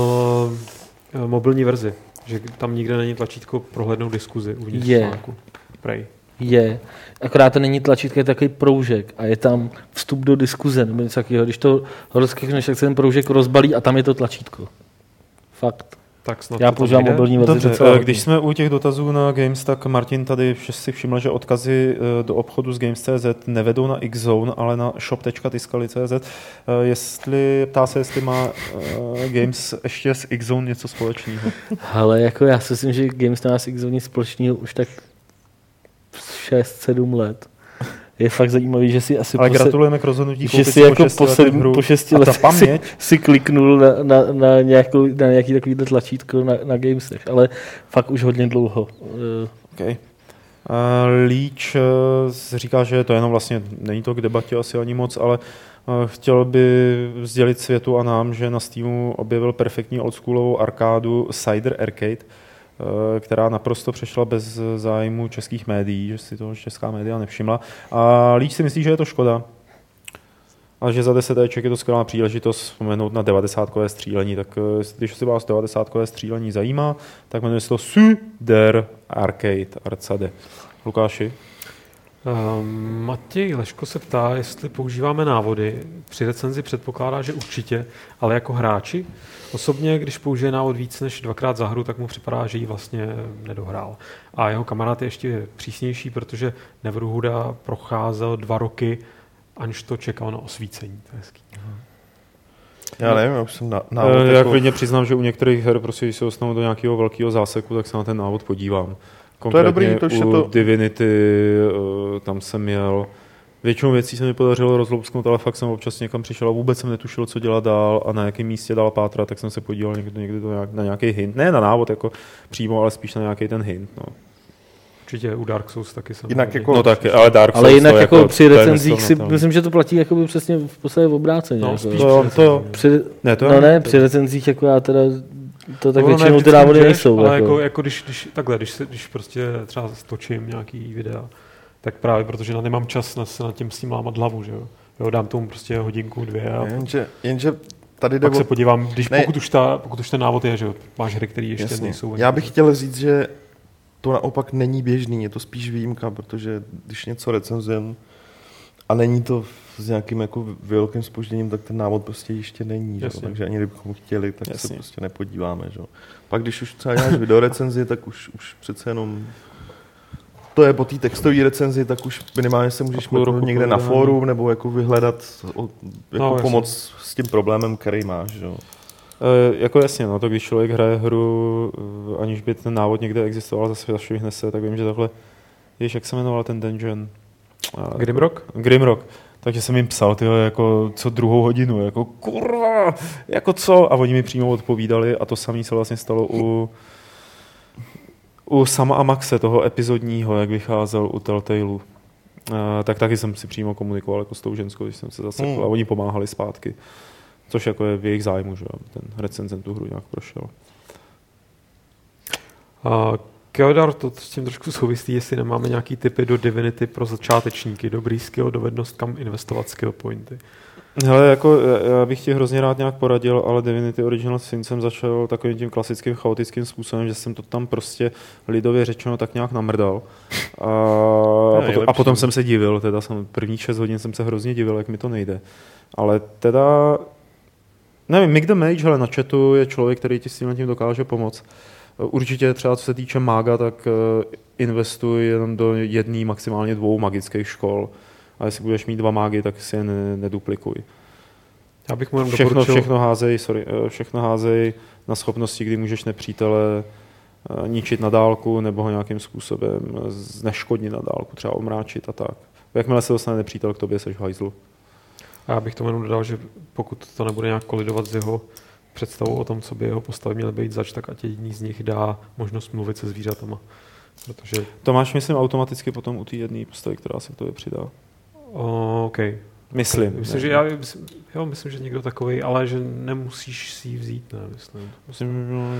Speaker 4: uh, mobilní verzi, že tam nikde není tlačítko prohlédnout diskuzi uvnitř
Speaker 1: Je.
Speaker 4: článku. Prej.
Speaker 1: Je. Akorát to není tlačítko, je takový proužek a je tam vstup do diskuze nebo něco takového. Když to rozklikneš, tak se ten proužek rozbalí a tam je to tlačítko. Fakt.
Speaker 4: Tak snad
Speaker 1: Já používám mobilní verzi
Speaker 2: Dobře,
Speaker 1: docela
Speaker 2: eh,
Speaker 1: hodně.
Speaker 2: když jsme u těch dotazů na Games, tak Martin tady si všiml, že odkazy eh, do obchodu s Games.cz nevedou na Xzone, ale na shop.tiskali.cz. Eh, Jestli, ptá se, jestli má eh, Games ještě s Xzone něco společného.
Speaker 1: Ale jako já si myslím, že Games má s X nic společného už tak 6-7 let. Je fakt zajímavý, že si asi
Speaker 2: Ale
Speaker 1: po se-
Speaker 2: gratulujeme k rozhodnutí
Speaker 1: že si jako
Speaker 2: po šesti
Speaker 1: po,
Speaker 2: letech
Speaker 1: sedm,
Speaker 2: hru.
Speaker 1: po šesti
Speaker 2: A ta
Speaker 1: letech si, si kliknul na, na, na, nějakou, na nějaký takovýhle tlačítko na, na Gamesech, ale fakt už hodně dlouho.
Speaker 2: Okay. Uh, Leach uh, říká, že to jenom vlastně, není to k debatě asi ani moc, ale uh, chtěl by sdělit světu a nám, že na Steamu objevil perfektní oldschoolovou arkádu Cider Arcade, uh, která naprosto přešla bez zájmu českých médií, že si to česká média nevšimla. A Leach si myslí, že je to škoda, a že za 10 Eček je to skvělá příležitost vzpomenout na 90 střílení, tak eh, když si vás 90 střílení zajímá, tak jmenuje se to Suder Arcade, Arcade. Lukáši?
Speaker 4: Um, Matěj Leško se ptá, jestli používáme návody. Při recenzi předpokládá, že určitě, ale jako hráči. Osobně, když použije návod víc než dvakrát za hru, tak mu připadá, že ji vlastně nedohrál. A jeho kamarád je ještě přísnější, protože Neverhooda procházel dva roky, aniž to čekal na osvícení. To je hezký.
Speaker 3: Já nevím, já už jsem na, návod
Speaker 2: já
Speaker 3: jako,
Speaker 2: klidně přiznám, že u některých her, prostě, když se dostanu do nějakého velkého záseku, tak se na ten návod podívám.
Speaker 3: dobrý, to už je
Speaker 2: u
Speaker 3: to-
Speaker 2: Divinity, eh, tam jsem měl Většinou věcí se mi podařilo rozlousknout, ale fakt jsem občas někam přišel a vůbec jsem netušil, co dělat dál a na jakém místě dál pátrat, tak jsem se podíval někdy, někdy to nějak, na nějaký hint. Ne na návod jako přímo, ale spíš na nějaký ten hint. No,
Speaker 4: Určitě u Dark Souls taky jsem.
Speaker 3: Jinak jako-
Speaker 2: no taky, ale Dark
Speaker 1: Ale
Speaker 2: Souls
Speaker 1: jinak
Speaker 2: to
Speaker 1: jako, při recenzích si,
Speaker 2: nesrovnatelné.
Speaker 1: myslím, že to platí jako přesně v podstatě v obráceně.
Speaker 4: No,
Speaker 1: jako.
Speaker 4: spíš
Speaker 2: To-
Speaker 4: při
Speaker 2: to.
Speaker 1: Při,
Speaker 2: Ne, to
Speaker 1: no ne, při recenzích jako já teda, to tak
Speaker 4: No, ne,
Speaker 1: většinou ty návody nejsou.
Speaker 4: Ale
Speaker 1: jako.
Speaker 4: jako, jako když, když, takhle, když, se, když prostě třeba stočím nějaký videa, tak právě protože na nemám čas na, se nad tím s tím lámat hlavu, že jo. jo dám tomu prostě hodinku, dvě a
Speaker 3: Jenže, jenže tady jde
Speaker 4: pak
Speaker 3: o...
Speaker 4: se podívám, když
Speaker 3: Ne.
Speaker 4: pokud, už ta, pokud už ten návod je, že jo, máš hry, které ještě
Speaker 3: Jasně.
Speaker 4: nejsou.
Speaker 3: Já bych chtěl říct, že to naopak není běžný, je to spíš výjimka, protože když něco recenzujem a není to s nějakým jako velkým spožděním, tak ten návod prostě ještě není. Že? Takže ani kdybychom chtěli, tak
Speaker 2: Jasně.
Speaker 3: se prostě nepodíváme. Že? Pak když už třeba děláš videorecenzi, tak už, už přece jenom to je po té textové recenzi, tak už minimálně se můžeš mrknout někde na
Speaker 2: projednání.
Speaker 3: fórum nebo jako vyhledat o, jako
Speaker 4: No, jasně.
Speaker 3: pomoc s tím problémem, který máš. Jo.
Speaker 2: E, jako jasně, no, to když člověk hraje hru, eh, aniž by ten návod někde existoval, zase zašvihne se, tak vím, že takhle, víš, jak se jmenoval ten dungeon? A-
Speaker 4: Grimrock?
Speaker 2: Grimrock. Takže jsem jim psal, tyhle, jako co druhou hodinu, jako kurva, jako co? A oni mi přímo odpovídali a to samé se vlastně stalo u, u Sama a Maxe, toho epizodního, jak vycházel u Telltaleu. Uh, tak taky jsem si přímo komunikoval jako s tou ženskou, když jsem se zasekl
Speaker 3: Hmm.
Speaker 2: a oni pomáhali zpátky. Což jako je v jejich zájmu, že ten recenzent tu hru nějak prošel.
Speaker 4: A Keodar, to s tím trošku souvislí, jestli nemáme nějaký typy do Divinity pro začátečníky, dobrý skill, dovednost, kam investovat skill pointy.
Speaker 2: Hele, jako já- já bych ti hrozně rád nějak poradil, ale Divinity Original Sin jsem začal takovým tím klasickým chaotickým způsobem, že jsem to tam prostě lidově řečeno tak nějak namrdal. A, a, potom, a potom jsem se divil, teda jsem prvních 6 hodin jsem se hrozně divil, jak mi to nejde. Ale teda, nevím, Mick the Mage, hele, na chatu je člověk, který ti s tím tím dokáže pomoct. Určitě třeba co se týče mága, tak eh, investuj jenom do jedné, maximálně dvou magických škol. A jestli budeš mít dva mágy, tak si je ne, neduplikuj.
Speaker 4: Já bych mu jenom
Speaker 2: Všechno,
Speaker 4: doporučil,
Speaker 2: všechno, házej, sorry, eh, všechno házej na schopnosti, kdy můžeš nepřítele eh, ničit na dálku nebo ho nějakým způsobem eh, zneškodnit na dálku, třeba omráčit a tak. Jakmile se dostane nepřítel k tobě, seš hajzlu.
Speaker 4: A já bych tomu jenom dodal, že pokud to nebude nějak kolidovat s jeho představou o tom, co by jeho postavy měly být zač, tak ať jediný z nich dá možnost mluvit se zvířatama. Protože,
Speaker 2: To máš, myslím, automaticky potom u té jedné postavy, která se k tobě přidá.
Speaker 4: O, OK.
Speaker 2: Myslím.
Speaker 4: Myslím, že já myslím, jo, myslím, že někdo takový, ale že nemusíš si ji vzít, ne, myslím.
Speaker 2: Myslím,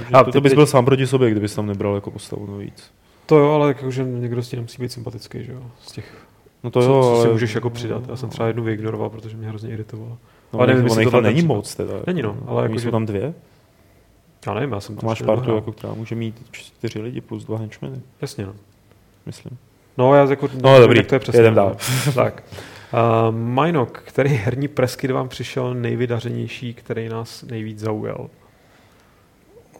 Speaker 2: že
Speaker 4: A
Speaker 2: to,
Speaker 4: ty-
Speaker 2: to bys
Speaker 4: ty-
Speaker 2: byl sám proti sobě, kdybys tam nebral jako postavu navíc.
Speaker 4: To jo, ale jakože někdo s tím nemusí být sympatický, že jo, z těch,
Speaker 2: No to
Speaker 4: co,
Speaker 2: jo,
Speaker 4: co si
Speaker 2: ale...
Speaker 4: můžeš jako přidat. Já jsem třeba jednu vyignoroval, protože mě hrozně iritovala.
Speaker 2: No,
Speaker 4: ale nevím, jestli
Speaker 2: tam není
Speaker 4: nepřípad.
Speaker 2: moc teda.
Speaker 4: Není, no, ale jako,
Speaker 2: jsou
Speaker 4: že-
Speaker 2: tam dvě.
Speaker 4: Já nevím, já jsem to
Speaker 2: máš partu, jako, která může mít čtyři lidi plus dva henchmeny,
Speaker 4: Jasně, no.
Speaker 2: myslím.
Speaker 4: No, já jako...
Speaker 2: No,
Speaker 4: nevím,
Speaker 2: dobrý,
Speaker 4: jak to je přesně.
Speaker 2: jedem dál.
Speaker 4: tak. Uh, Minok, který herní preskyt vám přišel nejvydařenější, který nás nejvíc zaujal?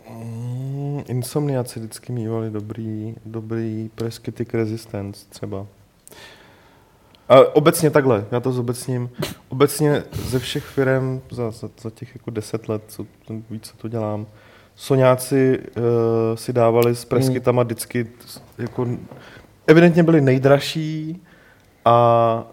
Speaker 3: Mm, Insomniaci vždycky mývali dobrý, dobrý Preskytic Resistance třeba. A obecně takhle, já to zobecním. Obecně ze všech firm za, za, za těch jako deset let, co to- víc, co to dělám, Soňáci uh, si dávali s preskytama vždycky jako evidentně byli nejdražší a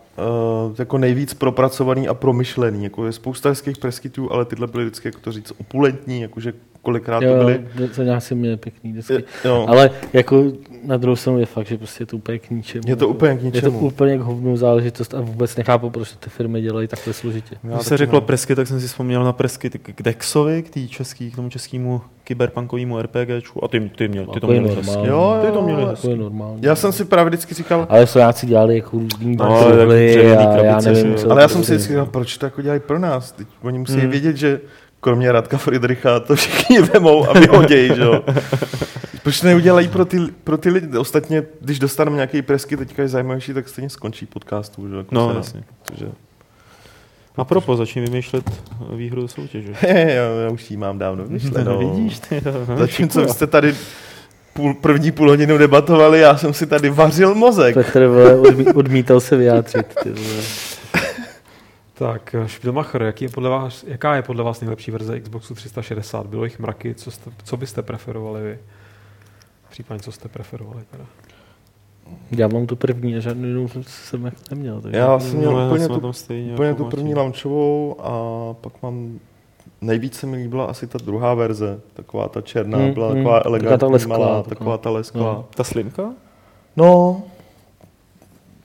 Speaker 3: uh, jako nejvíc propracovaný a promyšlený. Jako je spousta hezkých preskytů, ale tyhle byly vždycky, jak to říct, opulentní, jakože kolikrát to
Speaker 1: Jo,
Speaker 3: byly.
Speaker 1: to nějak si měl pěkný desky.
Speaker 3: Jo.
Speaker 1: Ale jako na druhou stranu je fakt, že prostě je to úplně k ničemu.
Speaker 3: Je to
Speaker 1: jako,
Speaker 3: úplně k
Speaker 1: Je to
Speaker 3: ničemu.
Speaker 1: úplně k hovnou záležitost a vůbec nechápu, proč to ty firmy dělají takhle složitě.
Speaker 3: Já
Speaker 2: Když se řeklo
Speaker 3: ne.
Speaker 2: presky, tak jsem si vzpomněl na presky k k Dexovi, k, tý český, k tomu českému kyberpunkovému RPGčku. A ty, ty, měl, ty to
Speaker 1: je
Speaker 2: měli
Speaker 1: normální.
Speaker 2: hezky.
Speaker 3: Jo,
Speaker 2: Ty to měli
Speaker 3: jo,
Speaker 2: hezky.
Speaker 1: To je normální.
Speaker 3: Já jsem si právě vždycky říkal,
Speaker 1: Ale Sojáci dělali jako různý
Speaker 2: No,
Speaker 1: no,
Speaker 2: tak
Speaker 1: a
Speaker 2: dřevěný
Speaker 1: já
Speaker 2: krabice,
Speaker 1: nevím,
Speaker 3: ale já jsem si vždycky říkal, proč to jako dělají pro nás? Teď oni musí
Speaker 2: Hmm.
Speaker 3: vědět, že kromě Radka Friedricha to všichni vemou a vyhodějí, že jo? Proč neudělají pro ty, pro ty lidi? Ostatně, když dostaneme nějaký presky, teďka je zajímavější, tak stejně skončí podcastu, že? Jako
Speaker 2: No, jasně.
Speaker 3: Protože...
Speaker 2: A propo, začni vymýšlet výhru do soutěže.
Speaker 3: já, já už jí mám dávno vyšlenou.
Speaker 2: Vidíš, ty,
Speaker 3: Zatímco jste tady půl, první půl hodinu debatovali, já jsem si tady vařil mozek.
Speaker 1: Petr vole, odmí, odmítal se vyjádřit. Ty vole.
Speaker 4: Tak, Spielmacher, jaký je podle vás, jaká je podle vás nejlepší verze Xboxu 360? Bylo jich mraky, co, jste, co byste preferovali vy? Případně, co jste preferovali teda?
Speaker 1: Já mám tu první a žádnou jinou jsem jako neměl. Takže...
Speaker 3: Já jsem měl
Speaker 2: No, já
Speaker 3: úplně tu,
Speaker 2: stejně
Speaker 3: úplně
Speaker 2: jako
Speaker 3: tu první launchovou a pak mám nejvíc se mi líbila asi ta druhá verze, taková ta černá,
Speaker 1: Hmm,
Speaker 3: byla
Speaker 1: hmm,
Speaker 3: taková
Speaker 1: taková ta
Speaker 3: elegantní,
Speaker 1: lesklá,
Speaker 3: malá,
Speaker 1: taková.
Speaker 3: taková ta lesklá.
Speaker 2: Ta slimka?
Speaker 3: No,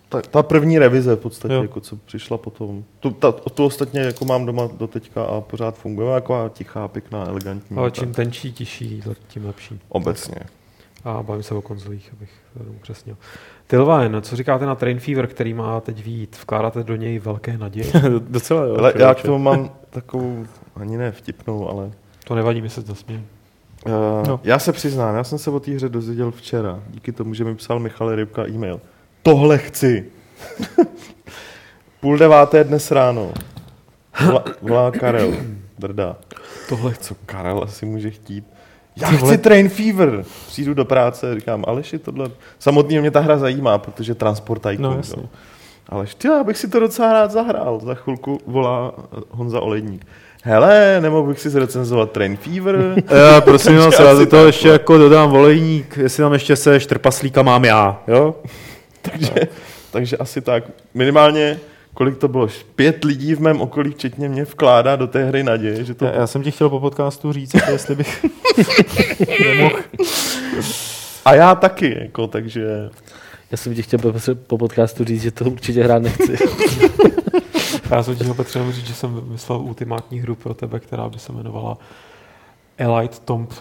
Speaker 3: ta, ta první revize v podstatě,
Speaker 2: Jo.
Speaker 3: jako co přišla potom. Tu, ta, tu ostatně jako mám doma do teďka a pořád funguje, taková tichá, pěkná, elegantní.
Speaker 4: Ale
Speaker 3: tak
Speaker 4: čím tenčí, tiší, tím lepší.
Speaker 3: Obecně.
Speaker 4: A bavím se o konzolích, abych to upřesnil. Tylvine, co říkáte na Train Fever, který má teď vít? Vkládáte do něj velké naděje?
Speaker 2: Docela jo.
Speaker 3: Ale já k tomu mám takovou, ani ne vtipnou, ale
Speaker 4: To nevadí, mi se zasměje.
Speaker 3: Uh,
Speaker 2: No.
Speaker 3: no. Já se přiznám, já jsem se o té hře dozvěděl včera, díky tomu, že mi psal Michal Rybka e-mail. Tohle chci. Půl deváté dnes ráno. Volá, volá Karel. Drda. Tohle co Karel asi může chtít. Já chci Train Fever. Přijdu do práce, říkám, Aleši, tohle... Samotný mě ta hra zajímá, protože Transport Tycoon.
Speaker 2: No, jasně.
Speaker 3: Aleš, ty, já bych si to docela rád zahrál. Za chvilku volá Honza Olejník. Hele, nemohl bych si zrecenzovat Train Fever?
Speaker 2: Já prosím vás, já toho
Speaker 3: tak,
Speaker 2: ještě
Speaker 3: no.
Speaker 2: jako dodám volejník, jestli tam ještě seš, trpaslíka mám já, jo?
Speaker 3: Takže, takže asi tak. Minimálně, kolik to bylo? Pět lidí v mém okolí, včetně mě, vkládá do té hry naděje, že to...
Speaker 2: Já, já jsem ti chtěl po podcastu říct, jako jestli bych nemohl.
Speaker 3: A já taky, jako, takže...
Speaker 1: Já jsem ti chtěl po, po podcastu říct, že to určitě hrát nechci.
Speaker 4: Já jsem ti třeba říct, že jsem vymyslel ultimátní hru pro tebe, která by se jmenovala Elite Tomb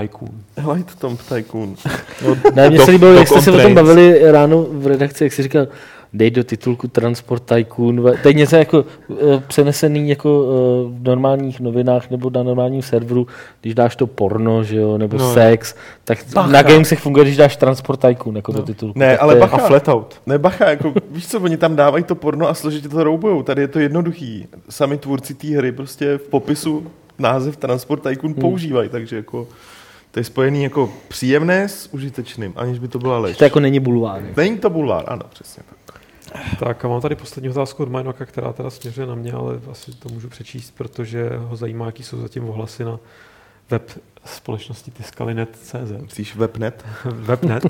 Speaker 4: Tycoon.
Speaker 3: Light Tomb Tycoon.
Speaker 1: Ne, mně se líbilo, jak jste se o tom bavili ráno v redakci, jak jsi říkal, dej do titulku Transport Tycoon. To je něco jako uh, přenesený jako uh, v normálních novinách nebo na normálním serveru, když dáš to porno, že jo, nebo
Speaker 2: No.
Speaker 1: no. sex, tak
Speaker 3: Bacha.
Speaker 1: na Gamesech funguje, když dáš Transport Tycoon jako no. do titulku.
Speaker 3: Ne, ale
Speaker 1: je-
Speaker 3: bacha.
Speaker 2: A flatout.
Speaker 3: Ne, bacha, jako, víš co, oni tam dávají to porno a složitě to roubujou. Tady je to jednoduchý. Sami tvůrci té hry prostě v popisu název Transport Tycoon hmm. používají, takže jako... To je spojený jako příjemné s užitečným, aniž by to byla lež.
Speaker 1: To jako není bulvár.
Speaker 3: Není to bulvár, ano, přesně tak.
Speaker 4: Tak a mám tady poslední otázku od Majnoka, která teda směřuje na mě, ale asi to můžu přečíst, protože ho zajímá, jaký jsou zatím ohlasy na web společnosti Tiskalinet.cz.
Speaker 3: Myslíš webnet?
Speaker 4: Webnet.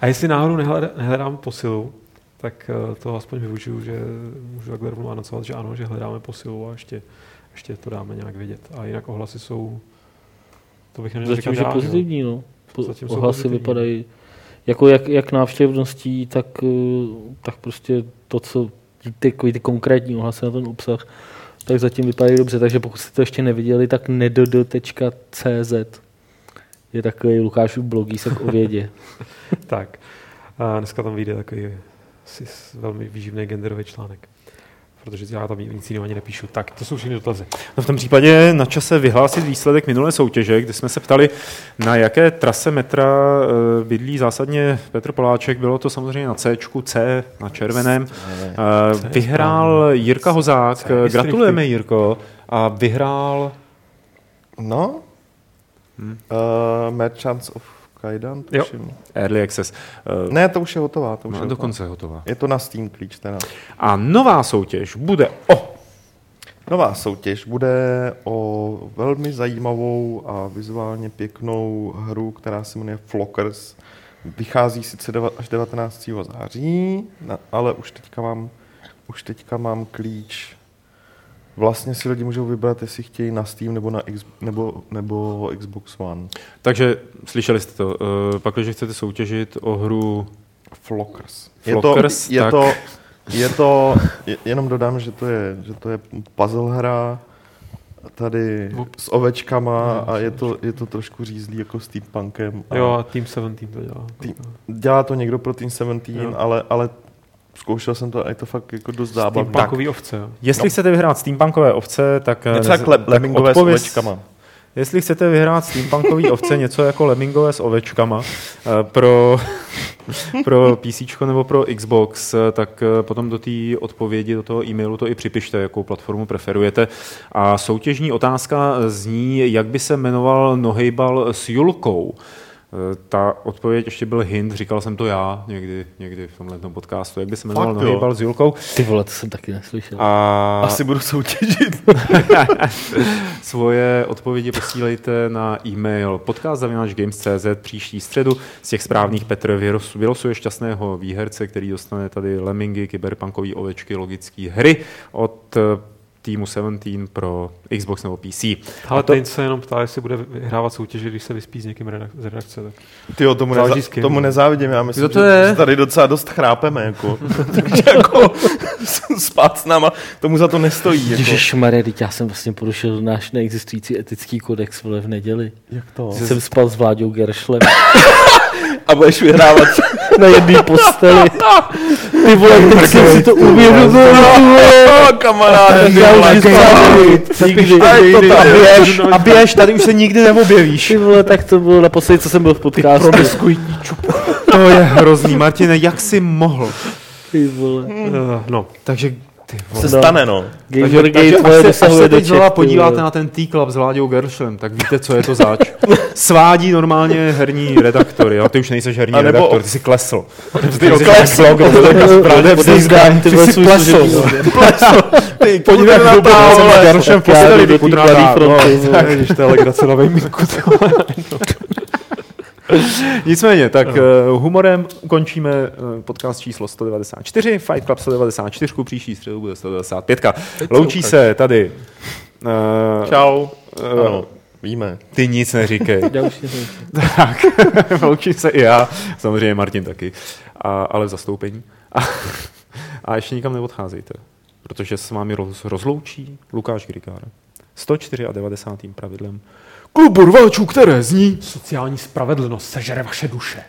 Speaker 4: A jestli náhodou nehledám posilu, tak eh, to aspoň využiju, že můžu takhle rovnou anocovat, že ano, že hledáme posilu a ještě, ještě to dáme nějak vědět. A jinak ohlasy jsou, to bych neměl
Speaker 1: Zatím, že
Speaker 4: jo.
Speaker 1: pozitivní, no. Po,
Speaker 4: Zatím
Speaker 1: ohlasy
Speaker 4: pozitivní.
Speaker 1: vypadají jako jak, jak návštěvností, tak, eh, tak prostě to, co ty, ty konkrétní ohlasy na ten obsah, tak zatím vypadají dobře. Takže pokud jste to ještě neviděli, tak nedodo.cz je takový Lukášův blogísek o vědě.
Speaker 4: Tak. A dneska tam vyjde takový velmi výživný genderový článek. Protože já tam nic jiného ani nepíšu. Tak, to jsou všechny dotazy.
Speaker 2: No v tom případě na čase vyhlásit výsledek minulé soutěže, kde jsme se ptali, na jaké trase metra eh, bydlí zásadně Petr Poláček. Bylo to samozřejmě na C, C, na červeném. Eh, Vyhrál Jirka Hozák. Gratulujeme, Jirko. A vyhrál
Speaker 3: No.
Speaker 2: Hmm.
Speaker 3: Uh, Merchants of Kaidan,
Speaker 4: Jo.
Speaker 2: Early Access. Eh,
Speaker 3: Ne, to už je hotová. To už
Speaker 2: no,
Speaker 3: je hotová.
Speaker 2: dokonce je hotová.
Speaker 3: Je to na Steam klíč teda.
Speaker 2: A nová soutěž bude o
Speaker 3: Nová soutěž bude o velmi zajímavou a vizuálně pěknou hru, která se jmenuje Flockers. Vychází sice až 19. září, ale už teďka mám, už teďka mám klíč. Vlastně si lidi můžou vybrat, jestli chtějí na Steam nebo na X, nebo, nebo Xbox One.
Speaker 2: Takže slyšeli jste to. Uh, pak, když chcete soutěžit o hru
Speaker 3: Flockers.
Speaker 2: Flockers,
Speaker 3: je
Speaker 2: tak-
Speaker 3: to, je to, je to, je- jenom dodám, že to je, že to je puzzle hra, tady s ovečkama a je to, je to trošku řízlý jako steampunkem. A
Speaker 4: Jo, a Team 17 to dělá.
Speaker 3: Tým- Dělá to někdo pro Team 17,
Speaker 4: Jo.
Speaker 3: ale, ale zkoušel jsem to a je to fakt jako dost zábavné.
Speaker 4: Steampunkový ovce, jo.
Speaker 2: Jestli
Speaker 3: No.
Speaker 2: chcete vyhrát steampunkové ovce, tak... eh,
Speaker 3: Něco jak
Speaker 2: nez-
Speaker 3: le,
Speaker 2: tak
Speaker 3: Lemmingové s
Speaker 2: odpověz-
Speaker 3: ovečkama.
Speaker 2: Jestli chcete vyhrát steampunkový ovce, něco jako Lemmingové s ovečkama eh, pro, pro PC nebo pro Xbox, eh, tak eh, potom do té odpovědi, do toho e-mailu to i připište, jakou platformu preferujete. A soutěžní otázka zní, jak by se jmenoval nohejbal s Julkou. Eh, Ta odpověď ještě byl hint, říkal jsem to já někdy, někdy v tomhle podcastu, jak by se jmenoval nohejbal s Julkou.
Speaker 1: Ty vole, to jsem taky neslyšel.
Speaker 2: A
Speaker 3: Asi budu soutěžit.
Speaker 2: Svoje odpovědi posílejte na e-mail podcast.games.cz příští středu. Z těch správných Petr vylosuje šťastného výherce, který dostane tady Lemmingy, kyberpunkový ovečky, logické hry od eh, týmu 17 pro Xbox nebo PC.
Speaker 4: Ale
Speaker 2: to-
Speaker 4: to... se jenom ptá, jestli bude vyhrávat soutěže, když se vyspí s někým redak- z redakce. Tak.
Speaker 3: Ty tomu,
Speaker 4: Záleží
Speaker 3: neza, tomu nezávidím, já myslím,
Speaker 2: to
Speaker 3: že,
Speaker 2: je?
Speaker 3: že tady docela dost chrápeme, jako. Takže jako spát s náma, tomu za to nestojí. Jako.
Speaker 1: Ježíš Marie, já jsem vlastně porušil náš neexistující etický kodex vole v neděli.
Speaker 3: Jak to?
Speaker 1: Jsem spal s Vláďou Geršlem
Speaker 3: A budeš vyhrávat.
Speaker 1: na jedné posteli. Ty vole, teď jsem si to uvědomil.
Speaker 3: Oh, kamaráde, ty vole,
Speaker 1: nikdy.
Speaker 3: A
Speaker 2: běž, a běž, tady už se nikdy neobjevíš.
Speaker 1: Ty vole, tak to bylo naposledy, co jsem byl v podcastu.
Speaker 2: To je hrozný, Martine, jak jsi mohl?
Speaker 1: Ty vole.
Speaker 4: Uh, no,
Speaker 2: Takže ty.
Speaker 3: Se stane, no.
Speaker 1: Gamergate
Speaker 2: až
Speaker 1: tvoje
Speaker 2: se, až se
Speaker 1: do
Speaker 2: teď znova
Speaker 1: ty
Speaker 2: podíváte na ten T-Club s Vláďou Geršlem, tak víte, co je to zač. Svádí normálně herní redaktory, jo? ty už nejseš herní
Speaker 3: A nebo-
Speaker 2: redaktor, ty jsi klesl.
Speaker 3: Ty jo, klesl.
Speaker 1: Ty svůj služební
Speaker 3: Ty,
Speaker 2: Podívej na to, co má Geršem
Speaker 1: jdu do té
Speaker 2: vykutrátá.
Speaker 1: Mladý fronty,
Speaker 2: No,
Speaker 1: vole.
Speaker 4: když to je legrace na vejmínku.
Speaker 2: Nicméně, tak uh, humorem ukončíme uh, podcast číslo 194, Fight Club 194, příští středu bude 195. Loučí se tady. Uh,
Speaker 3: Čau.
Speaker 2: Uh,
Speaker 3: Ano, víme.
Speaker 2: Ty nic neříkej.
Speaker 1: Já už
Speaker 2: tak, loučí se i já, samozřejmě Martin taky, a, ale v zastoupení. A, a ještě nikam neodcházejte, protože se s vámi roz, rozloučí Lukáš Grigár. 194 pravidlem klubu rváčů, které zní
Speaker 4: Sociální spravedlnost sežere vaše duše.